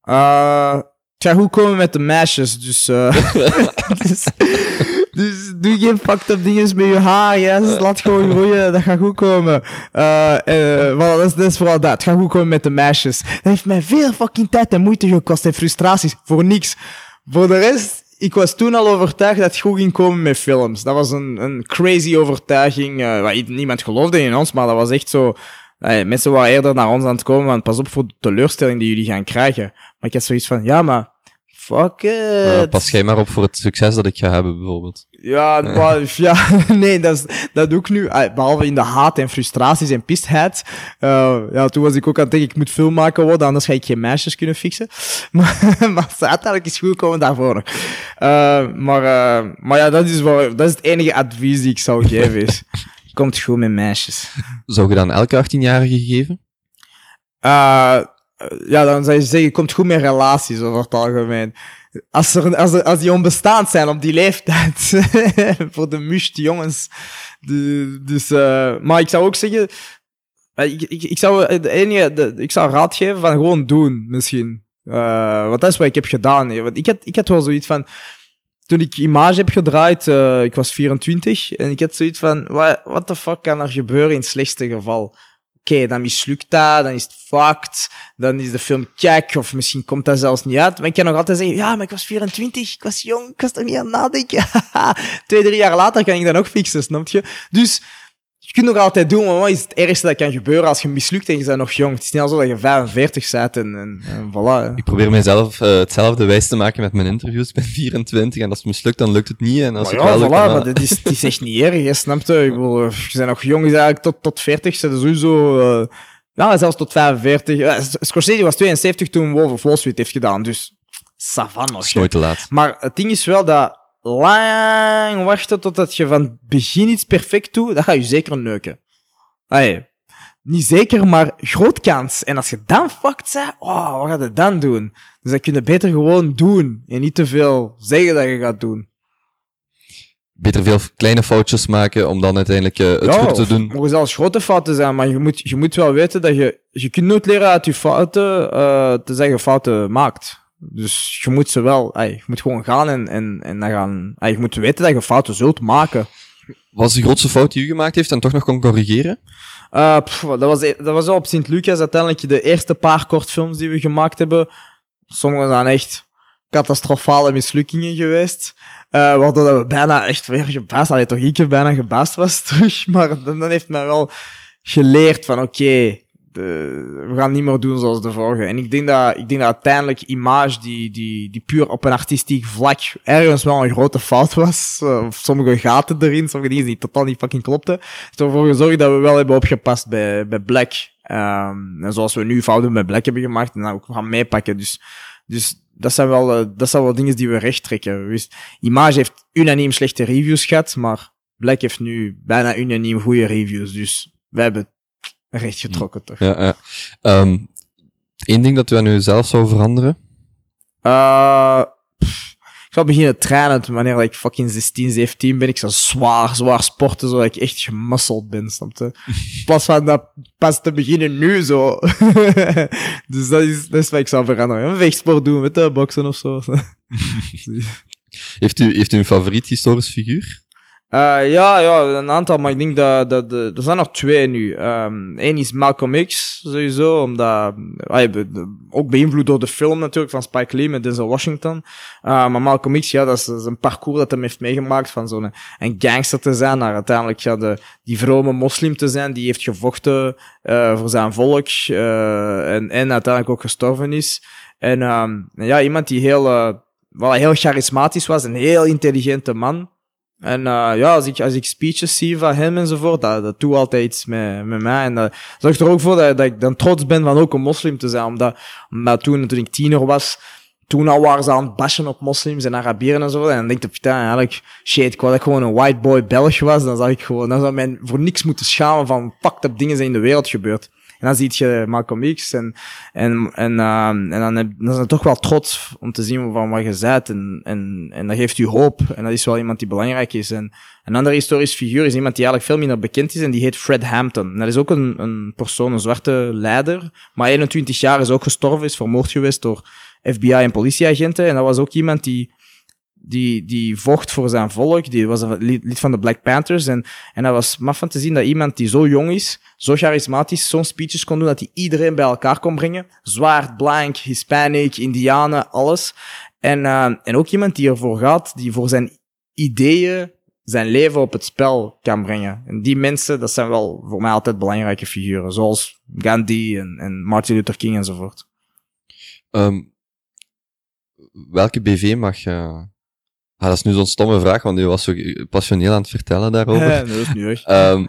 Uh, ik ga goed komen met de meisjes, dus... [laughs] [laughs] Dus, dus doe geen fucked up dingen met je haar, ja. Laat gewoon groeien, dat gaat goed komen. Uh, uh, dat, is, dat vooral dat. Het gaat goed komen met de meisjes. Dat heeft mij veel fucking tijd en moeite gekost en frustraties. Voor niks. Voor de rest, ik was toen al overtuigd dat het goed ging komen met films. Dat was een, een crazy overtuiging. Uh, niemand geloofde in ons, maar dat was echt zo... Nee, mensen waren eerder naar ons aan het komen, want pas op voor de teleurstelling die jullie gaan krijgen. Maar ik had zoiets van, ja, maar fuck it. Uh, pas jij maar op voor het succes dat ik ga hebben, bijvoorbeeld. Ja, [laughs] maar, ja [laughs] nee, dat, is, dat doe ik nu. Behalve in de haat en frustraties en pistheid. Uh, ja, toen was ik ook aan het denken, ik moet film maken worden, anders ga ik geen meisjes kunnen fixen. [laughs] Maar, maar uiteindelijk is goed komen daarvoor. Uh, maar, uh, maar ja, dat is, wel, dat is het enige advies die ik zou geven. Is, komt goed met meisjes. Zou je dan elke 18-jarige geven? Uh, ja, dan zou je zeggen, komt goed met relaties over het algemeen. Als, er, als, er, als die onbestaand zijn op die leeftijd. [laughs] voor de must jongens. Dus, uh, maar ik zou ook zeggen, ik, ik, ik zou de enige, ik zou raad geven van gewoon doen, misschien. Uh, want dat is wat ik heb gedaan. Want ik had, ik had wel zoiets van, toen ik Image heb gedraaid, ik was 24, en ik had zoiets van, what the fuck kan er gebeuren in het slechtste geval? Okay, dan mislukt dat, dan is het fucked, dan is de film kijk, of misschien komt dat zelfs niet uit. Maar ik kan nog altijd zeggen, ja, maar ik was 24, ik was jong, ik was er niet aan nadenken. [laughs] Twee, drie jaar later kan ik dat nog fixen, snap je? Dus, je kunt nog altijd doen, maar wat is het ergste dat kan gebeuren als je mislukt en je bent nog jong? Het is niet al zo dat je 45 bent en, en, en voilà. Ik probeer mezelf uh, hetzelfde wijs te maken met mijn interviews. Ik ben [laughs] 24 en als het mislukt, dan lukt het niet. En als maar het ja, wel voilà, lukt, dan... maar dat is, het is echt niet erg, je? Ik bedoel, je bent nog jong, is eigenlijk tot, tot 40, zijn sowieso... Uh, Ja, zelfs tot 45. Ja, Scorsese was 72 toen Wolf of Wall Street heeft gedaan, dus savan nog. nooit te laat. Maar het ding is wel dat lang wachten totdat je van het begin iets perfect doet, dat ga je zeker neuken. Allee, niet zeker, maar groot kans. En als je dan fucked bent, oh, wat ga je dan doen? Dus dat kun je beter gewoon doen en niet te veel zeggen dat je gaat doen. Beter veel kleine foutjes maken om dan uiteindelijk uh, het Ja, goed te doen. mogen zelfs grote fouten zijn, maar je moet, je moet wel weten dat je... Je kunt nooit leren uit je fouten, eh te zeggen fouten maakt. Dus je moet ze wel... ey, je moet gewoon gaan en, en, en dan gaan... ey, je moet weten dat je fouten zult maken. Wat is de grootste fout die u gemaakt heeft en toch nog kon corrigeren? Pff, dat, was, dat was wel op Sint-Lucas uiteindelijk de eerste paar kortfilms die we gemaakt hebben. Sommige zijn echt catastrofale mislukkingen geweest. Eh waardoor dat we bijna echt weer gebaasd, allee, toch ik bijna gebaasd was terug. [laughs] Maar dan, dan heeft mij wel geleerd van oké, we gaan niet meer doen zoals de vorige. En ik denk dat, ik denk dat uiteindelijk Image, die, die, die puur op een artistiek vlak ergens wel een grote fout was. Eh, of sommige gaten erin, sommige dingen die totaal niet fucking klopten. heeft ervoor gezorgd dat we wel hebben opgepast bij, bij Black. Ehm, en zoals we nu fouten bij Black hebben gemaakt en dan ook gaan meepakken. Dus, dus dat zijn wel, eh, dat zijn wel dingen die we recht trekken. Dus Image heeft unaniem slechte reviews gehad, maar Black heeft nu bijna unaniem goede reviews. Dus wij hebben recht getrokken, toch? Ja, ja. Ehm, Eén ding dat u aan uzelf zou veranderen? Pff, ik zal beginnen trainen wanneer ik fucking 16, 17 ben. Ik zou zwaar, zwaar sporten, zodat ik echt gemuscled ben, snap je? [laughs] Plaats van dat pas te beginnen nu zo. [laughs] dus dat is, dat is wat ik zou veranderen. Een vechtsport doen met de boksen of zo. [laughs] Heeft u, heeft u een favoriet historisch figuur? Eh, ja, ja, een aantal, maar ik denk dat, dat, er zijn nog twee nu. Eén is Malcolm X, sowieso, omdat, be- de- ook beïnvloed door de film natuurlijk van Spike Lee met Denzel Washington. Eh, maar Malcolm X, ja, dat is, dat is een parcours dat hem heeft meegemaakt van zo'n een gangster te zijn, naar uiteindelijk ja, de, die vrome moslim te zijn, die heeft gevochten eh, voor zijn volk eh, en, en uiteindelijk ook gestorven is. En ehm, ja, iemand die heel, eh, wel heel charismatisch was, een heel intelligente man. En uh, ja, als ik, als ik speeches zie van hem enzovoort, dat, dat doet altijd iets met, met mij. En dat zorgt er ook voor dat, dat ik dan trots ben van ook een moslim te zijn. Omdat, omdat toen, toen ik tiener was, toen al waren ze aan het bashen op moslims en Arabieren en zo. En dan denk ik, putain, eigenlijk, shit, ik wou dat ik gewoon een white boy Belg was. Dan zou ik gewoon, dan zou men voor niks moeten schamen van fucked up dingen zijn in de wereld gebeurd. En dan zie je Malcolm X en, en, en, uh, en dan, heb, dan is het toch wel trots om te zien van wat je bent. En, en, en dat geeft u hoop. En dat is wel iemand die belangrijk is. En een andere historisch figuur is iemand die eigenlijk veel minder bekend is en die heet Fred Hampton. En dat is ook een, een persoon, een zwarte leider. Maar 21 jaar is ook gestorven, is vermoord geweest door FBI en politieagenten. En dat was ook iemand die die, die vocht voor zijn volk. Die was lid van de Black Panthers. En, en dat was maf van te zien dat iemand die zo jong is, zo charismatisch, zo'n speeches kon doen, dat hij iedereen bij elkaar kon brengen. Zwart, blank, Hispanic, Indianen, alles. En, uh, en ook iemand die ervoor gaat, die voor zijn ideeën zijn leven op het spel kan brengen. En die mensen, dat zijn wel voor mij altijd belangrijke figuren. Zoals Gandhi en, en Martin Luther King enzovoort. Um, welke BV mag je... Ah, dat is nu zo'n stomme vraag, want u was zo passioneel aan het vertellen daarover. Ja, dat is niet erg. Um,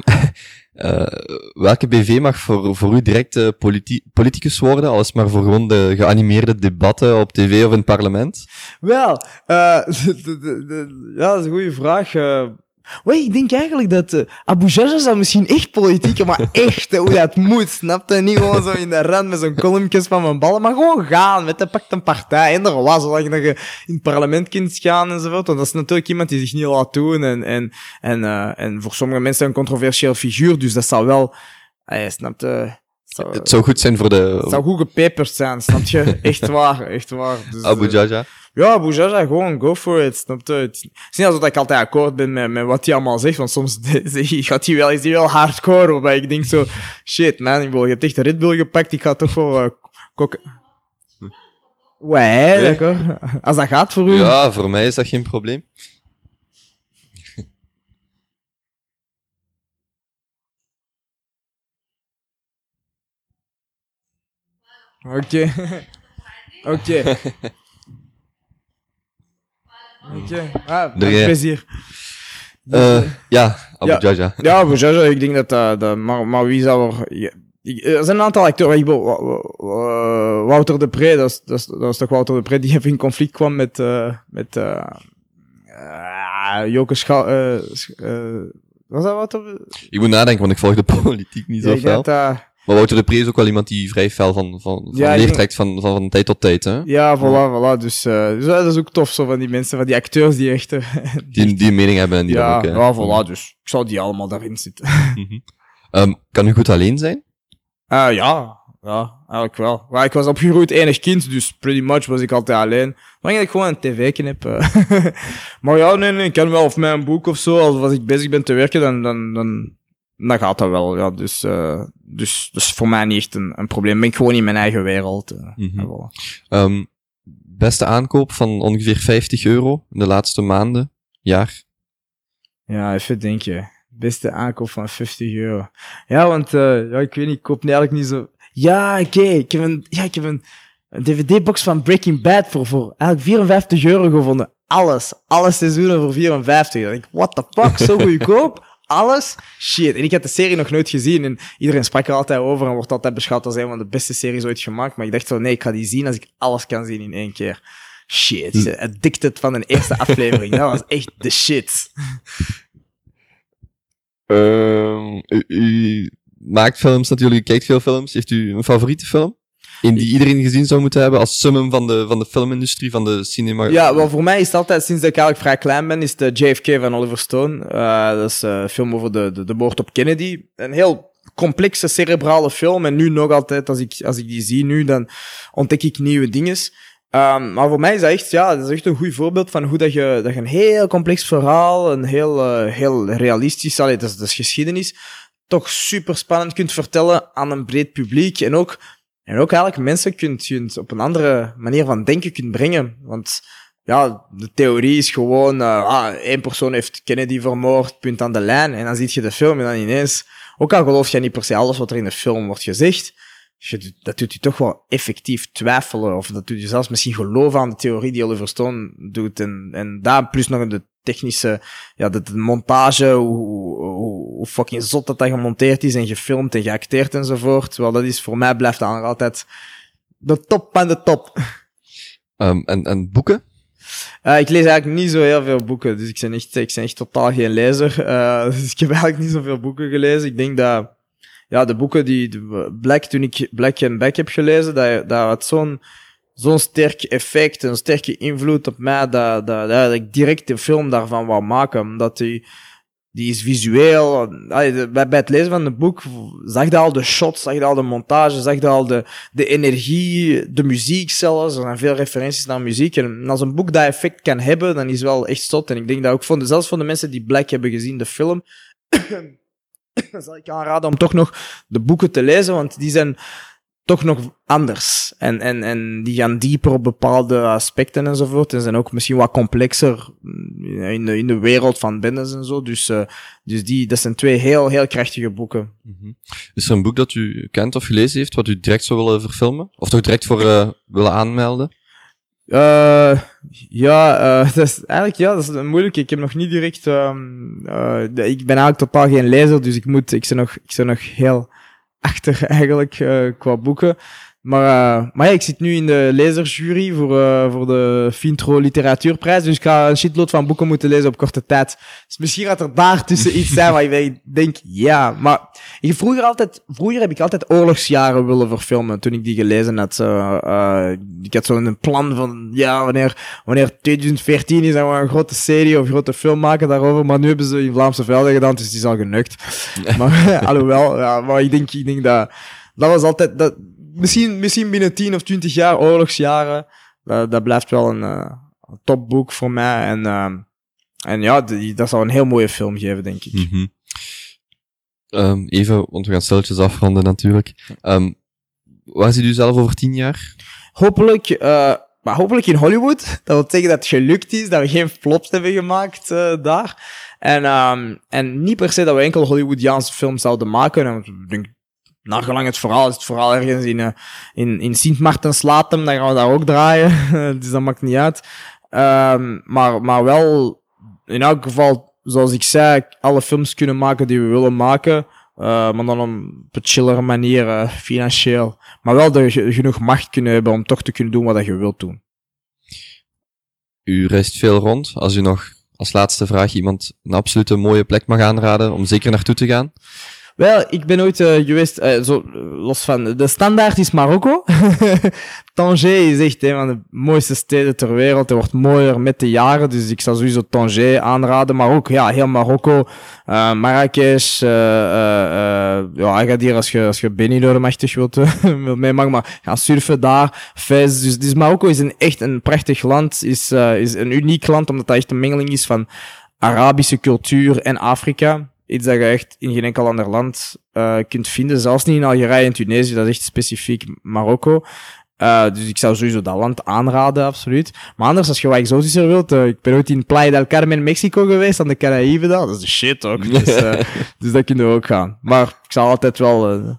uh, welke BV mag voor, voor u direct uh, politi politicus worden, als maar voor gewoon de geanimeerde debatten op tv of in het parlement? Wel, [laughs] uh, de, ja, dat is een goede vraag. Wait, ik denk eigenlijk dat uh, Abu Jaja zou misschien echt politiek, maar echt hoe dat moet, snap je? Niet gewoon zo in de rand met zo'n columnjes van mijn ballen, maar gewoon gaan met de pakt een partij. En er was, zolang dat je in het parlement kunt gaan enzovoort. Want dat is natuurlijk iemand die zich niet laat doen en, en, en, uh, en voor sommige mensen een controversieel figuur, dus dat zou wel, uh, snap je? Zou, het zou goed zijn voor de... Het zou goed gepeperd zijn, snap je? [laughs] Echt waar, echt waar. Dus, Abu Jaja. Ja, Jaja, gewoon go for it, snap je? Het is niet alsof ik altijd akkoord ben met, met wat hij allemaal zegt, want soms [laughs] gaat hij wel, is hij wel hardcore, waarbij ik denk zo, shit man, ik wil, je hebt echt een Red Bull gepakt, ik ga toch wel uh, koken. Ouais, nee. [laughs] Als dat gaat voor u. Ja, voor mij is dat geen probleem. [laughs] Oké. Oké. Oké. Ah, met plezier. Uh, ja, Abu ja, Jaja. Ja, Abu Jaja, ik denk dat dat... dat maar, maar wie zou er... er zijn een aantal acteurs. Ik bedoel, Wouter de Pre, dat is, dat, is, dat is toch Wouter de Pre die even in conflict kwam met, eh met eh eh, Joke Schouw. eh, sch- eh, was dat Wouter? Ik moet nadenken, want ik volg de [laughs] politiek niet Ja, zo ik Maar Wouter de Pre is ook wel iemand die vrij fel van, van, van Ja, leer trekt van, van, van tijd tot tijd. Hè? Ja, voilà, voilà. Dus, eh, dus dat is ook tof, zo van die mensen, van die acteurs die echt... eh, [laughs] Die, die een mening hebben en die ja, ook... hè. ja, voilà. Dus ik zou die allemaal daarin zitten. [laughs] Mhm. Ehm, kan u goed alleen zijn? Ah ja, ja, eigenlijk wel. Maar ik was opgegroeid enig kind, dus pretty much was ik altijd alleen. Maar ik gewoon een tv knip. eh. [laughs] maar ja, nee, nee, ik kan wel of met een boek of zo, als, als ik bezig ben te werken, dan, dan, dan, dan gaat dat wel. Ja, dus, eh, dus, dus voor mij niet echt een, een probleem. Ben ik gewoon in mijn eigen wereld. voilà. Ehm, beste aankoop van ongeveer 50 euro in de laatste maanden, jaar. Ja, even denken. Beste aankoop van 50 euro. Ja, want eh, ja, ik weet niet, ik koop eigenlijk niet zo... Ja, oké, ik heb een, ja, ik heb een, een DVD-box van Breaking Bad voor, voor eigenlijk 54 euro gevonden. Alles. Alle seizoenen voor 54. Dan denk ik, what the fuck, zo goedkoop? [laughs] Alles? Shit. En ik had de serie nog nooit gezien en iedereen sprak er altijd over en wordt altijd beschouwd als een van de beste series ooit gemaakt. Maar ik dacht zo, nee, ik ga die zien als ik alles kan zien in één keer. Shit. Ze addicted van de eerste [laughs] aflevering. Dat was echt de shit. Ehm, u, u maakt films natuurlijk, u kijkt veel films. Heeft u een favoriete film? In die iedereen gezien zou moeten hebben als summum van de, van de filmindustrie, van de cinema. Ja, wel voor mij is het altijd, sinds ik eigenlijk vrij klein ben, is de JFK van Oliver Stone. Eh, dat is eh, een film over de, de, de moord op Kennedy. Een heel complexe, cerebrale film. En nu nog altijd, als ik, als ik die zie nu, dan ontdek ik nieuwe dingen. Ehm, maar voor mij is dat echt, ja, dat is echt een goed voorbeeld van hoe dat je, dat je een heel complex verhaal, een heel, eh, heel realistisch, allee, dat, is, dat is geschiedenis, toch super spannend kunt vertellen aan een breed publiek. En ook, en ook eigenlijk mensen kunt, kunt op een andere manier van denken kunt brengen. Want ja, de theorie is gewoon, eh, ah, één persoon heeft Kennedy vermoord, punt aan de lijn. En dan zie je de film en dan ineens, ook al geloof je niet per se alles wat er in de film wordt gezegd, je dat doet je toch wel effectief twijfelen. Of dat doet je zelfs misschien geloven aan de theorie die Oliver Stone doet. En, en daar plus nog de technische, ja, de, de montage, hoe, hoe, hoe fucking zot dat dat gemonteerd is en gefilmd en geacteerd enzovoort. Wel, dat is voor mij blijft dat nog altijd de top van de top. Ehm, en, en boeken? Eh, ik lees eigenlijk niet zo heel veel boeken, dus ik ben echt, ik ben echt totaal geen lezer. Eh, [laughs] dus ik heb eigenlijk niet zoveel boeken gelezen. Ik denk dat, ja, de boeken die, de Black, toen ik Black and Back heb gelezen, dat, dat had zo'n, zo'n sterk effect, een sterke invloed op mij, dat, dat, dat ik direct de film daarvan wou maken. Omdat die, die is visueel. Bij, het lezen van het boek zag je al de shots, zag je al de montage, zag je al de, de energie, de muziek zelfs. Er zijn veel referenties naar muziek. En als een boek dat effect kan hebben, dan is het wel echt stot. En ik denk dat ook voor zelfs voor de mensen die Black hebben gezien, de film, [coughs] zal ik aanraden om toch nog de boeken te lezen, want die zijn toch nog anders. En, en, en die gaan dieper op bepaalde aspecten enzovoort. En zijn ook misschien wat complexer mm, in de, in de wereld van bendes en zo. Dus, eh, dus die, dat zijn twee heel, heel krachtige boeken. Is er een boek dat u kent of gelezen heeft, wat u direct zou willen verfilmen? Of toch direct voor eh, willen aanmelden? Eh, ja, eh, [laughs] dat is eigenlijk ja, dat is een moeilijke. Ik heb nog niet direct. de- ik ben eigenlijk totaal geen lezer, dus ik moet. Ik ben nog, ik ben nog heel achter eigenlijk eh, qua boeken. Maar, eh, maar ja, ik zit nu in de lezersjury voor, eh, voor de Fintro Literatuurprijs. Dus ik ga een shitload van boeken moeten lezen op korte tijd. Dus misschien gaat er daar tussen iets zijn waar ik [laughs] denk, ja. Maar ik vroeger, altijd, vroeger heb ik altijd oorlogsjaren willen verfilmen toen ik die gelezen had. eh, ik had zo'n plan van, ja, wanneer, wanneer 2014 is, dan we een grote serie of grote film maken daarover. Maar nu hebben ze in Vlaamse velden gedaan, dus die is al genukt. [laughs] maar [laughs] alhoewel, ja, maar ik denk, ik denk dat, dat was altijd, dat, misschien, misschien binnen 10 of 20 jaar, oorlogsjaren, dat, dat blijft wel een, eh, een topboek voor mij. En, ehm, en ja, die, dat zou een heel mooie film geven, denk ik. Mhm. Ehm, even, want we gaan stilletjes afronden natuurlijk. Ehm, waar ziet u zelf over tien jaar? Hopelijk, eh, maar hopelijk in Hollywood. Dat wil zeggen dat het gelukt is, dat we geen flops hebben gemaakt eh, daar. En, en niet per se dat we enkel Hollywoodiaanse films zouden maken. En ik denk, naar het verhaal is het vooral ergens in, eh, in, in Sint Maartenslatem, dan gaan we daar ook draaien. [laughs] dus dat maakt niet uit. Ehm, maar, maar wel, in elk geval, zoals ik zei, alle films kunnen maken die we willen maken. Uh, maar dan op een chillere manier, uh, financieel. Maar wel je genoeg macht kunnen hebben om toch te kunnen doen wat je wilt doen. U reist veel rond. Als u nog als laatste vraag iemand een absolute mooie plek mag aanraden om zeker naartoe te gaan? Wel, ik ben ooit uh, geweest, uh, zo, los van, de standaard is Marokko. [laughs] Tanger is echt een van de mooiste steden ter wereld. Het wordt mooier met de jaren, dus ik zou sowieso Tanger aanraden. Maar ook, ja, heel Marokko, uh, Marrakesh, ja, ga hier als je, als je Benidorm machtig wilt, [laughs] wilt meemaken, maar gaan surfen daar, Fez. Dus, dus Marokko is een, echt een prachtig land, is, is een uniek land, omdat dat echt een mengeling is van Arabische cultuur en Afrika. Iets dat je echt in geen enkel ander land uh, kunt vinden. Zelfs niet in Algerije en Tunesië. Dat is echt specifiek Marokko. Uh, dus ik zou sowieso dat land aanraden, absoluut. Maar anders, als je wat exotischer wilt, uh, ik ben ooit in Playa del Carmen, Mexico geweest, aan de Caraïbe daar. Dat is de shit ook. Dus, [laughs] dus dat kunnen we ook gaan. Maar ik zal altijd wel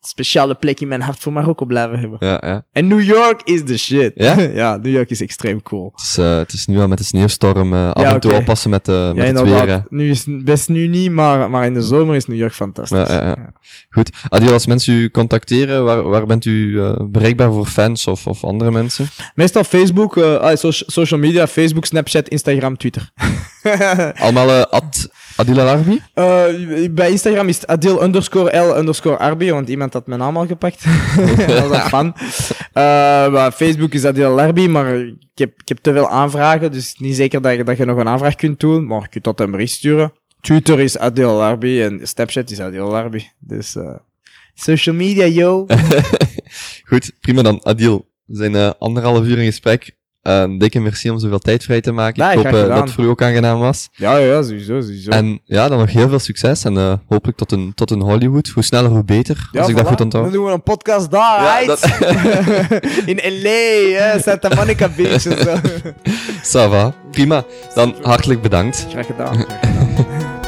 speciale plek in mijn hart voor Marokko blijven hebben. Ja, ja. En New York is the shit. Ja? [laughs] ja, New York is extreem cool. Het is, uh, het is nu al met de sneeuwstorm uh, af ja, en toe okay. oppassen met, uh, met ja, het weer. Nu is best nu niet, maar, maar in de zomer is New York fantastisch. Ja, ja, ja. Goed. Adil, als mensen u contacteren, waar, waar bent u bereikbaar voor fans of, of andere mensen? Meestal Facebook, uh, social media, Facebook, Snapchat, Instagram, Twitter. [laughs] Allemaal at Adil Arbi? Uh, bij Instagram is het Adil underscore L underscore Arbi, want iemand had mijn naam al gepakt. [laughs] dat was fan. Uh, Facebook is Adil Arbi, maar ik heb, ik heb te veel aanvragen, dus niet zeker dat je, dat je nog een aanvraag kunt doen, maar je kunt dat een bericht sturen. Twitter is Adil Arbi en Snapchat is Adil Arbi. Dus uh, social media, yo. [laughs] Goed, prima dan. Adil, we zijn anderhalf uur in gesprek. Uh, dikke merci om zoveel tijd vrij te maken. Ik hoop uh, dat het voor u ook aangenaam was. Ja, ja, sowieso, sowieso. En ja, dan nog heel veel succes en uh, hopelijk tot een, tot een Hollywood. Hoe sneller, hoe beter, ja, als ik voilà. dat goed onthoud. Dan doen we een podcast daar, ja, dat... [laughs] In L.A., hè, Santa Monica Beach en zo. [laughs] Ça va. Prima. Dan hartelijk bedankt. Graag gedaan. Graag gedaan. [laughs]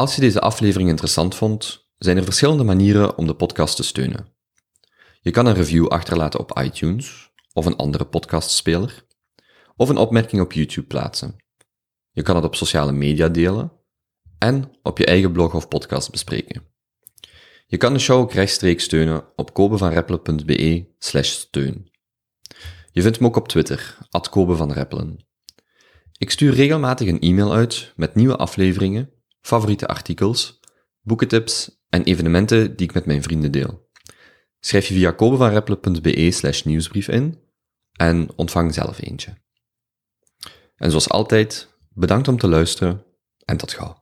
Als je deze aflevering interessant vond, zijn er verschillende manieren om de podcast te steunen. Je kan een review achterlaten op iTunes of een andere podcastspeler, of een opmerking op YouTube plaatsen. Je kan het op sociale media delen en op je eigen blog of podcast bespreken. Je kan de show ook rechtstreeks steunen op kobevanreppelen.be steun. Je vindt me ook op Twitter, at. Ik stuur regelmatig een e-mail uit met nieuwe afleveringen favoriete artikels, boekentips en evenementen die ik met mijn vrienden deel. Schrijf je via kobevanreppelen.be slash nieuwsbrief in en ontvang zelf eentje. En zoals altijd, bedankt om te luisteren en tot gauw.